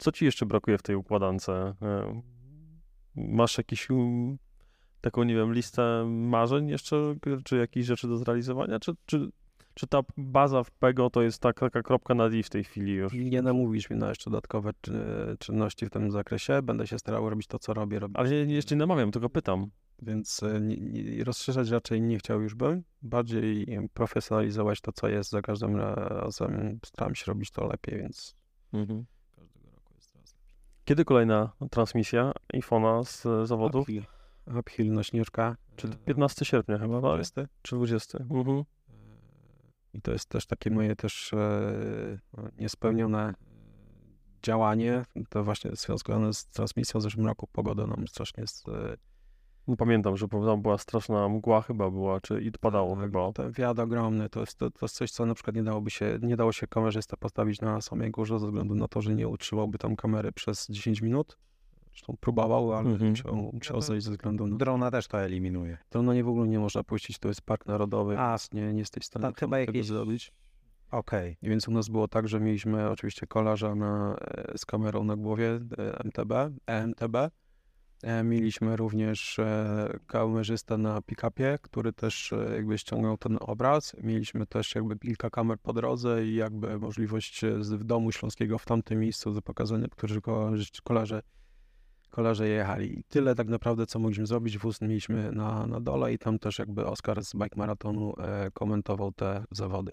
Co ci jeszcze brakuje w tej układance? E, masz jakiś taką, nie wiem, listę marzeń jeszcze, czy jakieś rzeczy do zrealizowania? Czy, czy, czy ta baza w PEGO to jest taka, taka kropka na D w tej chwili już? Nie namówisz mnie na jeszcze dodatkowe czy, czynności w tym zakresie. Będę się starał robić to, co robię. robić Ale nie, jeszcze nie namawiam, tylko pytam. Więc e, nie, nie, rozszerzać raczej nie chciał już bym. Bardziej profesjonalizować to, co jest za każdym razem. Staram się robić to lepiej, więc Mhm. każdego roku jest coraz Kiedy kolejna transmisja iPhone'a z e, zawodów? Uphill, uphill na Śnieżka. Czy 15 sierpnia chyba, tak? 20. Czy 20? Mhm. I to jest też takie moje też e, niespełnione działanie. To właśnie związane z transmisją w zeszłym roku. Pogoda nam strasznie z, e, No, pamiętam, że tam była straszna mgła chyba była, czy i padało Tak, chyba. Ten wiatr ogromny, to jest, to, to jest coś, co na przykład nie dałoby się, nie dało się kamerzysta postawić na samej górze ze względu na to, że nie utrzymałby tam kamery przez 10 minut. Zresztą próbował, ale Mhm. musiał, musiał to- zejść ze względu na Drona też to eliminuje. No nie w ogóle nie można puścić, to jest park narodowy, A, nie, nie jesteś w stanie tam chyba tego jakieś- zrobić. Okej. I więc u nas było tak, że mieliśmy oczywiście kolarza na, e, z kamerą na głowie e, MTB, EMTB. E, Mieliśmy również e, kamerzystę na pick-upie, który też e, jakby ściągnął ten obraz. Mieliśmy też jakby kilka kamer po drodze i jakby możliwość w domu śląskiego w tamtym miejscu do pokazania, którzy kolarze, kolarze, jechali. I tyle tak naprawdę, co mogliśmy zrobić. Wóz mieliśmy na, na dole i tam też jakby Oskar z Bike Maratonu komentował te zawody.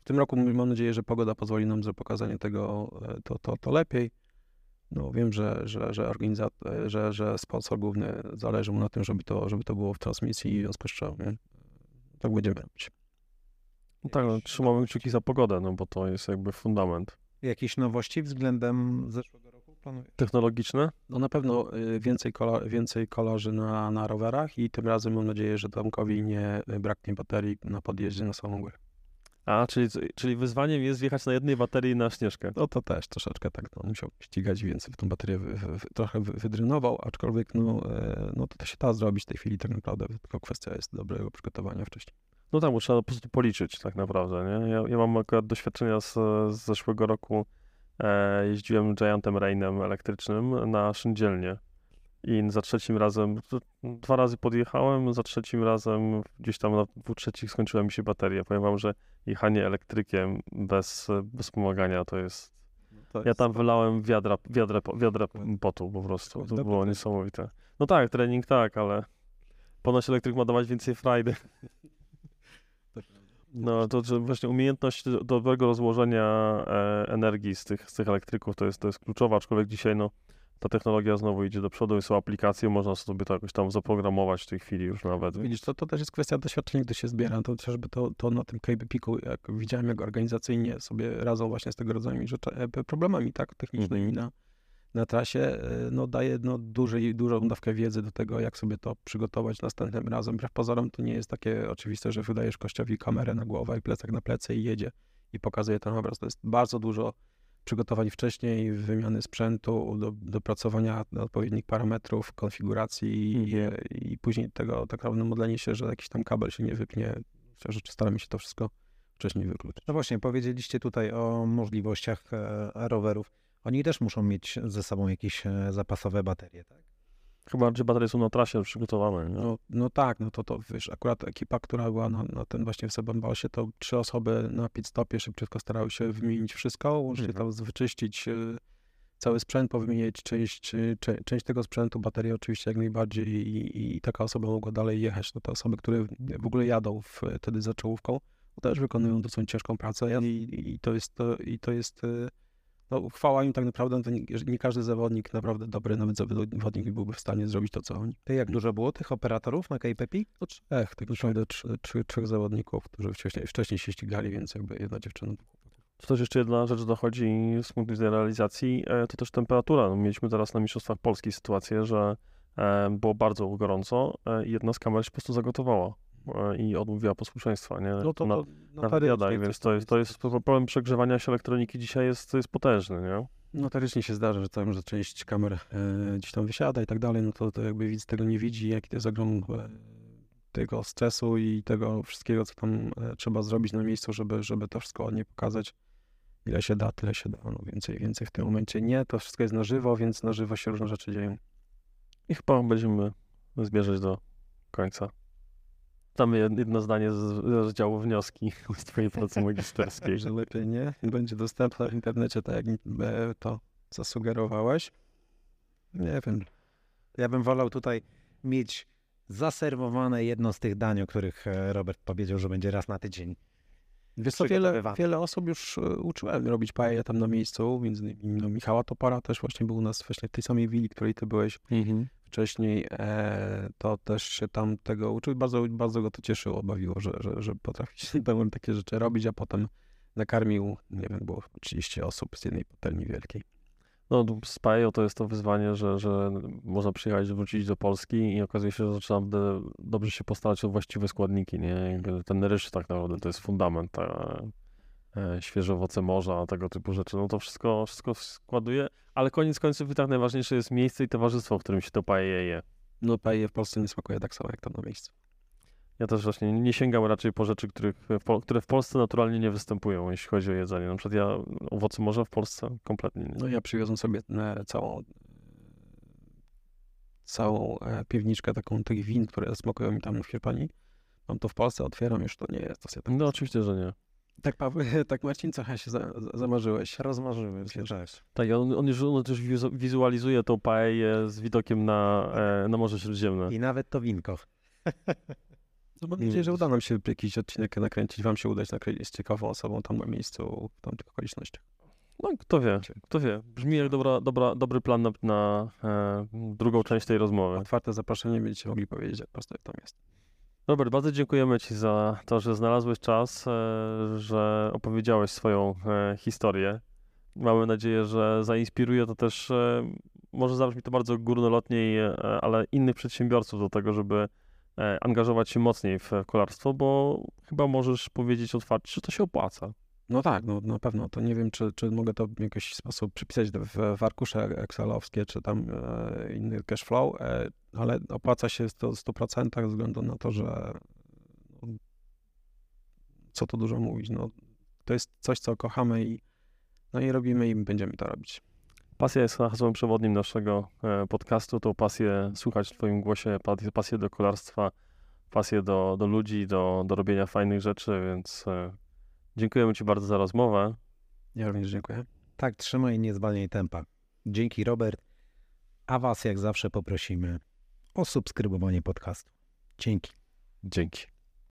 W tym roku mam nadzieję, że pogoda pozwoli nam za pokazanie tego to, to, to lepiej. No wiem, że, że, że, organizat- e, że, że sponsor główny zależy mu na tym, żeby to, żeby to było w transmisji i w związku z czym nie? tak będziemy robić. No tak, no, trzymamy kciuki za pogodę, no bo to jest jakby fundament. Jakieś nowości względem zeszłego roku? Technologiczne? No na pewno y, więcej, kola, więcej kolarzy na, na rowerach i tym razem mam nadzieję, że Tomkowi nie y, braknie baterii na podjeździe na samą górę. A, czyli, czyli wyzwaniem jest wjechać na jednej baterii na Śnieżkę. No to też troszeczkę tak, no, musiał ścigać więcej, w tą baterię wy, wy, trochę wy, wydrynował, aczkolwiek no, e, no to, to się da zrobić w tej chwili tak naprawdę, tylko kwestia jest dobrego przygotowania wcześniej. No tak, bo trzeba po prostu policzyć tak naprawdę, nie? Ja, ja mam akurat doświadczenia z, z zeszłego roku. E, jeździłem Giantem Rainem elektrycznym na szyndzielnie. I za trzecim razem, to dwa razy podjechałem, za trzecim razem gdzieś tam na dwóch trzecich skończyła mi się bateria. Powiem wam, że jechanie elektrykiem bez, bez wspomagania to jest... Ja tam wylałem wiadra, wiadrę, po- wiadrę potu po prostu. To było to- niesamowite. No tak, trening tak, ale ponoć elektryk ma dawać więcej frajdy. No to że właśnie umiejętność do- dobrego rozłożenia e, energii z tych, z tych elektryków to jest, to jest kluczowa, aczkolwiek dzisiaj no, ta technologia znowu idzie do przodu i są aplikacje, można sobie to jakoś tam zaprogramować w tej chwili już nawet. Widzisz, to, to też jest kwestia doświadczenia, gdy się zbiera. To chociażby to, to na tym KBP-ku, jak widziałem, jak organizacyjnie sobie radzą właśnie z tego rodzaju rzeczy, e, problemami tak technicznymi Mhm. na, na trasie, e, no daje no, duży, dużą dawkę wiedzy do tego, jak sobie to przygotować następnym razem. Wbrew pozorom to nie jest takie oczywiste, że wydajesz kościowi kamerę na głowę i plecak na plecy i jedzie i pokazuje ten obraz. To jest bardzo dużo przygotowań wcześniej, wymiany sprzętu, do, dopracowania odpowiednich parametrów, konfiguracji i, Mhm. i później tego tak naprawdę modlenie się, że jakiś tam kabel się nie wypnie. Że staramy się to wszystko wcześniej wykluczyć. No właśnie, powiedzieliście tutaj o możliwościach e, rowerów. Oni też muszą mieć ze sobą jakieś e, zapasowe baterie, tak? Chyba, że baterie są na trasie przygotowane. Nie? No, no tak, no to, to wiesz, akurat ekipa, która była na, na ten właśnie w Sebambalsie, to trzy osoby na pit stopie szybciutko starały się wymienić wszystko, łącznie Mhm. tam wyczyścić e, cały sprzęt, powymieniać część, e, część tego sprzętu, baterie oczywiście jak najbardziej i, i taka osoba mogła dalej jechać. No to osoby, które w ogóle jadą wtedy za czołówką, też wykonują dosyć ciężką pracę i, i to jest, to, i to jest e, no, chwała im tak naprawdę, to nie, nie każdy zawodnik, naprawdę dobry nawet zawodnik byłby w stanie zrobić to, co oni. Ty jak dużo było tych operatorów na KPP? No trzech, tak naprawdę trzy, trzech zawodników, którzy wcześniej, wcześniej się ścigali, więc jakby jedna dziewczyna. To też jeszcze jedna rzecz dochodzi z punktu widzenia realizacji, e, to też temperatura. No, mieliśmy teraz na Mistrzostwach Polski sytuację, że e, było bardzo gorąco e, i jedna z kamer się po prostu zagotowała i odmówiła posłuszeństwa, nie? No to, na, to na więc to jest, to jest problem przegrzewania się elektroniki dzisiaj jest, jest potężny, nie? Notarycznie się zdarza, że tam, że część kamer e, gdzieś tam wysiada i tak dalej, no to, to jakby widz tego nie widzi, jaki to jest ogrom e, tego stresu i tego wszystkiego, co tam e, trzeba zrobić na miejscu, żeby, żeby to wszystko ładnie pokazać. Ile się da, tyle się da, no więcej, więcej w tym momencie nie, to wszystko jest na żywo, więc na żywo się różne rzeczy dzieją. I chyba będziemy zbierzać do końca. Tam jed- jedno zdanie z rozdziału wnioski z twojej pracy magisterskiej. Że lepiej nie, będzie dostępne w internecie, tak jak e, to zasugerowałeś. Nie wiem, Ja bym wolał tutaj mieć zaserwowane jedno z tych dań, o których e, Robert powiedział, że będzie raz na tydzień. Wiesz co, wiele, wiele osób już e, uczyłem robić paella tam na miejscu, między innymi no, Michała Topara też właśnie był u nas właśnie w tej samej willi, w której ty byłeś wcześniej, e, to też się tam tego uczył. Bardzo, bardzo go to cieszyło, bawiło, że, że, że potrafi się tam takie rzeczy robić, a potem nakarmił, nie wiem, było 30 osób z jednej patelni wielkiej. No, z Paejo to jest to wyzwanie, że, że można przyjechać, wrócić do Polski i okazuje się, że naprawdę dobrze się postarać o właściwe składniki, nie? Ten ryż tak naprawdę to jest fundament, świeże owoce morza, tego typu rzeczy. No to wszystko, wszystko składuje, ale koniec końców i tak najważniejsze jest miejsce i towarzystwo, w którym się to paeje je. No paeje w Polsce nie smakuje tak samo jak tam na miejscu. Ja też właśnie nie sięgam raczej po rzeczy, których, które w Polsce naturalnie nie występują, jeśli chodzi o jedzenie. Na przykład ja owoce morza w Polsce kompletnie nie. No ja przywiozłem sobie e, całą całą e, piwniczkę taką tych win, które smakują mi tam w Hiszpanii. Mam to w Polsce, otwieram już, to nie jest to sobie tak. No oczywiście, że nie. Tak, Paweł, tak Marcin, co się za, za, zamarzyłeś? Rozmarzymy się, cześć. Tak, i on, on już on też wizu- wizualizuje tą paeję z widokiem na, e, na Morze Śródziemne. I nawet to winko. No mam nadzieję, że uda nam się jakiś odcinek nakręcić, wam się udać nakręcić z ciekawą osobą tam na miejscu, w tamtych okolicznościach. No kto wie, kto wie. Brzmi jak dobra, dobra, dobry plan na, na e, drugą część tej rozmowy. Otwarte zaproszenie, będziecie mogli powiedzieć, jak prosto jak tam jest. Robert, bardzo dziękujemy Ci za to, że znalazłeś czas, e, że opowiedziałeś swoją e, historię. Mamy nadzieję, że zainspiruje to też, e, może zabrzmi to bardzo górnolotniej, ale innych przedsiębiorców do tego, żeby angażować się mocniej w kolarstwo, bo chyba możesz powiedzieć otwarcie, że to się opłaca. No tak, no na pewno. To nie wiem, czy, czy mogę to w jakiś sposób przypisać w, w arkusze excelowskie, czy tam e, inny cash flow, e, ale opłaca się to w 100% ze względu na to, że no, co tu dużo mówić, no to jest coś, co kochamy i no i robimy i będziemy to robić. Pasja jest hasłem przewodnim naszego e, podcastu. Tą pasję słuchać w Twoim głosie, pa- pasję do kolarstwa, pasję do, do ludzi, do, do robienia fajnych rzeczy, więc e, dziękujemy Ci bardzo za rozmowę. Ja również dziękuję. Tak, trzymaj i nie zwalniaj tempa. Dzięki Robert. A was jak zawsze poprosimy o subskrybowanie podcastu. Dzięki. Dzięki.